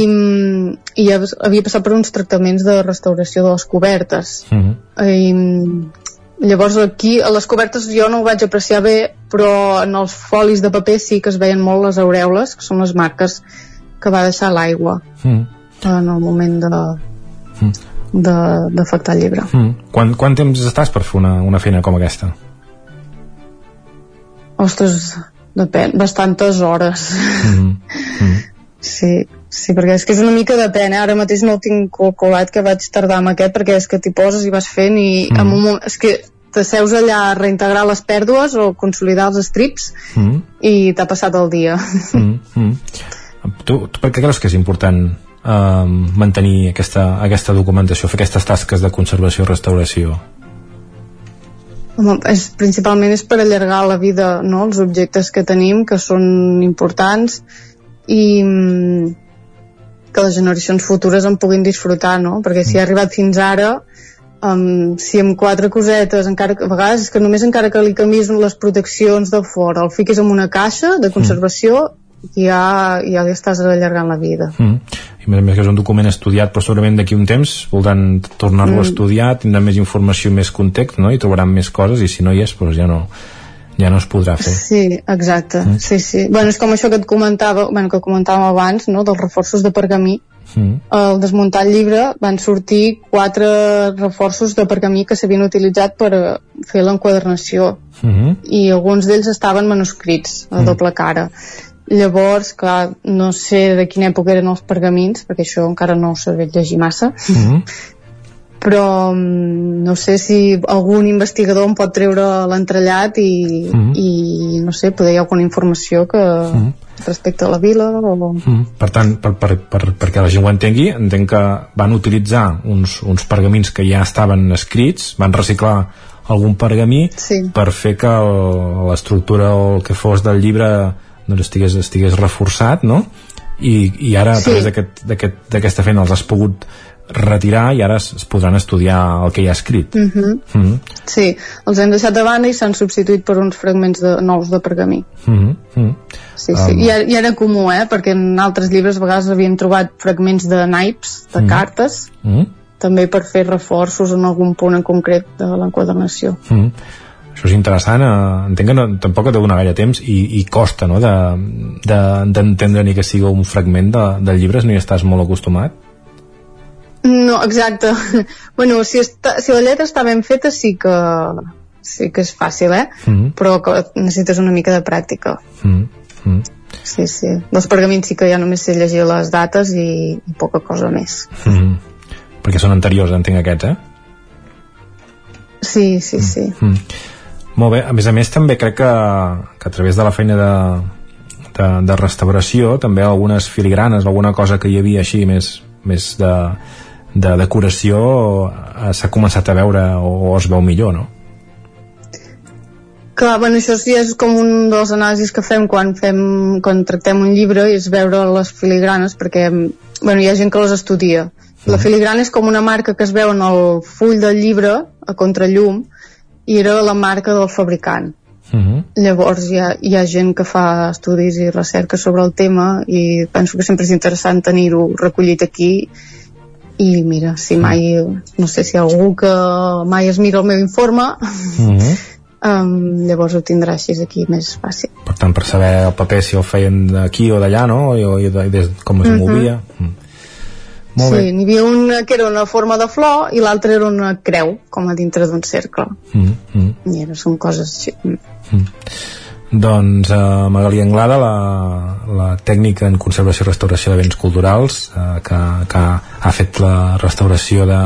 i havia passat per uns tractaments de restauració de les cobertes. Mm -hmm. I, llavors aquí a les cobertes jo no ho vaig apreciar bé però en els folis de paper sí que es veien molt les aureoles que són les marques que va deixar l'aigua mm. en el moment de d'afectar el llibre mm. Quant, quant temps estàs per fer una, una feina com aquesta? Ostres, depèn, bastantes hores mm. Mm. sí, sí, perquè és que és una mica depèn, eh? ara mateix no ho tinc calculat que vaig tardar amb aquest perquè és que t'hi poses i vas fent i mm. en un moment, és que t'asseus allà a reintegrar les pèrdues o consolidar els strips mm. i t'ha passat el dia mm. Mm. Tu, tu per què creus que és important eh, mantenir aquesta, aquesta documentació, fer aquestes tasques de conservació i restauració? Home, és, principalment és per allargar la vida, no?, els objectes que tenim, que són importants, i mm, que les generacions futures en puguin disfrutar, no? Perquè si ha arribat fins ara, um, si amb quatre cosetes, encara que, a vegades és que només encara que li canvis les proteccions de fora, el fiques en una caixa de conservació, ja, ja li estàs allargant la vida. Mm. I a més a més que és un document estudiat però segurament d'aquí un temps voldran tornar-lo mm. a estudiar, tindran més informació més context, no? i trobaran més coses i si no hi és, doncs ja no, ja no es podrà fer. Sí, exacte, mm. sí, sí. Bueno, és com això que et comentava, bueno, que comentàvem abans, no?, dels reforços de pergamí. Mm. Al desmuntar el llibre van sortir quatre reforços de pergamí que s'havien utilitzat per fer l'enquadernació mm -hmm. i alguns d'ells estaven manuscrits a mm. doble cara llavors, clar, no sé de quina època eren els pergamins perquè això encara no ho sabia llegir massa mm -hmm. però no sé si algun investigador em pot treure l'entrellat i, mm -hmm. i no sé, poder hi ha alguna informació que mm -hmm. respecte a la vila o... Mm. Per tant, per, per, per, perquè la gent ho entengui entenc que van utilitzar uns, uns pergamins que ja estaven escrits, van reciclar algun pergamí sí. per fer que l'estructura o el que fos del llibre doncs estigués, estigués reforçat no? I, i ara a través d'aquest- d'aquest- d'aquesta feina els has pogut retirar i ara es, es podran estudiar el que hi ha escrit Mm -hmm. mm -hmm. Sí, els hem deixat de banda i s'han substituït per uns fragments de, nous de pergamí. Mm -hmm. Sí, sí. Um, I, era, I era comú, eh? Perquè en altres llibres a vegades havíem trobat fragments de naips, de Mm. cartes, mm també per fer reforços en algun punt en concret de l'enquadernació. -hmm. Això és interessant, eh, entenc que no, tampoc deu donar gaire temps i, i costa no? d'entendre de, d'entendre ni que sigui un fragment de, del llibre si no hi estàs molt acostumat No, exacte. bueno, si, està, si la lletra està ben feta sí que, sí que és fàcil, eh? mm Però que necessites una mica de pràctica. -hmm. Mm Sí, sí. Dels pergamins sí que ja només sé llegir les dates i, i poca cosa més. -hmm. perquè són anteriors entenc aquests eh? Sí, sí, sí. Mm. Molt bé, a més a més també crec que, que a través de la feina de, de, de restauració també algunes filigranes, alguna cosa que hi havia així més, més de, de decoració eh, s'ha començat a veure o, o es veu millor, no? Clar, bueno, això sí és com un dels anàlisis que fem quan fem quan tractem un llibre és veure les filigranes perquè bueno, hi ha gent que les estudia. La filigrana és com una marca que es veu en el full del llibre a contrallum i era la marca del fabricant. Uh -huh. Llavors hi ha, hi ha gent que fa estudis i recerca sobre el tema i penso que sempre és interessant tenir-ho recollit aquí i mira, si mai no sé si hi ha algú que mai es mira el meu informe Uh -huh. um, llavors ho tindrà així aquí més fàcil Per tant, per saber el paper si el feien d'aquí o d'allà, no? I, i, de, des, com es Mhm. movia. Mm. Molt sí, n'hi havia una que era una forma de flor i l'altra era una creu com a dintre d'un cercle. Mm, mm. i era, són coses així. Doncs uh, Magalí Anglada, la, la tècnica en conservació i restauració de béns culturals, uh, que, que ha fet la restauració de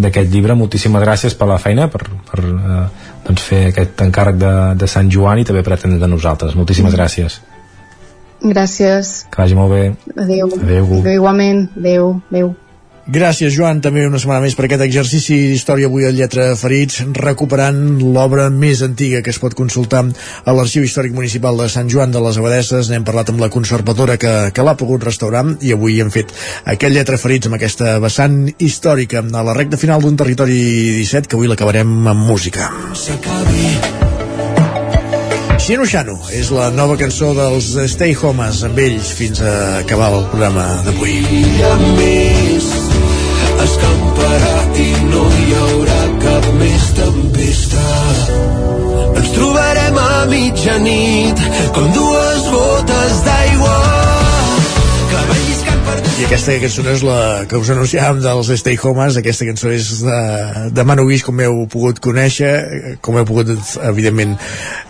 d'aquest llibre, moltíssimes gràcies per la feina per, per uh, doncs fer aquest encàrrec de, de Sant Joan i també per atendre de nosaltres, moltíssimes gràcies gràcies, que vagi molt bé adeu, Adéu. adéu igualment, adéu, adéu Gràcies, Joan, també una setmana més per aquest exercici d'història avui a Lletra Ferits, recuperant l'obra més antiga que es pot consultar a l'Arxiu Històric Municipal de Sant Joan de les Abadesses. N'hem parlat amb la conservadora que, que l'ha pogut restaurar i avui hem fet aquest Lletra Ferits amb aquesta vessant històrica a la recta final d'un territori 17 que avui l'acabarem amb música. Xino Xano és la nova cançó dels Stay Homes amb ells fins a acabar el programa d'avui. escamparà i no hi haurà cap més tempesta. Ens trobarem a mitjanit com dues gotes d'aigua. I aquesta cançó no és la que us anunciàvem dels Stay Homes, aquesta cançó és de, de Manu Guix, com heu pogut conèixer, com heu pogut, evidentment,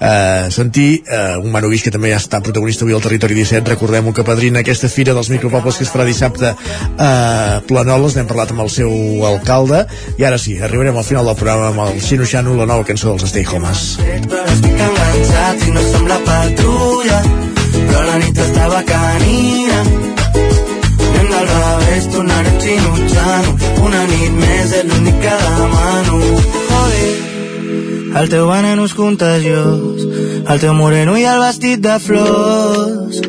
eh, sentir. Eh, un Manu Guix que també ja està protagonista avui al Territori 17. Recordem-ho que padrina aquesta fira dels micropobles que es farà dissabte a Planoles. N'hem parlat amb el seu alcalde. I ara sí, arribarem al final del programa amb el Xino Xano, la nova cançó dels Stay Homes. Estic enganxat i no som la patrulla però la nit estava canina tornarem xinutxant una nit més és l'únic que demano. Joder. El teu veneno és contagiós. El teu moreno i el vestit de flors.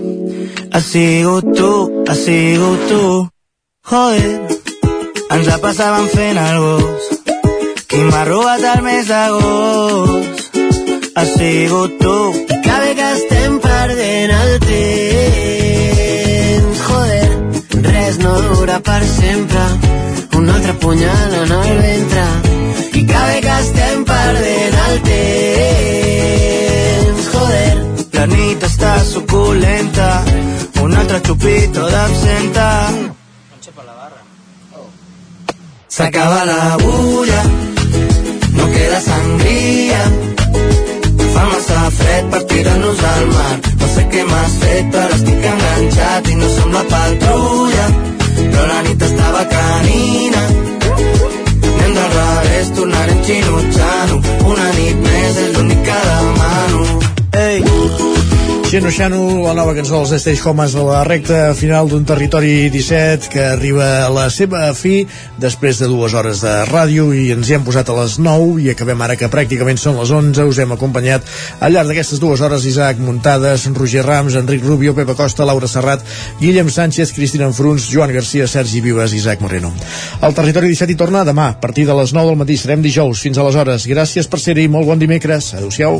Has sigut tu, has sigut tu. Joder. Ens la passàvem fent el gos qui m'ha robat el mes d'agost. Has sigut tu. Que bé que estem perdent el temps, no dura per sempre, un altre punyal en el ventre. I que bé que estem perdent el temps, joder. La nit està suculenta, un altre xupito d'absenta. S'acaba la bulla, no queda sangria, fa massa fred per tirar-nos al mar. No sé què m'has fet, però estic enganxat i no som la patrulla. Però la nit estava canina. Anem del revés, tornarem xinutxant Una nit més és l'únic Nino Xano, la nova cançó dels Stage Homes a la recta final d'un territori 17 que arriba a la seva fi després de dues hores de ràdio i ens hi hem posat a les 9 i acabem ara que pràcticament són les 11 us hem acompanyat al llarg d'aquestes dues hores Isaac Muntades, Roger Rams, Enric Rubio, Pepa Costa, Laura Serrat, Guillem Sánchez, Cristina Enfruns, Joan Garcia, Sergi Vives i Isaac Moreno. El territori 17 hi torna demà, a partir de les 9 del matí. Serem dijous. Fins aleshores. Gràcies per ser-hi. Molt bon dimecres. Adéu-siau.